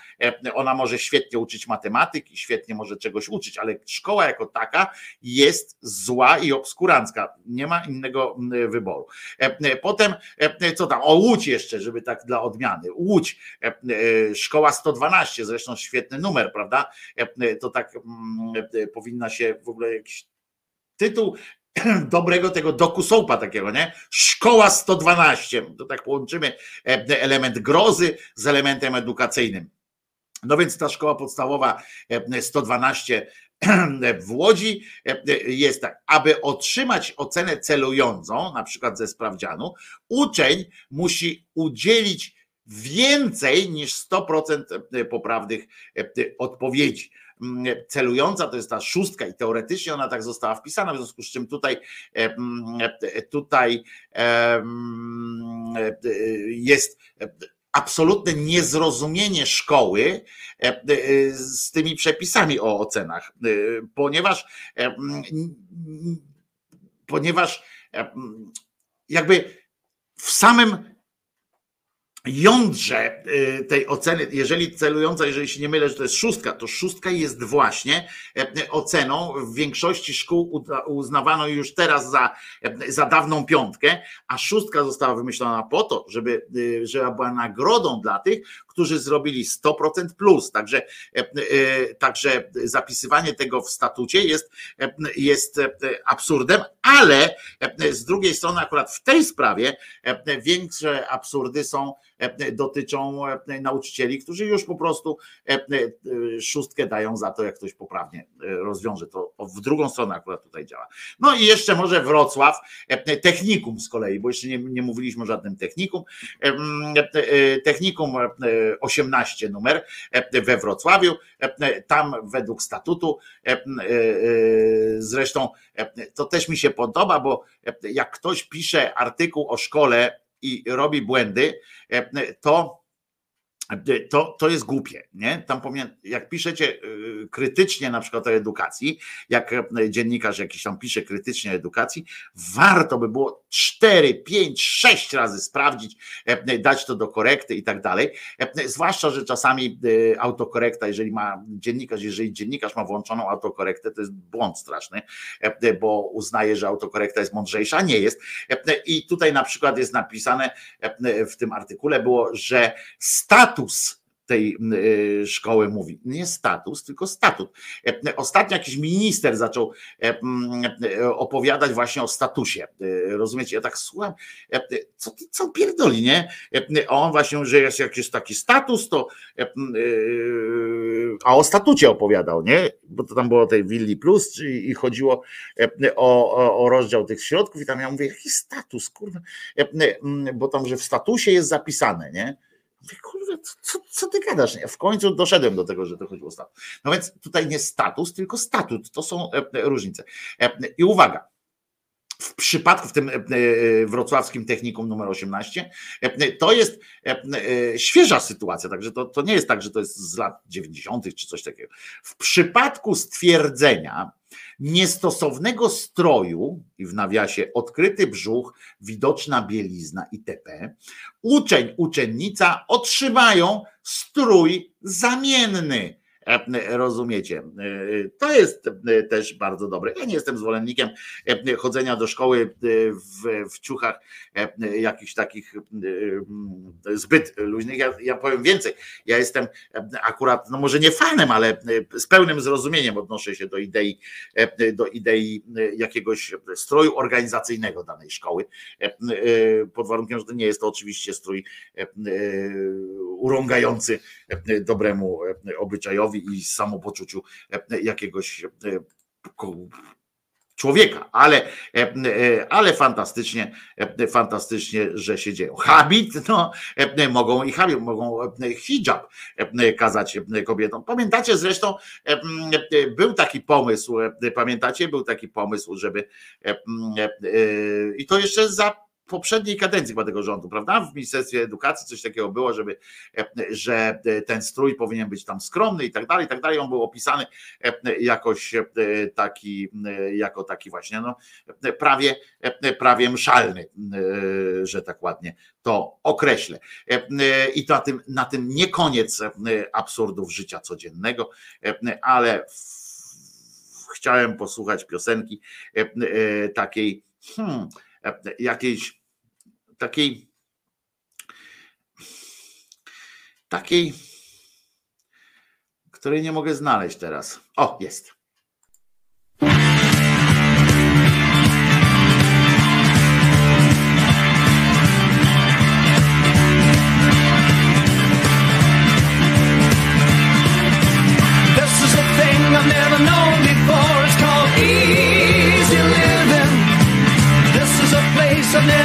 Ona może świetnie uczyć matematyki, świetnie może czegoś uczyć, ale szkoła jako taka jest zła i obskurancka. Nie ma innego wyboru. Potem, co tam? O Łódź jeszcze, żeby tak dla odmiany. Łódź, szkoła 112, zresztą świetny numer, prawda? To tak powinna się w ogóle jakiś tytuł dobrego tego dokusołpa takiego, nie? Szkoła 112. To tak połączymy element grozy z elementem edukacyjnym. No więc ta szkoła podstawowa 112 w Łodzi jest tak, aby otrzymać ocenę celującą, na przykład ze sprawdzianu, uczeń musi udzielić więcej niż 100% poprawnych odpowiedzi celująca to jest ta szóstka i teoretycznie ona tak została wpisana, w związku z czym tutaj tutaj jest absolutne niezrozumienie szkoły e, e, z tymi przepisami o ocenach, e, ponieważ ponieważ jakby w samym jądrze y, tej oceny, jeżeli celująca, jeżeli się nie mylę, że to jest szóstka, to szóstka jest właśnie e, oceną. W większości szkół uznawano już teraz za, e, za dawną piątkę, a szóstka została wymyślona po to, żeby, y, żeby była nagrodą dla tych, którzy zrobili 100% plus. Także, e, także zapisywanie tego w statucie jest, jest absurdem, ale z drugiej strony akurat w tej sprawie większe absurdy są E, dotyczą e, nauczycieli, którzy już po prostu e, szóstkę dają za to, jak ktoś poprawnie rozwiąże. To w drugą stronę akurat tutaj działa. No i jeszcze może Wrocław, technikum z kolei, bo jeszcze nie, nie mówiliśmy o żadnym technikum. Technikum 18 numer we Wrocławiu. Tam według statutu zresztą to też mi się podoba, bo jak ktoś pisze artykuł o szkole i robi błędy, e, to to, to jest głupie. Nie? Tam jak piszecie y, krytycznie na przykład o edukacji, jak e, dziennikarz jakiś tam pisze krytycznie o edukacji, warto by było 4, 5, 6 razy sprawdzić, e, dać to do korekty i tak dalej. E, zwłaszcza, że czasami autokorekta, jeżeli ma dziennikarz, jeżeli dziennikarz ma włączoną autokorektę, to jest błąd straszny, bo uznaje, że autokorekta jest mądrzejsza, nie jest. I tutaj na przykład jest napisane w tym artykule było, że status status tej y, szkoły mówi. Nie status, tylko statut. E, ostatnio jakiś minister zaczął e, e, opowiadać właśnie o statusie. Rozumiecie? Ja tak słucham, co, co pierdoli, nie? On właśnie, że jest jakiś taki status, to a o statucie opowiadał, nie? Bo to tam było o tej Willi Plus i chodziło o, o, o rozdział tych środków i tam ja mówię, jaki status, kurwa, bo tam, że w statusie jest zapisane, nie? Co, co ty gadasz? W końcu doszedłem do tego, że to chodziło o status. No więc tutaj nie status, tylko statut. To są e, e, różnice. E, I uwaga, w przypadku w tym wrocławskim technikum numer 18, to jest świeża sytuacja, także to, to nie jest tak, że to jest z lat 90. czy coś takiego. W przypadku stwierdzenia, niestosownego stroju i w nawiasie odkryty brzuch, widoczna bielizna itp. Uczeń, uczennica otrzymają strój zamienny E, rozumiecie? E, to jest e, też bardzo dobre. Ja nie jestem zwolennikiem chodzenia do szkoły w, w ciuchach jakichś takich zbyt luźnych. Ja, ja powiem więcej. Ja jestem akurat, no może nie fanem, ale z pełnym zrozumieniem odnoszę się do idei, do idei jakiegoś stroju organizacyjnego danej szkoły. Pod warunkiem, że to nie jest to oczywiście strój urągający dobremu obyczajowi i samopoczuciu e, jakiegoś e, człowieka, ale, e, ale fantastycznie, fantastycznie, że się dzieją. Habit, no, mogą i habit, mogą hijab kazać kobietom. Pamiętacie zresztą, był taki pomysł, pamiętacie, był taki pomysł, żeby i to jeszcze za poprzedniej kadencji chyba tego rządu, prawda? W Ministerstwie Edukacji coś takiego było, żeby, że ten strój powinien być tam skromny i tak dalej, i tak dalej. On był opisany jakoś taki, jako taki właśnie, no, prawie, prawie mszalny, że tak ładnie to określę. I to na tym, na tym nie koniec absurdów życia codziennego, ale chciałem posłuchać piosenki takiej, hmm, jakiejś takiej takiej, której nie mogę znaleźć teraz. O, jest. Suddenly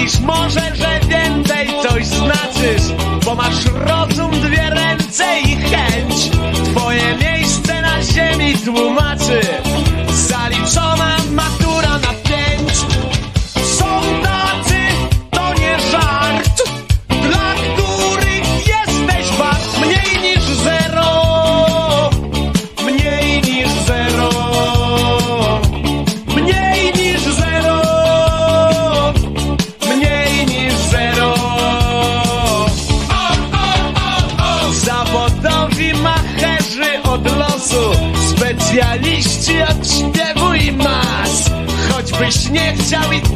Myślisz może, że więcej coś znaczysz Bo masz rozum, dwie ręce i chęć. Twoje miejsce na ziemi tłumaczy. shall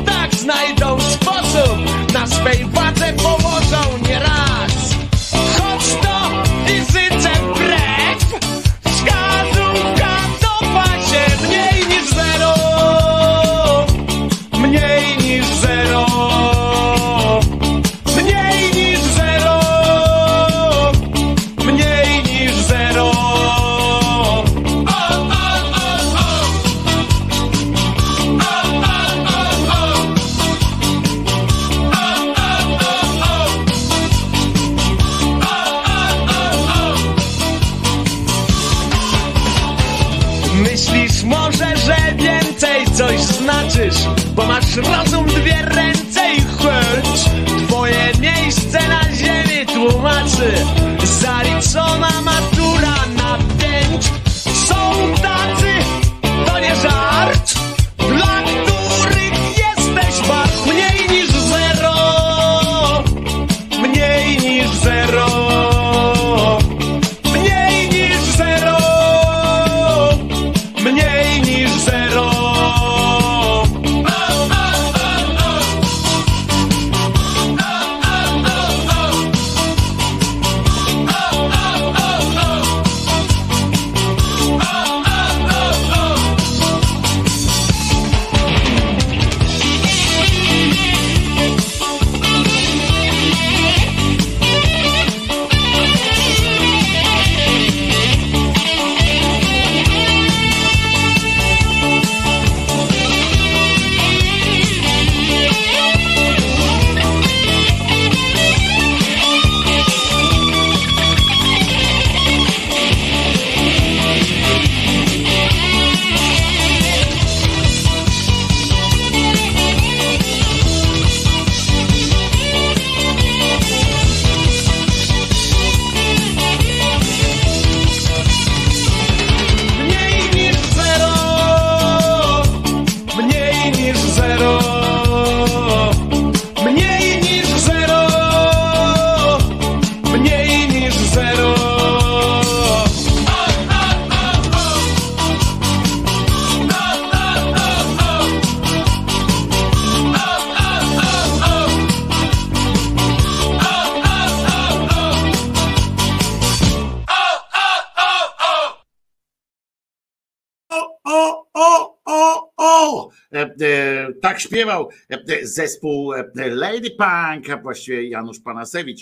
zespół Lady Punk, właściwie Janusz Panasewicz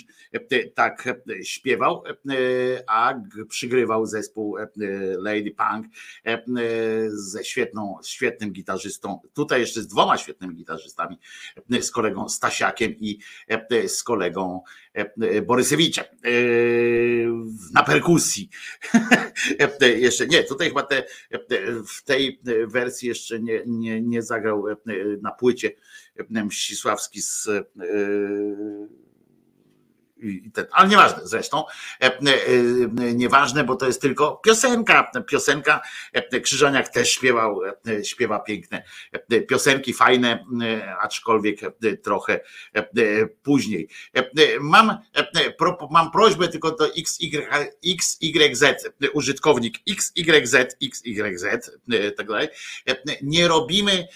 tak śpiewał, a przygrywał zespół Lady Punk ze świetną, świetnym gitarzystą, tutaj jeszcze z dwoma świetnymi gitarzystami, z kolegą Stasiakiem i z kolegą Borysewiczem na perkusji. jeszcze nie, tutaj chyba te, w tej wersji jeszcze nie, nie, nie zagrał na płycie Mścisławski z ten, ale nieważne zresztą, e, e, e, nieważne, bo to jest tylko piosenka. Piosenka Krzyżaniak też śpiewał, śpiewa piękne piosenki, fajne, aczkolwiek trochę później. Mam, mam prośbę tylko do XY, XYZ, użytkownik XYZ, XYZ, tak dalej. Nie robimy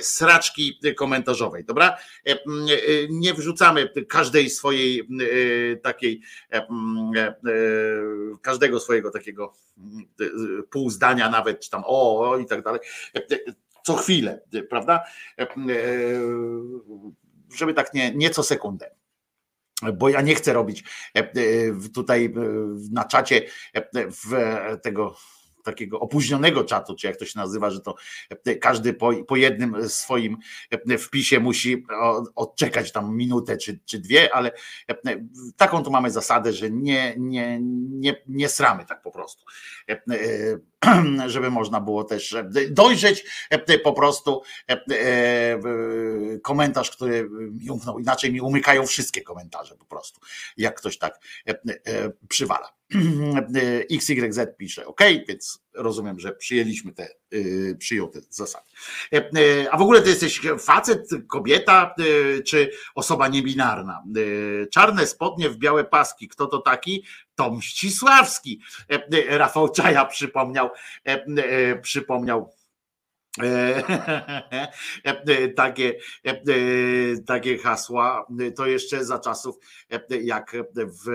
sraczki komentarzowej, dobra? Nie wrzucamy każdej swojej takiej e, mm, e, e, każdego swojego takiego mm, pół zdania nawet, czy tam o, i tak dalej, co chwilę, prawda? Żeby tak nie, nie co sekundę bo ja nie chcę robić tutaj na czacie tego takiego opóźnionego czatu, czy jak to się nazywa, że to każdy po, po jednym swoim wpisie musi odczekać tam minutę czy, czy dwie, ale taką tu mamy zasadę, że nie, nie, nie, nie sramy tak po prostu. Żeby można było też dojrzeć po prostu komentarz, który mi umknął. Inaczej mi umykają wszystkie komentarze po prostu, jak ktoś tak przywala. XYZ pisze, ok, więc rozumiem, że przyjęliśmy te, yy, przyjął te zasady. E, e, a w ogóle ty jesteś facet, kobieta, yy, czy osoba niebinarna? Yy, czarne spodnie w białe paski, kto to taki? Tom Ścisławski. Rafał Czaja przypomniał, przypomniał E, e, takie, e, takie hasła, to jeszcze za czasów, jak w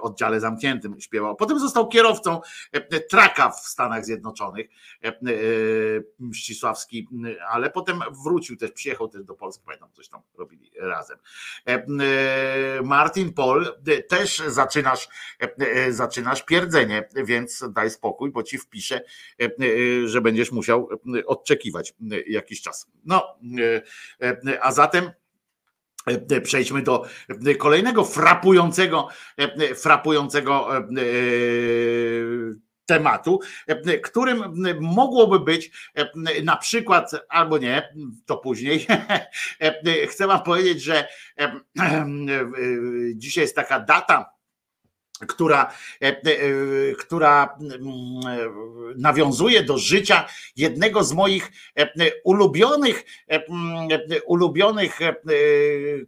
oddziale zamkniętym śpiewał. Potem został kierowcą traka w Stanach Zjednoczonych, Mścisławski, ale potem wrócił też, przyjechał też do Polski, pamiętam, coś tam robili razem. Martin Paul, też zaczynasz, zaczynasz pierdzenie, więc daj spokój, bo ci wpiszę, że będziesz musiał odczekiwać oczekiwać e, jakiś czas. No, e, e, a zatem przejdźmy do kolejnego frapującego, frapującego tematu, którym mogłoby być na przykład, albo nie, to później. Chcę Wam powiedzieć, że dzisiaj jest taka data która, e, e, która mm, e, nawiązuje do życia jednego z moich ulubionych, mm, ulubionych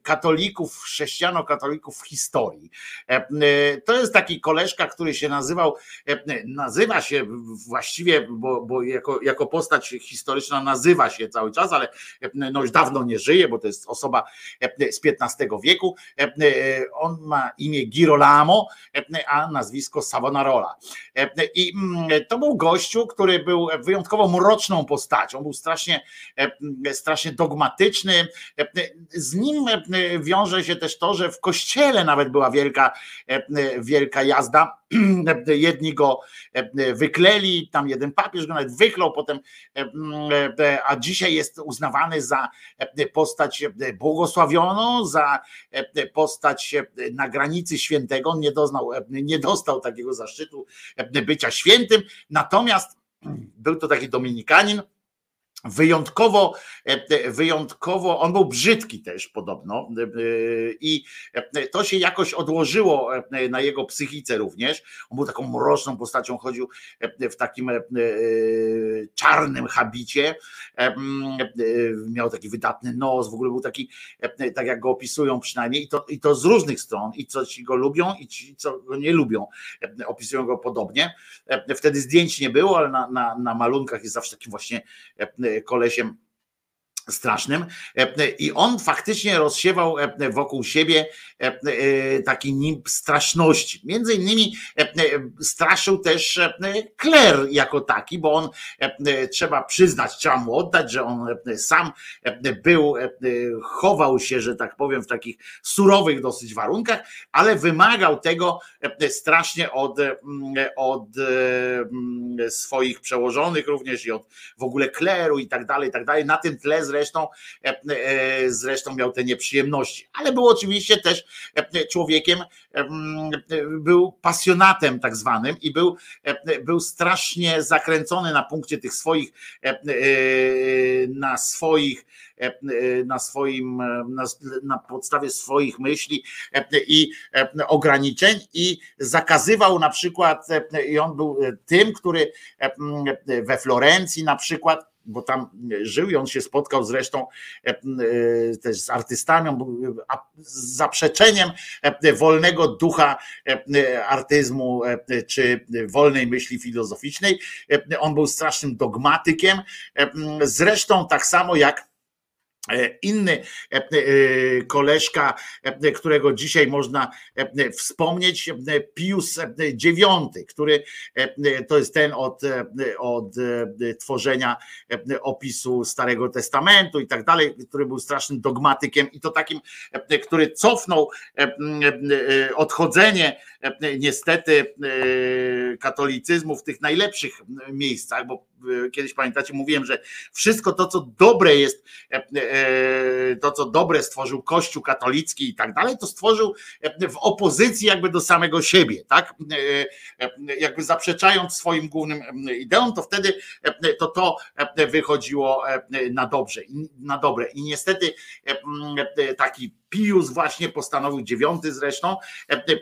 katolików, chrześcijano-katolików w historii. To jest taki koleżka, który się nazywał, nazywa się właściwie, bo, bo jako, jako postać historyczna nazywa się cały czas, ale no już dawno nie żyje, bo to jest osoba z XV wieku. On ma imię Girolamo, a nazwisko Savonarola. I mm, to był gościu, który był wyjątkowo mroczną postacią, był strasznie, strasznie dogmatyczny. Z nim wiąże się też to, że w kościele nawet była wielka, wielka jazda jedni go wykleli, tam jeden papież go nawet wyklął potem, a dzisiaj jest uznawany za postać błogosławioną, za postać na granicy świętego. Nie, doznał, nie dostał takiego zaszczytu bycia świętym, natomiast był to taki dominikanin, Wyjątkowo, e, wyjątkowo, on był brzydki też podobno e, i to się jakoś odłożyło e, na jego psychice również. On był taką mroczną postacią, chodził w takim czarnym habicie, miał taki wydatny nos, w ogóle był taki, tak jak go opisują przynajmniej i to, i to z różnych stron i co ci go lubią i ci, co go nie lubią, opisują go podobnie. Wtedy zdjęć nie było, ale na, na, na malunkach jest zawsze takim właśnie kolesiem strasznym i on faktycznie rozsiewał wokół siebie taki nimb straszności. Między innymi straszył też kler jako taki, bo on trzeba przyznać, trzeba mu oddać, że on sam był, chował się, że tak powiem, w takich surowych dosyć warunkach, ale wymagał tego strasznie od, od swoich przełożonych również i od w ogóle kleru i tak dalej, i tak dalej. Na tym tle zresztą, e, e, zresztą miał te nieprzyjemności, ale był oczywiście też e, człowiekiem, był pasjonatem tak zwanym i był, był strasznie zakręcony na punkcie tych swoich, na swoich na swoim, na, na, podstawie swoich myśli i ograniczeń i zakazywał na przykład, i on był tym, który we Florencji na przykład bo tam żył i on się spotkał zresztą e, e, też z artystami, z zaprzeczeniem e, wolnego ducha artyzmu czy wolnej myśli filozoficznej. On był strasznym dogmatykiem, zresztą tak samo jak inny e, e, koleżka, którego dzisiaj można wspomnieć, Pius IX, który to jest ten od, od tworzenia opisu Starego Testamentu i tak dalej, który był strasznym dogmatykiem i to takim, który cofnął odchodzenie niestety katolicyzmu w tych najlepszych miejscach, bo kiedyś pamiętacie, mówiłem, że wszystko to, co dobre jest, to, co dobre stworzył Kościół katolicki i tak dalej, to stworzył w opozycji jakby do samego siebie, tak? Jakby zaprzeczając swoim głównym ideom, to wtedy to to wychodziło na dobrze, na dobre. I niestety taki Pius właśnie postanowił, dziewiąty zresztą,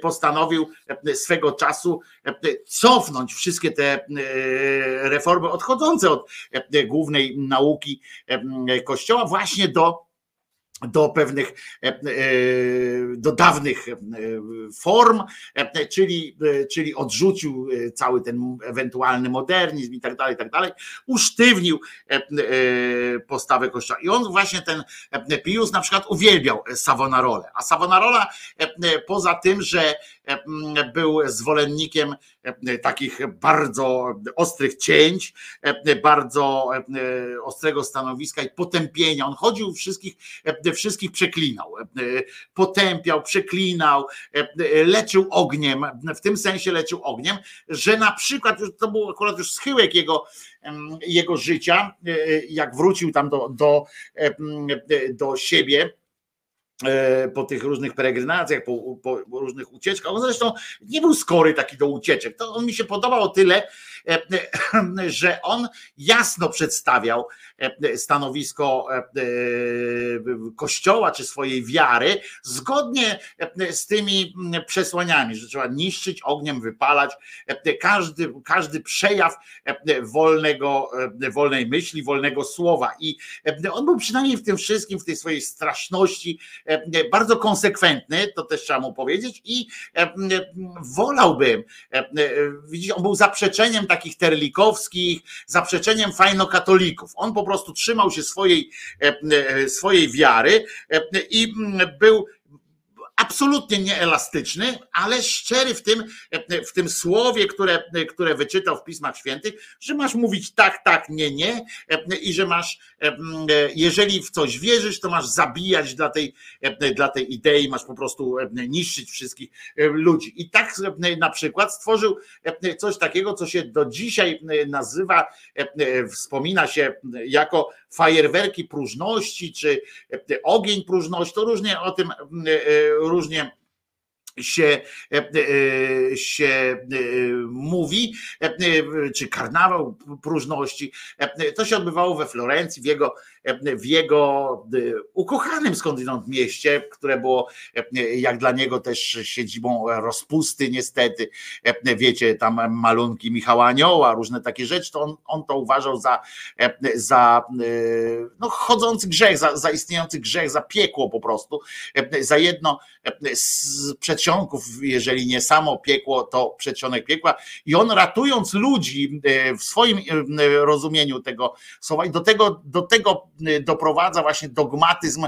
postanowił swego czasu cofnąć wszystkie te reformy odchodzące od głównej nauki Kościoła właśnie do do pewnych, e, e, do dawnych e, form, czyli, czyli odrzucił cały ten ewentualny modernizm i tak dalej, i tak dalej, usztywnił postawę Kościoła. I on właśnie ten Pius na przykład uwielbiał Savonarolę, a Savonarola poza tym, że był zwolennikiem takich bardzo ostrych cięć, bardzo ostrego stanowiska i potępienia. On chodził wszystkich, wszystkich przeklinał, potępiał, przeklinał, leczył ogniem, w tym sensie leczył ogniem, że na przykład, to był akurat już schyłek jego, jego życia, jak wrócił tam do, do, do siebie, E, po tych różnych peregrinacjach, po, po, różnych ucieczkach. On zresztą nie był skory taki do ucieczek. To on mi się podobał o tyle, e, że on jasno przedstawiał e, stanowisko kościoła czy swojej wiary zgodnie z tymi przesłaniami, że trzeba niszczyć ogniem, wypalać każdy, każdy przejaw wolnego, wolnej myśli, wolnego słowa. I on był przynajmniej w tym wszystkim, w tej swojej straszności, E, bardzo konsekwentny, to też trzeba mu powiedzieć, i e, wolałbym, e, widzisz, on był zaprzeczeniem takich terlikowskich, zaprzeczeniem fajnokatolików. On po prostu trzymał się swojej, swojej wiary i był absolutnie nieelastyczny, ale szczery w tym, w tym słowie, które, które wyczytał w Pismach Świętych, że masz mówić tak, tak, nie, nie i że masz, jeżeli w coś wierzysz, to masz zabijać dla tej, dla tej idei, masz po prostu niszczyć wszystkich ludzi. I tak na przykład stworzył coś takiego, co się do dzisiaj nazywa, wspomina się jako fajerwerki próżności, czy ogień próżności, to różnie o tym różnie się, się mówi, czy karnawał próżności. To się odbywało we Florencji, w jego w jego e, ukochanym skądinąd mieście, które było e, jak dla niego też siedzibą rozpusty niestety, e, wiecie, tam malunki Michała Anioła, różne takie rzeczy, to on, on to uważał za, za no, chodzący grzech, za, za istniejący grzech, za piekło po prostu, za jedno z, przed przedsionków, jeżeli nie samo piekło, to przedsionek piekła. I on ratując ludzi w swoim rozumieniu tego słowa i do tego, do tego doprowadza właśnie dogmatyzm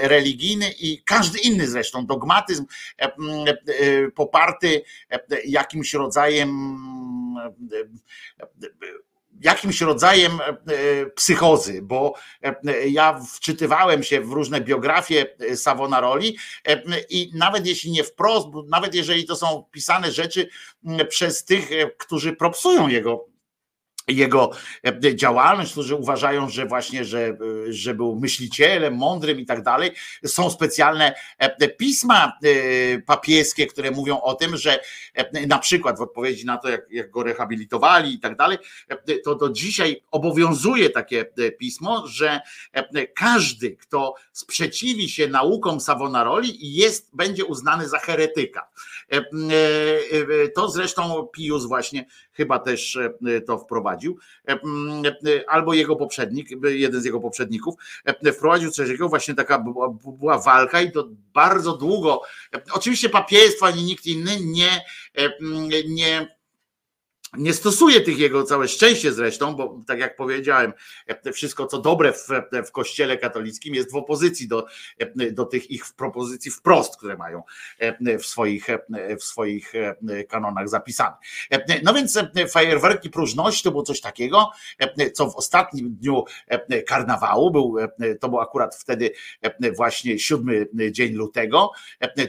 religijny i każdy inny zresztą dogmatyzm poparty jakimś rodzajem jakimś rodzajem psychozy, bo ja wczytywałem się w różne biografie Savonaroli i nawet jeśli nie wprost, nawet jeżeli to są pisane rzeczy przez tych, którzy propsują jego jego e, działalność, którzy uważają, że właśnie, że, że był myślicielem, mądrym i tak dalej. Są specjalne e, pisma e, papieskie, które mówią o tym, że na przykład w odpowiedzi na to, jak, jak go rehabilitowali i tak dalej, to do dzisiaj obowiązuje takie pismo, że każdy, kto sprzeciwi się naukom Savonaroli, jest, będzie uznany za heretyka. To zresztą Pius właśnie chyba też to wprowadził, albo jego poprzednik, jeden z jego poprzedników, wprowadził coś takiego, właśnie taka była, walka i to bardzo długo, oczywiście papiestwo ani nikt inny nie, nie nie stosuje tych jego całe szczęście zresztą, bo tak jak powiedziałem, wszystko co dobre w, w kościele katolickim jest w opozycji do, do tych ich propozycji wprost, które mają w swoich, w swoich kanonach zapisane. No więc fajerwerki próżności to było coś takiego, co w ostatnim dniu karnawału był, to był akurat wtedy właśnie siódmy dzień lutego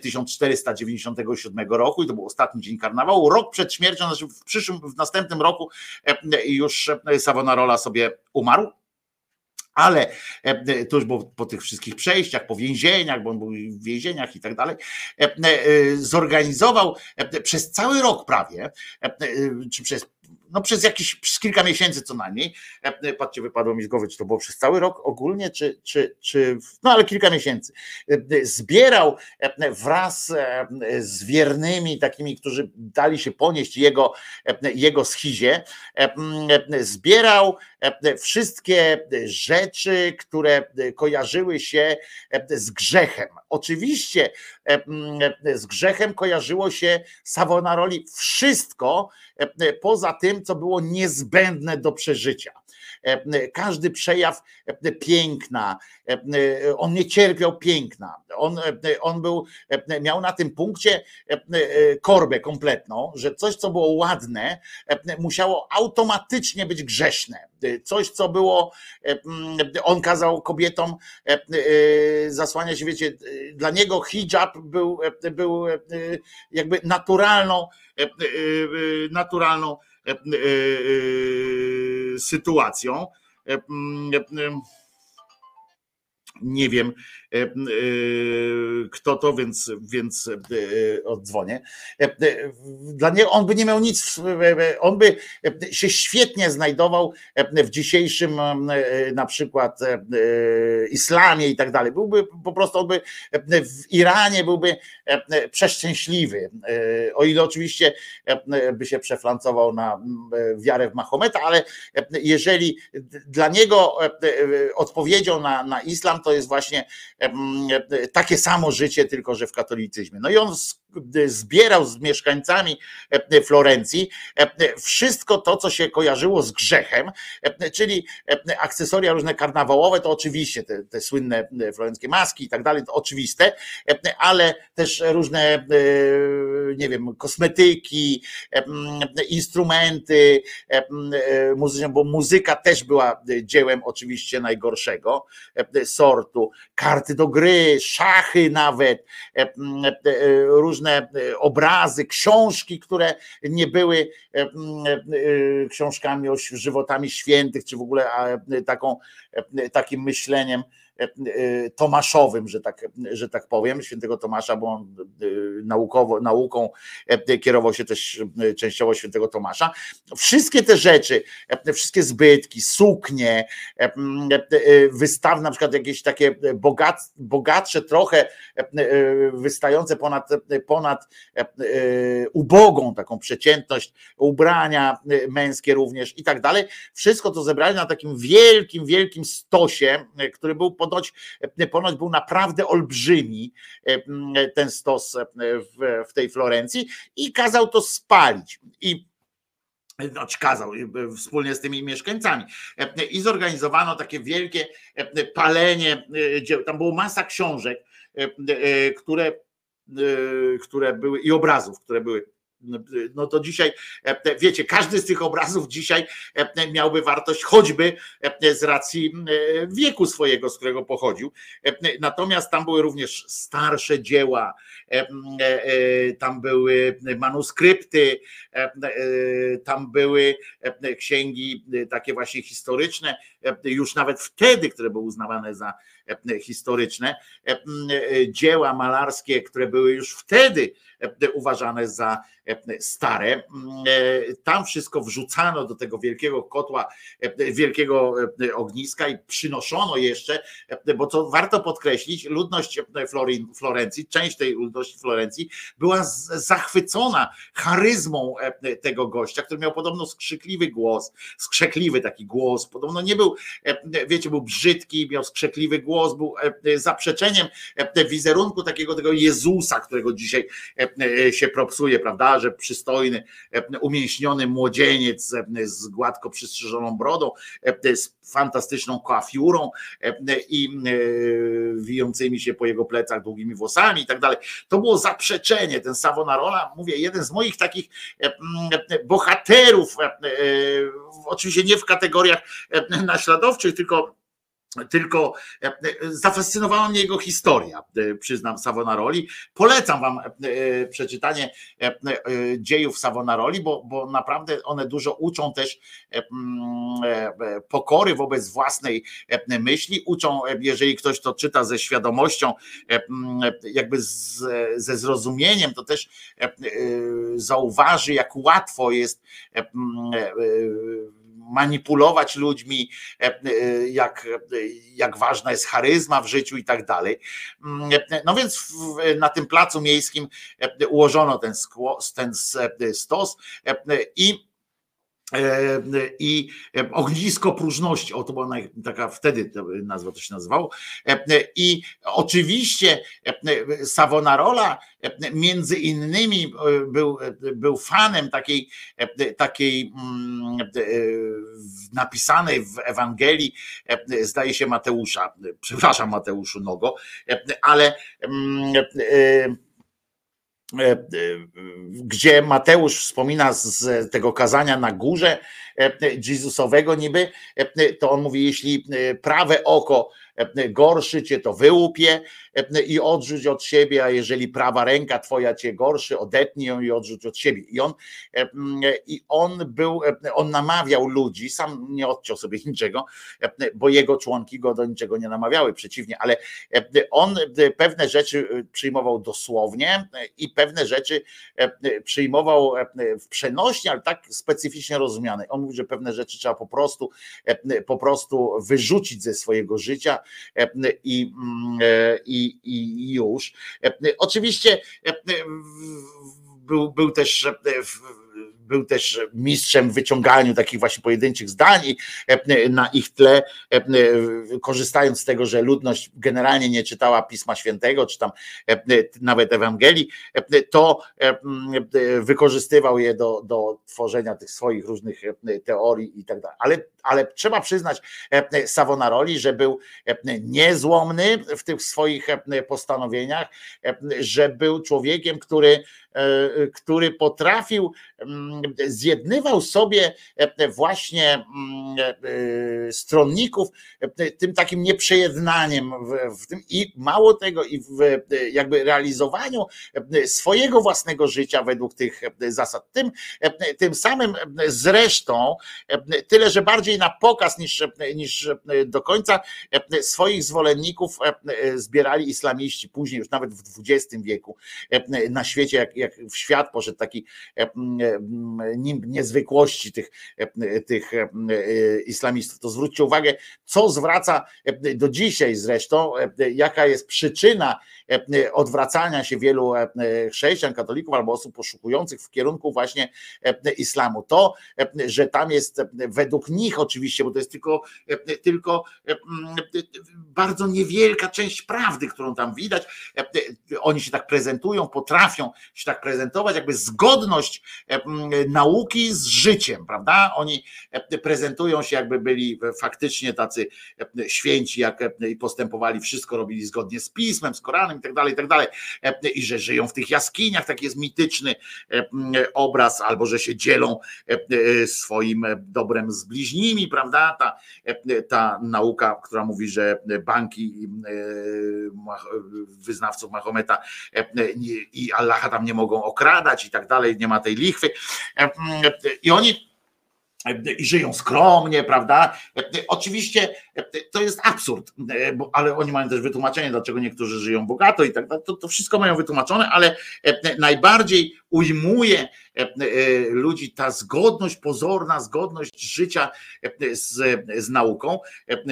1497 roku i to był ostatni dzień karnawału, rok przed śmiercią, znaczy w przyszłym, w następnym roku e, już Savonarola sobie umarł. Ale e, to już po tych wszystkich przejściach, po więzieniach, bo on był w więzieniach i tak dalej, e, zorganizował przez cały rok prawie, czy przez no przez jakieś przez kilka miesięcy co najmniej. Patrzcie, wypadło mi z głowy, czy to było przez cały rok ogólnie, czy, czy, czy no ale kilka miesięcy. Zbierał wraz z wiernymi, takimi, którzy dali się ponieść jego, jego schizie, zbierał wszystkie rzeczy, które kojarzyły się z grzechem. Oczywiście z grzechem kojarzyło się Savonaroli wszystko, poza tym, co było niezbędne do przeżycia. Każdy przejaw piękna, on nie cierpiał piękna. On, on był, miał na tym punkcie korbę kompletną, że coś, co było ładne, musiało automatycznie być grzeszne. Coś, co było, on kazał kobietom zasłaniać, wiecie, dla niego hijab był, był jakby naturalną, naturalną E, e, e, sytuacją. Nie wiem, E, e, kto to, więc, więc e, oddzwonię. Dla niego on by nie miał nic, on by się świetnie znajdował w dzisiejszym na przykład islamie i tak dalej. Byłby po prostu, on by w Iranie byłby przeszczęśliwy. O ile oczywiście by się przeflancował na wiarę w Mahometa, ale jeżeli dla niego odpowiedzią na, na islam to jest właśnie takie samo życie, tylko że w katolicyzmie. No i on zbierał z mieszkańcami Florencji wszystko to, co się kojarzyło z grzechem, czyli akcesoria różne karnawałowe, to oczywiście te, te słynne florenckie maski i tak dalej, to oczywiste, ale też różne, nie wiem, kosmetyki, instrumenty muzyczne, bo muzyka też była dziełem oczywiście najgorszego sortu, karty do gry, szachy nawet, różne obrazy, książki, które nie były książkami o żywotami świętych, czy w ogóle taką, takim myśleniem tomaszowym, że tak, że tak powiem, świętego Tomasza, bo on e, naukowo, nauką kierował się też częściowo świętego Tomasza. Wszystkie te rzeczy, wszystkie zbytki, suknie, wystawne, na przykład jakieś takie bogat, bogatsze trochę, wystające ponad, ponad ubogą taką przeciętność, ubrania męskie również i tak dalej. Wszystko to zebrali na takim wielkim, wielkim stosie, który był pod ponoć, ponoć był naprawdę olbrzymi ten stos w, w tej Florencji i kazał to spalić. I znaczy kazał wspólnie z tymi mieszkańcami. I zorganizowano takie wielkie palenie dzieł. Tam było masa książek, które, które były i obrazów, które były no to dzisiaj, e, wiecie, każdy z tych obrazów dzisiaj e, miałby wartość choćby e, z racji wieku swojego, z którego pochodził. Natomiast tam były również starsze dzieła, tam były manuskrypty, tam były księgi takie właśnie historyczne, już nawet wtedy, które były uznawane za historyczne, dzieła malarskie, które były już wtedy uważane za stare. Tam wszystko wrzucano do tego wielkiego kotła, wielkiego ogniska i przynoszono jeszcze, bo co warto podkreślić, ludność Florencji, część tej ludności Florencji była zachwycona charyzmą tego gościa, który miał podobno skrzykliwy głos, skrzekliwy taki głos, podobno nie był, wiecie, był brzydki, miał skrzekliwy głos, był zaprzeczeniem wizerunku takiego tego Jezusa, którego dzisiaj się propsuje, prawda, że przystojny, umięśniony młodzieniec z gładko przystrzyżoną brodą, z fantastyczną koafiurą i wijącymi się po jego plecach długimi włosami i tak dalej. To było zaprzeczenie, ten Savonarola, mówię, jeden z moich takich bohaterów, oczywiście nie w kategoriach naśladowczych, tylko tylko e, e, zafascynowała mnie jego historia, e, przyznam Savonaroli. Polecam wam przeczytanie dziejów Savonaroli, bo, bo naprawdę one dużo uczą też pokory wobec własnej myśli. Uczą, jeżeli ktoś to czyta ze świadomością, jakby z, ze zrozumieniem, to też zauważy, jak łatwo jest manipulować ludźmi, e, e, jak, jak ważna jest charyzma w życiu i tak dalej. Mm, e, no więc na tym placu miejskim ułożono ten, ten stos i E, i e, ognisko próżności, o to była taka wtedy nazwa to się nazywało. E, I oczywiście Savonarola między innymi był, był fanem takiej, takiej mm, napisanej w Ewangelii, zdaje się Mateusza, przepraszam Mateuszu Nogo, ale mm, E, e, gdzie Mateusz wspomina z tego kazania na górze e, Jezusowego niby, to on mówi, jeśli prawe oko gorszy cię, to wyłupie i odrzuć od siebie, a jeżeli prawa ręka twoja cię gorszy, odetnij ją i odrzuć od siebie. I on, i on był, on namawiał ludzi, sam nie odciął sobie niczego, bo jego członki go do niczego nie namawiały, przeciwnie, ale on pewne rzeczy przyjmował dosłownie i pewne rzeczy przyjmował w przenośni, ale tak specyficznie rozumiane. On mówi, że pewne rzeczy trzeba po prostu, po prostu wyrzucić ze swojego życia, i, mm, e, i, i już. Oczywiście był, był też był też mistrzem w wyciąganiu takich właśnie pojedynczych zdań e, na ich tle, e, korzystając z tego, że ludność generalnie nie czytała Pisma Świętego, czy tam e, nawet Ewangelii, to wykorzystywał je do, do tworzenia tych swoich różnych teorii i tak dalej. Ale, ale trzeba przyznać Savonaroli, że był niezłomny w tych swoich postanowieniach, że był człowiekiem, który E, który potrafił, mm, zjednywał sobie e, właśnie mm, e, stronników tym takim nieprzejednaniem w tym i mało tego i w jakby realizowaniu swojego własnego życia według tych zasad. Tym, tym samym zresztą, tyle że bardziej na pokaz niż, niż do końca swoich zwolenników zbierali islamiści później, już nawet w XX wieku na świecie, jak, jak w świat poszedł taki nim niezwykłości tych, tych islamistów, to zwróćcie uwagę, co zwraca do dzisiaj zresztą, jaka jest przyczyna odwracania się wielu chrześcijan, katolików albo osób poszukujących w kierunku właśnie islamu. To, że tam jest według nich oczywiście, bo to jest tylko, tylko bardzo niewielka część prawdy, którą tam widać. Oni się tak prezentują, potrafią się tak prezentować, jakby zgodność nauki z życiem, prawda? Oni prezentują się, jakby byli faktycznie tacy święci, jak i postępowali, wszystko robili zgodnie z pismem, z Koranem i tak dalej, i tak dalej. I że żyją w tych jaskiniach, taki jest mityczny obraz, albo że się dzielą swoim dobrem z bliźnimi, prawda? Ta, ta nauka, która mówi, że banki wyznawców Mahometa i Allaha tam nie mogą okradać i tak dalej, nie ma tej lichwy. I oni i żyją skromnie, prawda? Oczywiście to jest absurd, ale oni mają też wytłumaczenie, dlaczego niektórzy żyją bogato i tak dalej. To, to wszystko mają wytłumaczone, ale najbardziej ujmuje E, e, ludzi ta zgodność, pozorna zgodność życia e, z, z nauką,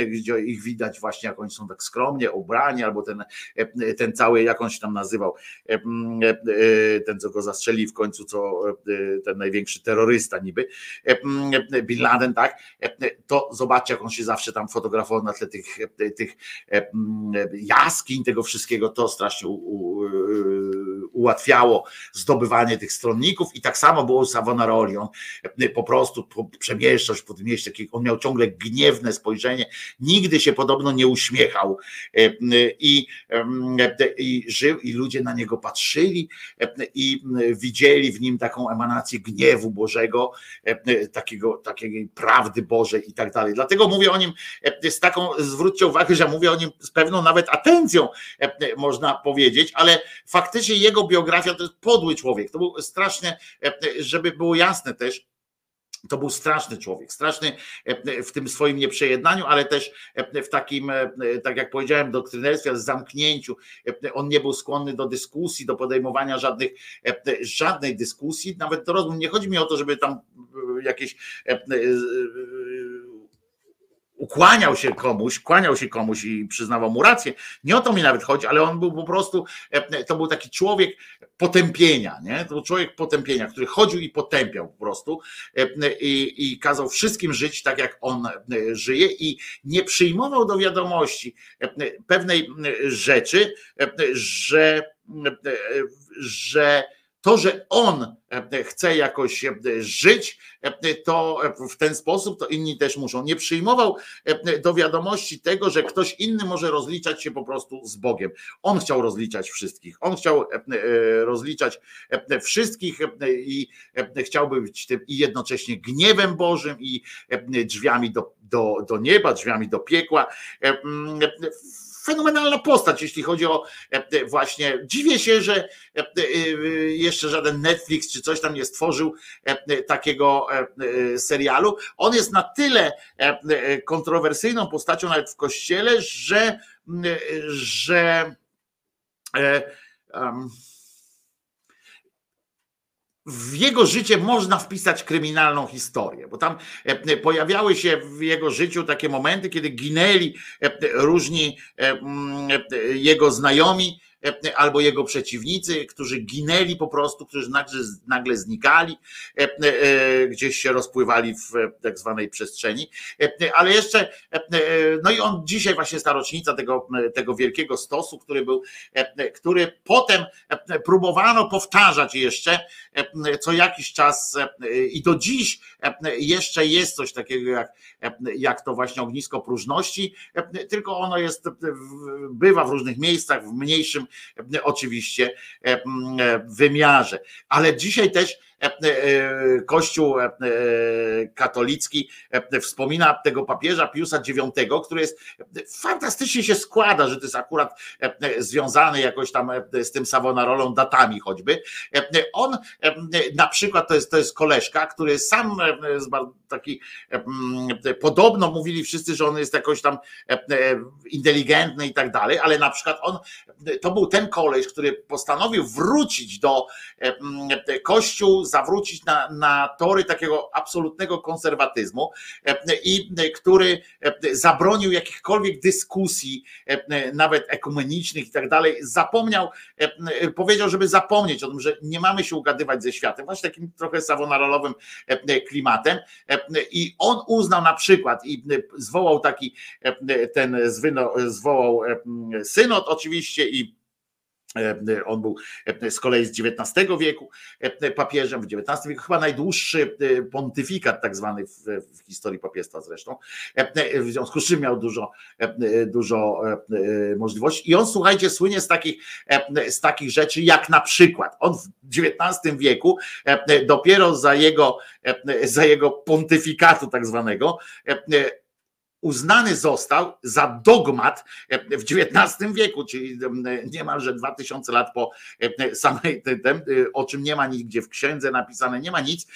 gdzie ich widać właśnie, jak oni są tak skromnie ubrani, albo ten, ten cały, jak on się tam nazywał, ten, co go zastrzeli w końcu, co ten największy terrorysta niby, Bin Laden, tak, to zobaczcie, jak on się zawsze tam fotografował na tle tych, tych jaskiń, tego wszystkiego, to strasznie u, u, ułatwiało zdobywanie tych stronników i tak samo było Savonaroli, on e, po prostu przemieszczał się po tym mieście, on miał ciągle gniewne spojrzenie, nigdy się podobno nie uśmiechał e, i, i żył i ludzie na niego patrzyli e, i widzieli w nim taką emanację gniewu Bożego, takiego, takiej prawdy Bożej i tak dalej. Dlatego mówię o nim z taką, zwróćcie uwagę, że mówię o nim z pewną nawet atencją, można powiedzieć, ale faktycznie jego biografia to jest podły człowiek. To był strasznie, żeby było jasne też, to był straszny człowiek, straszny w tym swoim nieprzejednaniu, ale też w takim, tak jak powiedziałem, doktrynerstwie, zamknięciu. On nie był skłonny do dyskusji, do podejmowania żadnych, żadnej dyskusji, nawet do rozmów. Nie chodzi mi o to, żeby tam jakieś ukłaniał się komuś, kłaniał się komuś i przyznawał mu rację. Nie o to mi nawet chodzi, ale on był po prostu, e, to był taki człowiek potępienia, nie? To był człowiek potępienia, który chodził i potępiał po prostu e, i, i kazał wszystkim żyć tak, jak on e, żyje i nie przyjmował do wiadomości pewnej rzeczy, że, że to, że on e, chce jakoś e, żyć, e, to w ten sposób to inni też muszą. Nie przyjmował do wiadomości tego, że ktoś inny może rozliczać się po prostu z Bogiem. On chciał rozliczać wszystkich. On chciał rozliczać wszystkich i chciałby być tym i jednocześnie gniewem Bożym i drzwiami do, do, do nieba, drzwiami do piekła fenomenalna postać, jeśli chodzi o e, e, właśnie. Dziwię się, że e, jeszcze żaden Netflix czy coś tam nie stworzył takiego serialu. On jest na tyle kontrowersyjną postacią nawet w kościele, że, że um, w jego życie można wpisać kryminalną historię, bo tam e, pojawiały się w jego życiu takie momenty, kiedy ginęli e, różni e, jego znajomi, E, albo jego przeciwnicy, którzy ginęli po prostu, którzy nagle, nagle znikali, e, e, gdzieś się rozpływali w tak zwanej przestrzeni. Ale jeszcze, no i on dzisiaj właśnie jest ta rocznica tego, tego wielkiego stosu, który był, który potem próbowano powtarzać jeszcze co jakiś czas i do dziś jeszcze jest coś takiego jak, jak to właśnie ognisko próżności, tylko ono jest, bywa w różnych miejscach, w mniejszym oczywiście wymiarze. Ale dzisiaj też Kościół katolicki wspomina tego papieża Piusa IX, który jest fantastycznie się składa, że to jest akurat związany jakoś tam z tym Savonarolą datami choćby. On na przykład to jest, to jest koleżka, który sam jest taki podobno mówili wszyscy, że on jest jakoś tam inteligentny i tak dalej, ale na przykład on to był ten koleś, który postanowił wrócić do kościół, zawrócić na, na tory takiego absolutnego konserwatyzmu i który zabronił jakichkolwiek dyskusji, nawet ekumenicznych i tak dalej. Zapomniał, powiedział, żeby zapomnieć o tym, że nie mamy się ugadywać ze światem, właśnie takim trochę sawonarolowym klimatem. I on uznał na przykład i zwołał taki ten zwołał synod oczywiście i E, on był e, z kolei z XIX wieku e, papieżem, w XIX wieku chyba najdłuższy pontyfikat tak zwany w, w, historii papiestwa zresztą, w związku z czym miał dużo, dużo możliwości. I on słuchajcie słynie z takich, z takich rzeczy jak na przykład on w XIX wieku dopiero za jego, za jego pontyfikatu tak zwanego uznany został za dogmat w XIX wieku, czyli niemalże 2000 lat po samej tym, o czym nie ma nigdzie w księdze napisane, nie ma nic,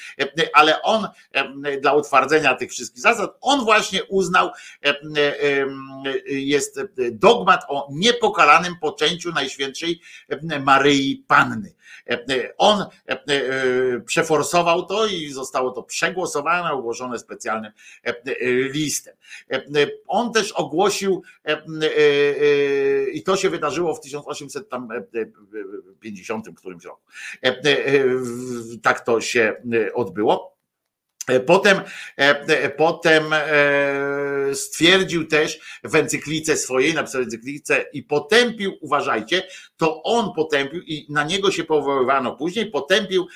ale on dla utwardzenia tych wszystkich zasad, on właśnie uznał, jest dogmat o niepokalanym poczęciu Najświętszej Maryi Panny. On przeforsował to i zostało to przegłosowane, ogłoszone specjalnym listem. On też ogłosił, i to się wydarzyło w 1850 którymś roku. Tak to się odbyło. E, potem, e, e, potem stwierdził też w encyklice swojej, napisał encyklice i potępił, uważajcie, to on potępił i na niego się powoływano później, potępił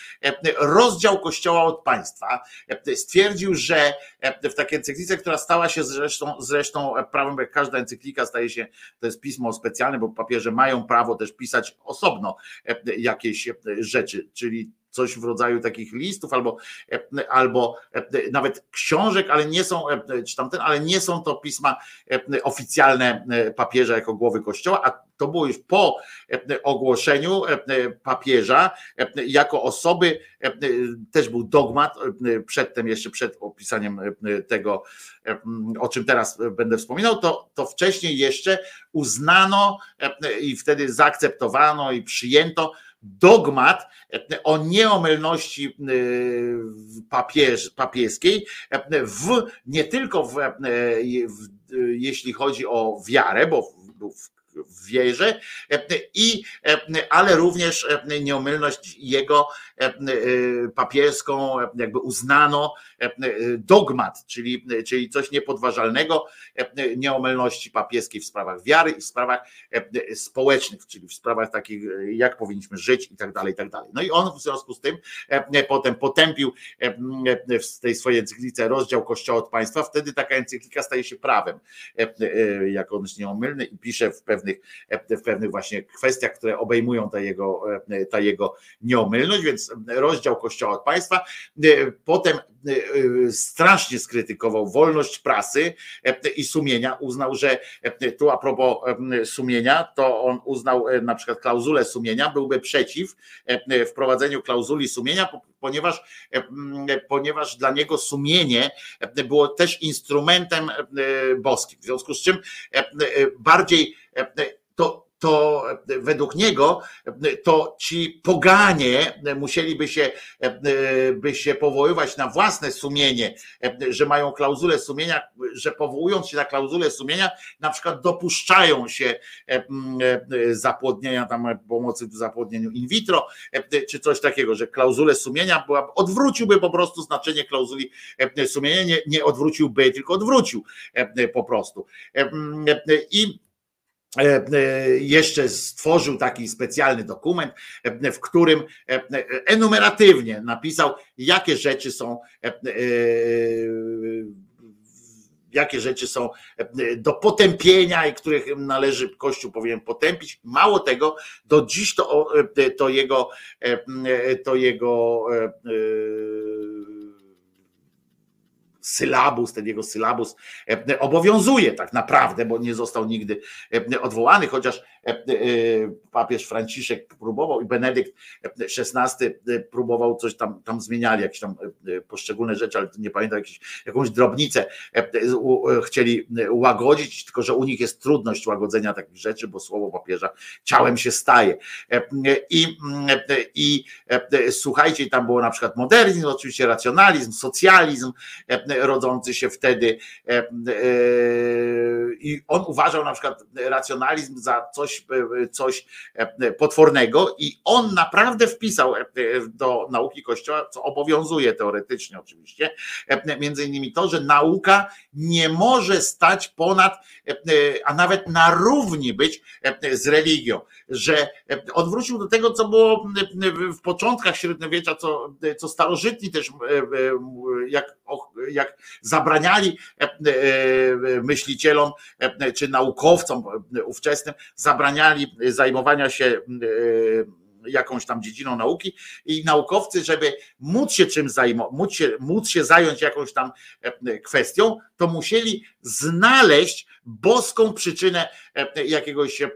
rozdział kościoła od państwa. Stwierdził, że w takiej encyklice, która stała się zresztą, zresztą prawem, jak każda encyklika staje się, to jest pismo specjalne, bo papieże mają prawo też pisać osobno jakieś rzeczy, czyli coś w rodzaju takich listów albo, albo nawet książek, ale nie są, czy tamten, ale nie są to pisma oficjalne papieża jako głowy kościoła, a to było już po ogłoszeniu papieża jako osoby, też był dogmat, przedtem jeszcze przed opisaniem tego, o czym teraz będę wspominał, to, to wcześniej jeszcze uznano i wtedy zaakceptowano i przyjęto dogmat o nieomylności papież, papieskiej w, nie tylko w, w, jeśli chodzi o wiarę, bo w wierze, i, ale również nieomylność jego papieską jakby uznano dogmat, czyli, czyli coś niepodważalnego nieomylności papieskiej w sprawach wiary i w sprawach społecznych, czyli w sprawach takich jak powinniśmy żyć i tak dalej, i tak dalej. No i on w związku z tym potem potępił w tej swojej encyklice rozdział Kościoła od państwa, wtedy taka encyklika staje się prawem, jak on jest nieomylny i pisze w pewnych, w pewnych właśnie kwestiach, które obejmują ta jego, ta jego nieomylność, więc rozdział Kościoła od państwa. Potem strasznie skrytykował wolność prasy i sumienia. Uznał, że tu a propos sumienia, to on uznał na przykład klauzulę sumienia, byłby przeciw wprowadzeniu klauzuli sumienia, ponieważ, ponieważ dla niego sumienie było też instrumentem boskim. W związku z czym bardziej to według niego to ci poganie musieliby się, by się powoływać na własne sumienie, że mają klauzulę sumienia, że powołując się na klauzulę sumienia, na przykład dopuszczają się zapłodnienia tam pomocy w zapłodnieniu in vitro, czy coś takiego, że klauzulę sumienia odwróciłby po prostu znaczenie klauzuli sumienia, nie, nie odwróciłby, tylko odwrócił po prostu. I E, e, jeszcze stworzył taki specjalny dokument, e, w którym enumeratywnie napisał, jakie rzeczy są jakie rzeczy są do potępienia i których należy Kościół powinien potępić. Mało tego, do dziś to, to jego to jego sylabus, ten jego sylabus e, obowiązuje tak naprawdę, bo nie został nigdy e, odwołany, chociaż papież Franciszek próbował i Benedykt XVI próbował coś tam, tam zmieniali, jakieś tam poszczególne rzeczy, ale nie pamiętam, jakieś, jakąś drobnicę chcieli łagodzić, tylko że u nich jest trudność łagodzenia takich rzeczy, bo słowo papieża ciałem się staje. I, i słuchajcie, tam było na przykład modernizm, oczywiście racjonalizm, socjalizm, rodzący się wtedy. E, e, I on uważał na przykład racjonalizm za coś, e, coś potwornego, i on naprawdę wpisał do nauki Kościoła, co obowiązuje teoretycznie oczywiście, między innymi to, że nauka nie może stać ponad, a nawet na równi być z religią, że odwrócił do tego, co było w początkach średniowiecza, co, co starożytni też jak, jak zabraniali e, e, myślicielom e, czy naukowcom ówczesnym, zabraniali zajmowania się jakąś tam dziedziną nauki i naukowcy, żeby móc się czym zajmować, móc się, móc się zająć jakąś tam kwestią, to musieli znaleźć boską przyczynę e, jakiegoś, e,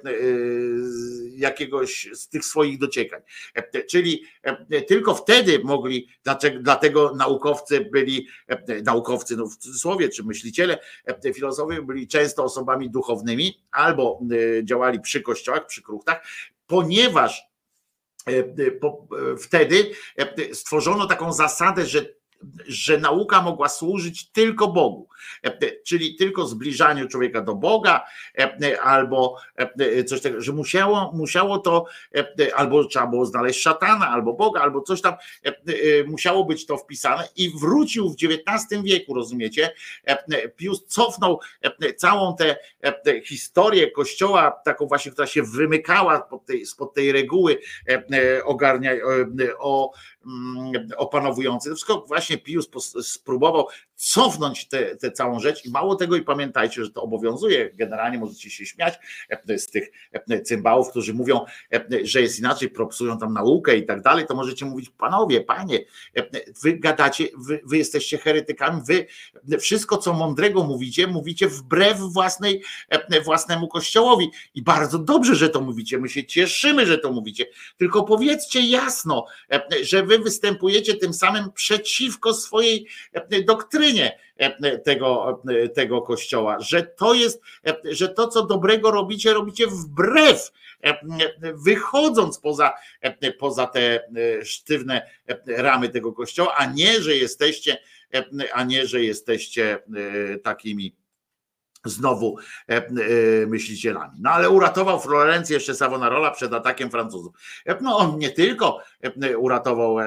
jakiegoś z tych swoich dociekań. E, czyli tylko wtedy mogli, dlatego naukowcy byli, naukowcy no w cudzysłowie, czy myśliciele, filozofowie byli często osobami duchownymi albo działali przy kościołach, przy kruchtach, ponieważ wtedy stworzono taką zasadę, że że nauka mogła służyć tylko Bogu, czyli tylko zbliżaniu człowieka do Boga, albo coś takiego, że musiało, musiało to, albo trzeba było znaleźć szatana, albo Boga, albo coś tam, musiało być to wpisane i wrócił w XIX wieku, rozumiecie? Pius cofnął całą tę historię kościoła, taką właśnie, która się wymykała spod tej, spod tej reguły ogarnia o opanowujący. To wszystko właśnie Pius spróbował cofnąć tę całą rzecz. I mało tego i pamiętajcie, że to obowiązuje, generalnie możecie się śmiać e, z tych e, cymbałów, którzy mówią, e, że jest inaczej, propsują tam naukę i tak dalej, to możecie mówić, panowie, panie, wy gadacie, wy, wy jesteście heretykami, wy wszystko, co mądrego mówicie, mówicie wbrew własnej, własnemu kościołowi. I bardzo dobrze, że to mówicie, my się cieszymy, że to mówicie, tylko powiedzcie jasno, że wy występujecie tym samym przeciwko swojej doktrynie, doktrynie e, tego, e, tego kościoła, że to jest, e, że to, co dobrego robicie, robicie wbrew, wychodząc poza, poza te sztywne ramy tego kościoła, a nie, że jesteście, a nie, że jesteście takimi znowu e, e, myślicielami. No ale uratował Florencję jeszcze Savonarola przed atakiem Francuzów. E, no on nie tylko uratował,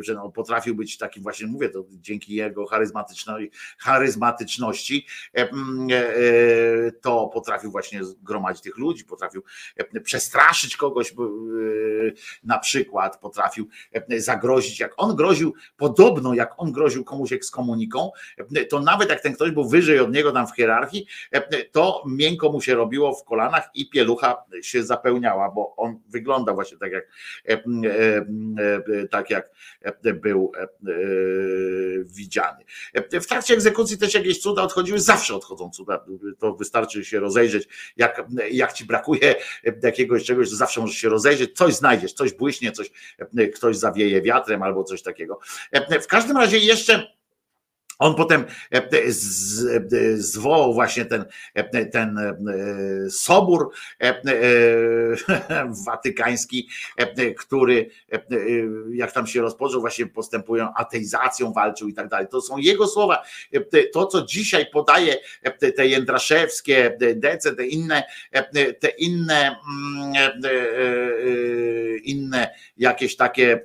że no, potrafił być takim właśnie, mówię to dzięki jego charyzmatyczności, to potrafił właśnie gromadzić tych ludzi, potrafił przestraszyć kogoś na przykład, potrafił zagrozić, jak on groził, podobno jak on groził komuś ekskomuniką, to nawet jak ten ktoś był wyżej od niego tam w hierarchii, E, to miękko mu się robiło w kolanach i pielucha się zapełniała, bo on wygląda właśnie tak jak, e, e, tak jak był widziany. W trakcie egzekucji też jakieś cuda odchodziły, zawsze odchodzą cuda, to wystarczy się rozejrzeć, jak, jak ci brakuje jakiegoś czegoś, to zawsze możesz się rozejrzeć, coś znajdziesz, coś błyśnie, coś, ktoś zawieje wiatrem albo coś takiego. W każdym razie jeszcze on potem e, e, zwołał właśnie ten, e, ten sobór watykański, który, jak tam się rozpoczął, właśnie postępują ateizacją, walczył i tak dalej. To są jego słowa. To, co dzisiaj podaje te jędraszewskie, dece, te inne, te inne, mm, inne jakieś takie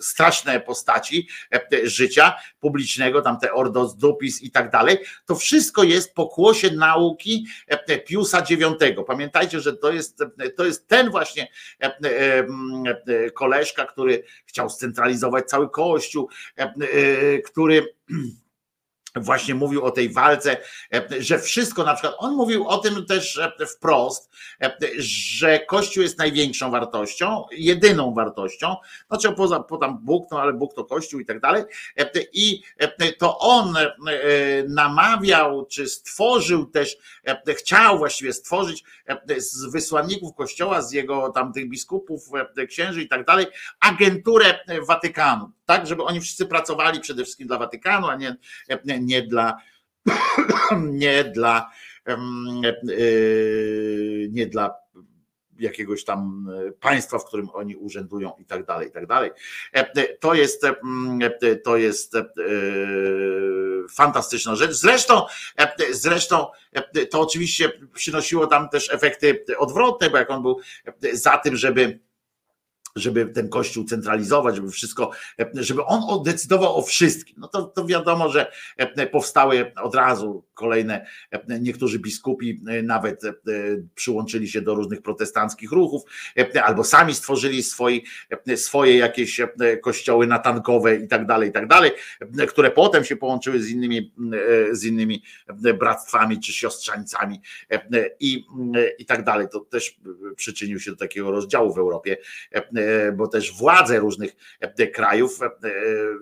straszne postaci e, życia publicznego, tam te Ordos Dupis i tak dalej, to wszystko jest pokłosie nauki e, Piusa IX. Pamiętajcie, że to jest, to jest ten właśnie e, koleżka, który chciał scentralizować cały Kościół, który właśnie mówił o tej walce, że wszystko na przykład, on mówił o tym też wprost, że Kościół jest największą wartością, jedyną wartością, znaczy poza, poza Bóg, no ale Bóg to Kościół i tak dalej. I to on namawiał, czy stworzył też, chciał właściwie stworzyć z wysłanników Kościoła, z jego tamtych biskupów, księży i tak dalej, agenturę Watykanu, tak, żeby oni wszyscy pracowali przede wszystkim dla Watykanu, a nie, nie dla nie dla nie dla jakiegoś tam państwa, w którym oni urzędują i tak dalej, i tak dalej. To jest, to jest fantastyczna rzecz. Zresztą, zresztą to oczywiście przynosiło tam też efekty odwrotne, bo jak on był za tym, żeby żeby ten kościół centralizować, żeby wszystko, żeby on decydował o wszystkim. No to, to wiadomo, że powstały od razu kolejne, niektórzy biskupi nawet przyłączyli się do różnych protestanckich ruchów, albo sami stworzyli swoje, jakieś kościoły natankowe i tak dalej, i tak dalej, które potem się połączyły z innymi, z innymi bractwami czy siostrzańcami i, i tak dalej. To też przyczynił się do takiego rozdziału w Europie E, bo też władze różnych e, krajów e,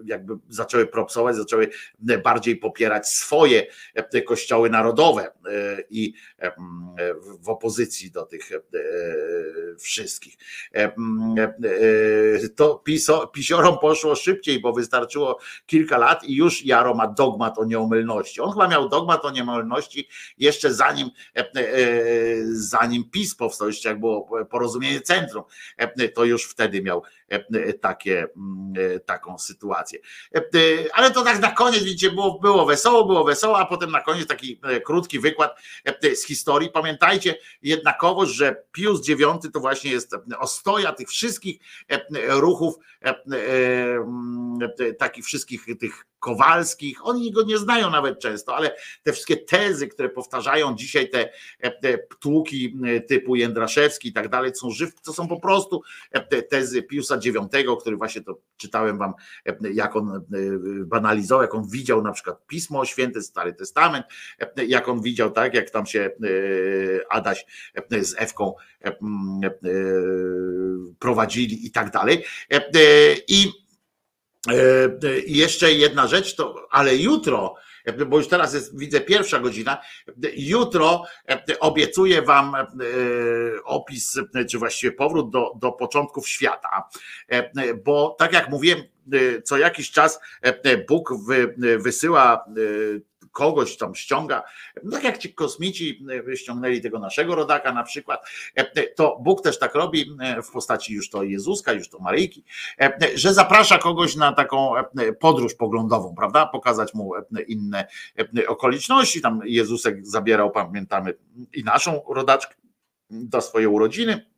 jakby zaczęły propsować, zaczęły bardziej popierać swoje kościoły narodowe i w opozycji do tych wszystkich. To pisiorom poszło szybciej, bo wystarczyło kilka lat i już Jaro ma dogmat o nieomylności. On chyba miał dogmat o nieomylności jeszcze zanim, zanim PiS powstał, jeszcze jak było porozumienie centrum, to już wtedy miał takie, mm, e, taką sytuację. E, ale to tak na koniec, widzicie, było, było wesoło, było wesoło, a potem na koniec taki krótki wykład z historii. Pamiętajcie jednakowoż, że Pius IX to właśnie jest ostoja tych wszystkich ruchów, mm, takich wszystkich tych Kowalskich, oni go nie znają nawet często, ale te wszystkie tezy, które powtarzają dzisiaj te, te tłuki typu Jędraszewski i tak dalej, są żyw, to są po prostu tezy Piusa IX, który właśnie to czytałem wam, jak on banalizował, jak on widział na przykład Pismo Święte, Stary Testament, jak on widział, tak, jak tam się Adaś z Ewką prowadzili i tak dalej. E, I jeszcze jedna rzecz, to, ale jutro, bo już teraz jest, widzę pierwsza godzina, jutro e, obiecuję wam e, opis, czy właściwie powrót do, do początków świata, bo tak jak mówiłem, co jakiś czas Bóg wysyła kogoś tam ściąga, tak jak ci kosmici e, ściągnęli tego naszego rodaka na przykład, e, to Bóg też tak robi e, w postaci już to Jezuska, już to Maryjki, że zaprasza kogoś na taką podróż poglądową, prawda? Pokazać mu inne okoliczności. Tam Jezusek zabierał, pamiętamy, i naszą rodaczkę do swojej urodziny E, e,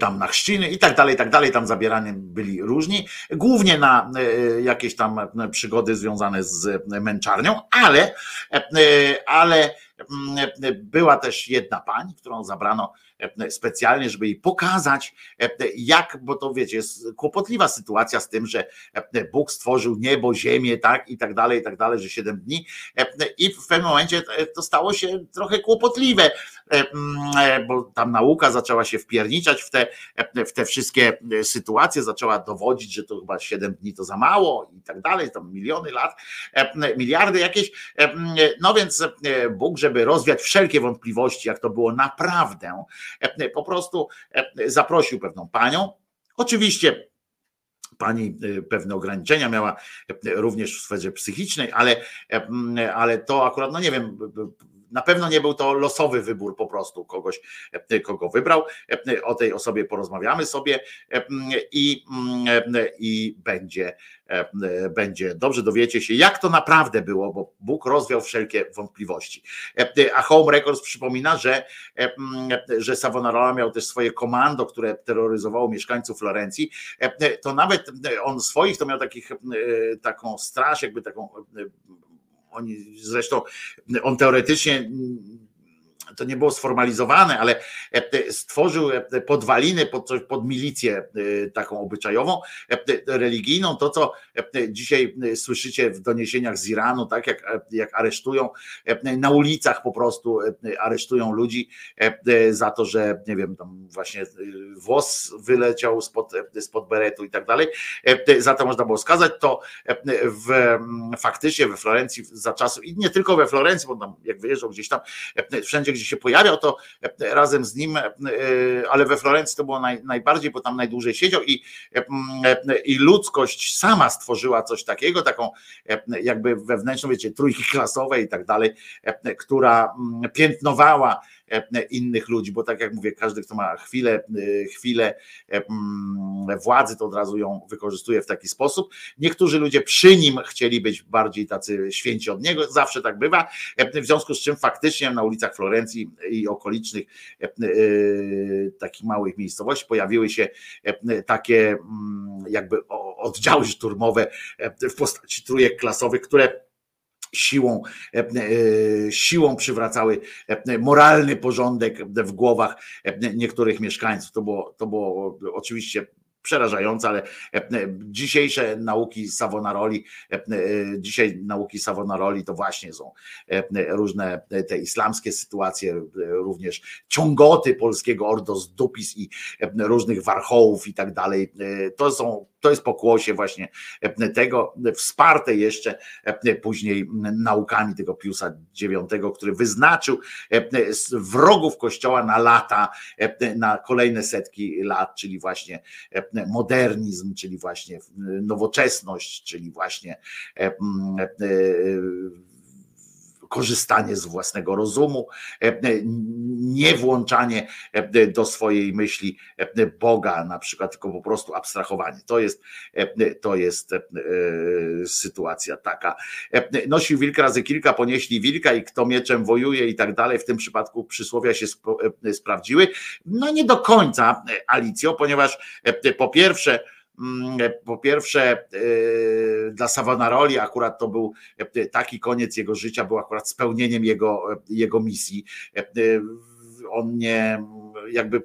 tam na chrzciny i tak dalej, i tak dalej, tam zabierani byli różni, głównie na e, jakieś tam przygody związane z męczarnią, ale, ale mm, była też jedna pani, którą zabrano specjalnie, żeby jej pokazać, jak, bo to wiecie, jest kłopotliwa sytuacja z tym, że Bóg stworzył niebo, ziemię, tak i tak dalej, i tak dalej, że siedem dni i w pewnym momencie to stało się trochę kłopotliwe, bo tam nauka zaczęła się wpierniczać w te, w te wszystkie sytuacje, zaczęła dowodzić, że to chyba siedem dni to za mało i tak dalej, tam miliony lat, miliardy jakieś, no więc Bóg, żeby rozwiać wszelkie wątpliwości, jak to było naprawdę, E, po prostu e, zaprosił pewną panią. Oczywiście pani e, pewne ograniczenia miała również w sferze psychicznej, ale, ale to akurat, no nie wiem, na pewno nie był to losowy wybór po prostu kogoś, kogo wybrał. O tej osobie porozmawiamy sobie i, i będzie, będzie dobrze. Dowiecie się, jak to naprawdę było, bo Bóg rozwiał wszelkie wątpliwości. A Home Records przypomina, że, że Savonarola miał też swoje komando, które terroryzowało mieszkańców Florencji. To nawet on swoich to miał takich, taką straż, jakby taką oni zresztą, on teoretycznie to nie było sformalizowane, ale stworzył podwaliny pod, pod milicję taką obyczajową, religijną. To, co dzisiaj słyszycie w doniesieniach z Iranu, tak jak, jak aresztują na ulicach po prostu aresztują ludzi za to, że nie wiem, tam właśnie włos wyleciał spod, spod beretu i tak dalej. Za to można było skazać. To w, faktycznie we Florencji za czasów, i nie tylko we Florencji, bo tam jak wyjeżdżał gdzieś tam, wszędzie gdzie się pojawiał, to razem z nim, ale we Florencji to było naj, najbardziej, bo tam najdłużej siedział i, i ludzkość sama stworzyła coś takiego, taką jakby wewnętrzną, wiecie, trójki klasowe i tak dalej, która piętnowała innych ludzi, bo tak jak mówię, każdy, kto ma chwilę, chwilę władzy, to od razu ją wykorzystuje w taki sposób. Niektórzy ludzie przy nim chcieli być bardziej tacy święci od niego, zawsze tak bywa, w związku z czym faktycznie na ulicach Florencji i okolicznych takich małych miejscowości pojawiły się takie jakby oddziały szturmowe w postaci trójek klasowych, które siłą, e, e, siłą przywracały e, moralny porządek w głowach niektórych mieszkańców. To było, to było oczywiście przerażające, ale dzisiejsze nauki Savonaroli, dzisiaj nauki Savonaroli to właśnie są różne te islamskie sytuacje, również ciągoty polskiego ordos dupis i różnych warchołów i tak dalej. To są to jest pokłosie właśnie e, tego, wsparte jeszcze e, później naukami tego Piusa IX, który wyznaczył e, wrogów Kościoła na lata, na kolejne setki lat, czyli właśnie modernizm, czyli właśnie nowoczesność, czyli właśnie korzystanie z własnego rozumu, e, e, nie włączanie e, do swojej myśli Boga, na przykład, tylko po prostu abstrahowanie. To jest, to jest sytuacja taka. Nosił wilk razy kilka, ponieśli wilka i kto mieczem wojuje i tak dalej. W tym przypadku przysłowia się sprawdziły. No nie do końca, Alicjo, ponieważ po pierwsze, po pierwsze y, dla Savonaroli akurat to był y, taki koniec jego życia, był akurat spełnieniem jego, y, jego misji. On nie jakby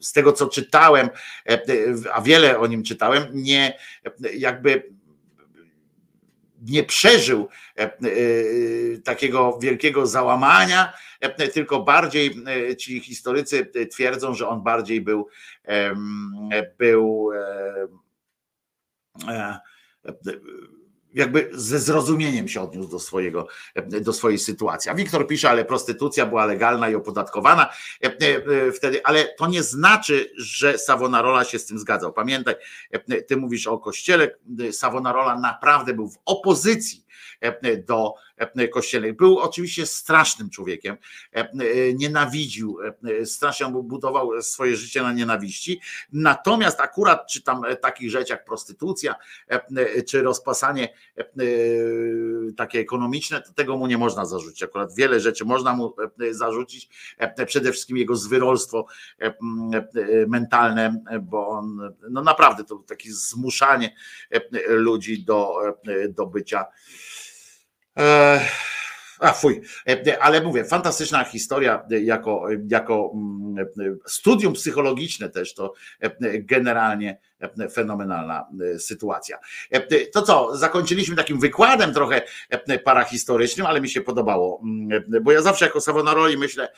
z tego co czytałem, a wiele o nim czytałem, nie jakby nie przeżył takiego wielkiego załamania, tylko bardziej ci historycy twierdzą, że on bardziej był, był e, jakby ze zrozumieniem się odniósł do, swojego, do swojej sytuacji. A Wiktor pisze, ale prostytucja była legalna i opodatkowana wtedy, ale to nie znaczy, że Savonarola się z tym zgadzał. Pamiętaj, ty mówisz o kościele, Savonarola naprawdę był w opozycji do kościelnych. Był oczywiście strasznym człowiekiem, nienawidził, strasznie budował swoje życie na nienawiści. Natomiast akurat czy tam takich rzeczy jak prostytucja, czy rozpasanie takie ekonomiczne, tego mu nie można zarzucić. Akurat wiele rzeczy można mu zarzucić, przede wszystkim jego zwyrolstwo mentalne, bo on no naprawdę to takie zmuszanie ludzi do, do bycia a fuj, ale mówię, fantastyczna historia jako, jako mm, studium psychologiczne też to generalnie fenomenalna e, sytuacja. E, to co, zakończyliśmy takim wykładem trochę e, parahistorycznym, ale mi się podobało, mm, bo ja zawsze jako Savonaroli myślę,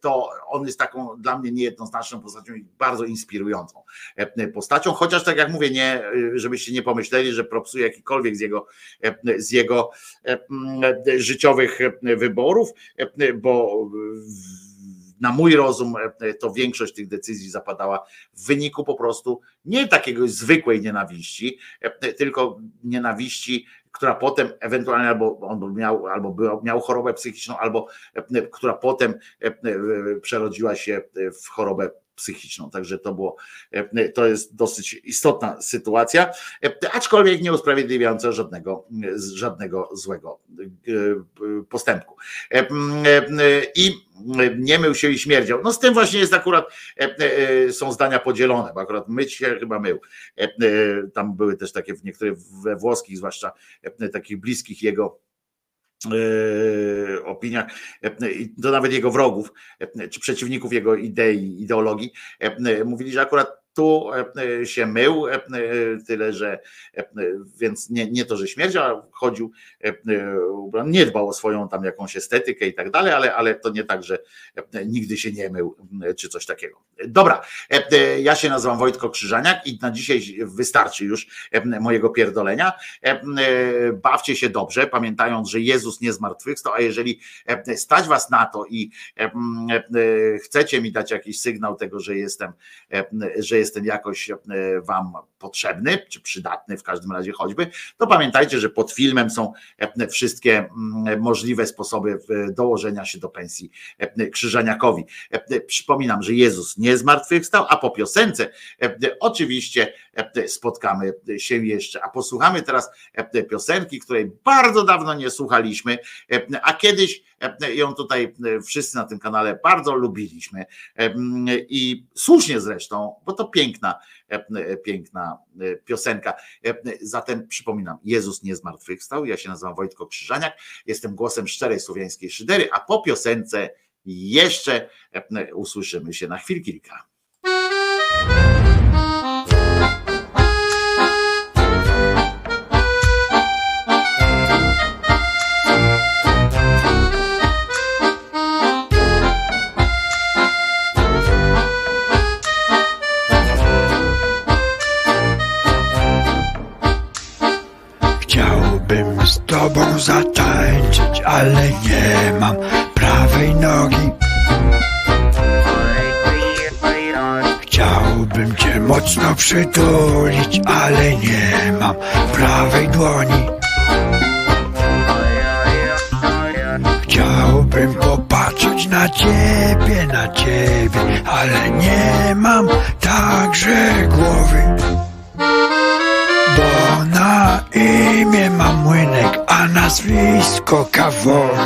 to on jest taką dla mnie niejednoznaczną postacią i bardzo inspirującą postacią, chociaż tak jak mówię, nie, żebyście nie pomyśleli, że propsuje jakikolwiek z jego, z jego życiowych wyborów, bo na mój rozum e, to większość tych decyzji zapadała w wyniku po prostu nie takiego zwykłej nienawiści, e, tylko nienawiści, która potem ewentualnie albo on miał, albo był, miał chorobę psychiczną, albo e, która potem przerodziła się w chorobę psychiczną. Także to było, to jest dosyć istotna sytuacja, aczkolwiek nie usprawiedliwiająca żadnego, żadnego złego postępku. I nie mył się i śmierdział. No z tym właśnie jest akurat, e, e, są zdania podzielone, bo akurat myć się chyba mył. E, tam były też takie w niektórych we włoskich, zwłaszcza takich bliskich jego opiniach, to nawet jego wrogów, czy przeciwników jego idei, ideologii, mówili, że akurat tu e, się mył, e, tyle że e, więc nie, nie to, że śmierdział, chodził, nie dbał o swoją tam jakąś estetykę i tak dalej, ale, ale to nie tak, że nigdy się nie mył, czy coś takiego. Dobra, ja się nazywam Wojtko Krzyżaniak i na dzisiaj wystarczy już mojego pierdolenia. Bawcie się dobrze, pamiętając, że Jezus nie zmartwychwstał, a jeżeli stać was na to i chcecie mi dać jakiś sygnał tego, że jestem, że jestem jest ten jakoś e, Wam potrzebny, czy przydatny w każdym razie choćby, to pamiętajcie, że pod filmem są e, wszystkie mm, możliwe sposoby dołożenia się do pensji e, Krzyżaniakowi. Przypominam, że Jezus nie zmartwychwstał, a po piosence oczywiście spotkamy się jeszcze, a posłuchamy teraz piosenki, której bardzo dawno nie słuchaliśmy, a kiedyś ją tutaj wszyscy na tym kanale bardzo lubiliśmy i słusznie zresztą, bo to piękna, piękna piosenka. Zatem przypominam, Jezus nie zmartwychwstał, ja się nazywam Wojtko Krzyżaniak, jestem głosem szczerej słowiańskiej szydery, a po piosence jeszcze usłyszymy się na chwil kilka. Ale nie mam prawej nogi. Chciałbym cię mocno przytulić, nazwisko kawowy.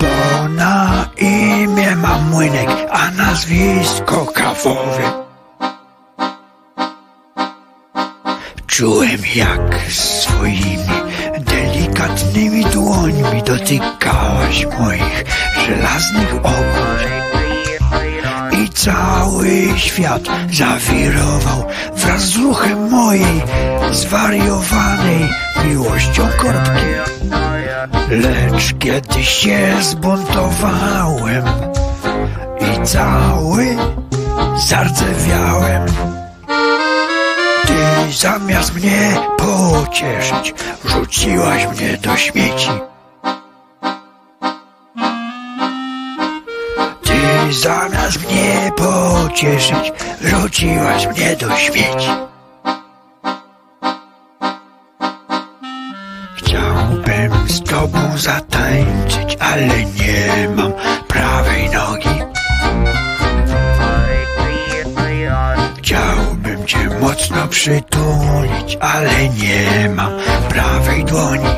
Bo na imię mam młynek, a nazwisko kawowy. Czułem jak swoimi delikatnymi dłońmi dotykałaś moich żelaznych ogór i cały świat zawirował zwariowanej miłością korbki. Lecz kiedy się zbuntowałem i cały zardzewiałem, ty zamiast mnie pocieszyć, rzuciłaś mnie do śmieci. zamiast mnie pocieszyć, rzuciłaś mnie do śmieci. Tobą zatańczyć, ale nie mam prawej nogi. Chciałbym cię mocno przytulić, ale nie mam prawej dłoni.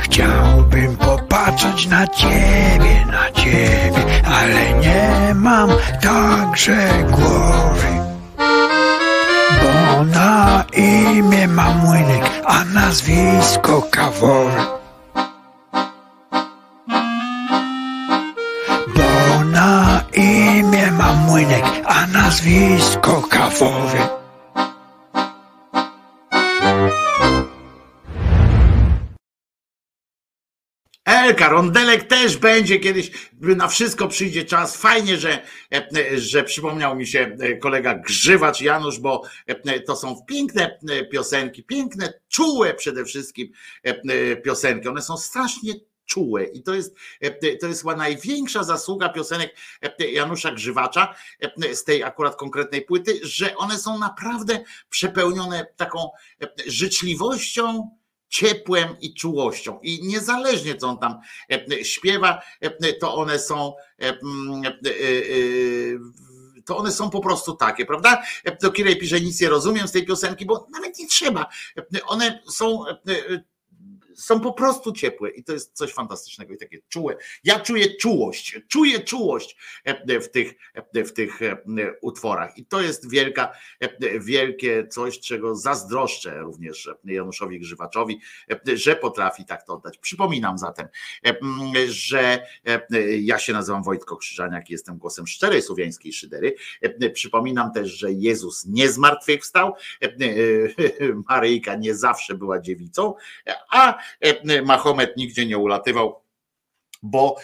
Chciałbym popatrzeć na ciebie, na ciebie, ale nie mam także głowy. Bo na imię mam młynek, a nazwisko kawowe. Bo na imię mam młynek, a nazwisko kawowe. Elka, rondelek też będzie kiedyś, na wszystko przyjdzie czas. Fajnie, że, że przypomniał mi się kolega Grzywacz Janusz, bo to są piękne piosenki, piękne, czułe przede wszystkim piosenki. One są strasznie czułe i to jest, to jest chyba największa zasługa piosenek Janusza Grzywacza z tej akurat konkretnej płyty, że one są naprawdę przepełnione taką życzliwością, ciepłem i czułością. I niezależnie co on tam e, śpiewa, e, to one są e, to one są po prostu takie, prawda? Do Kirej pisze, nic nie rozumiem z tej piosenki, bo nawet nie trzeba. One są są po prostu ciepłe i to jest coś fantastycznego i takie czułe. Ja czuję czułość, czuję czułość w tych, w tych utworach i to jest wielka, wielkie coś, czego zazdroszczę również Januszowi Grzywaczowi, że potrafi tak to oddać. Przypominam zatem, że ja się nazywam Wojtko Krzyżaniak, jestem głosem szczerej słowiańskiej szydery. Przypominam też, że Jezus nie zmartwychwstał, Maryjka nie zawsze była dziewicą, a Mahomet nigdzie nie ulatywał, bo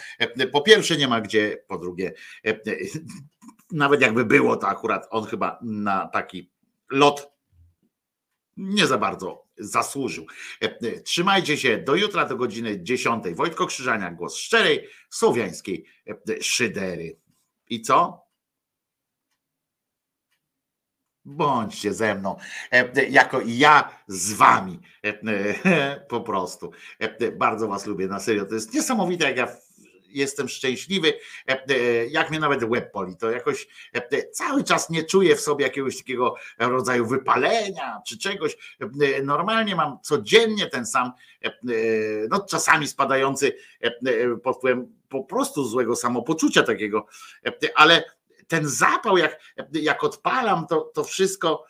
po pierwsze nie ma gdzie, po drugie, nawet jakby było, to akurat on chyba na taki lot nie za bardzo zasłużył. Trzymajcie się do jutra do godziny 10. Wojtko Krzyżania, głos szczerej, słowiańskiej szydery. I co? Bądźcie ze mną, jako ja z wami, po prostu. Bardzo was lubię, na serio. To jest niesamowite, jak ja jestem szczęśliwy, jak mnie nawet łeb poli, to jakoś cały czas nie czuję w sobie jakiegoś takiego rodzaju wypalenia czy czegoś. Normalnie mam codziennie ten sam, no czasami spadający pod wpływem po prostu złego samopoczucia takiego, ale ten zapał, jak, jak odpalam, to, to wszystko.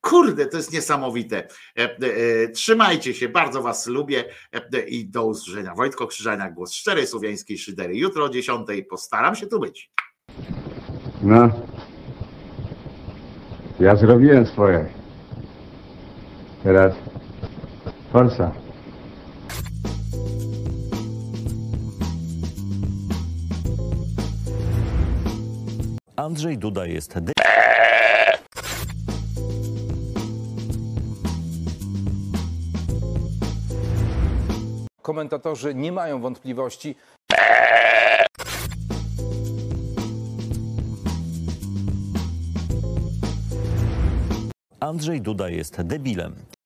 Kurde, to jest niesamowite. Trzymajcie się, bardzo Was lubię i do usłyszenia. Wojtko Krzyżania, głos szczerej słowiańskiej szydery. Jutro o 10 postaram się tu być. No. Ja zrobiłem swoje. Teraz forsa. Andrzej Duda jest Komentatorzy nie mają wątpliwości. Andrzej Duda jest debilem.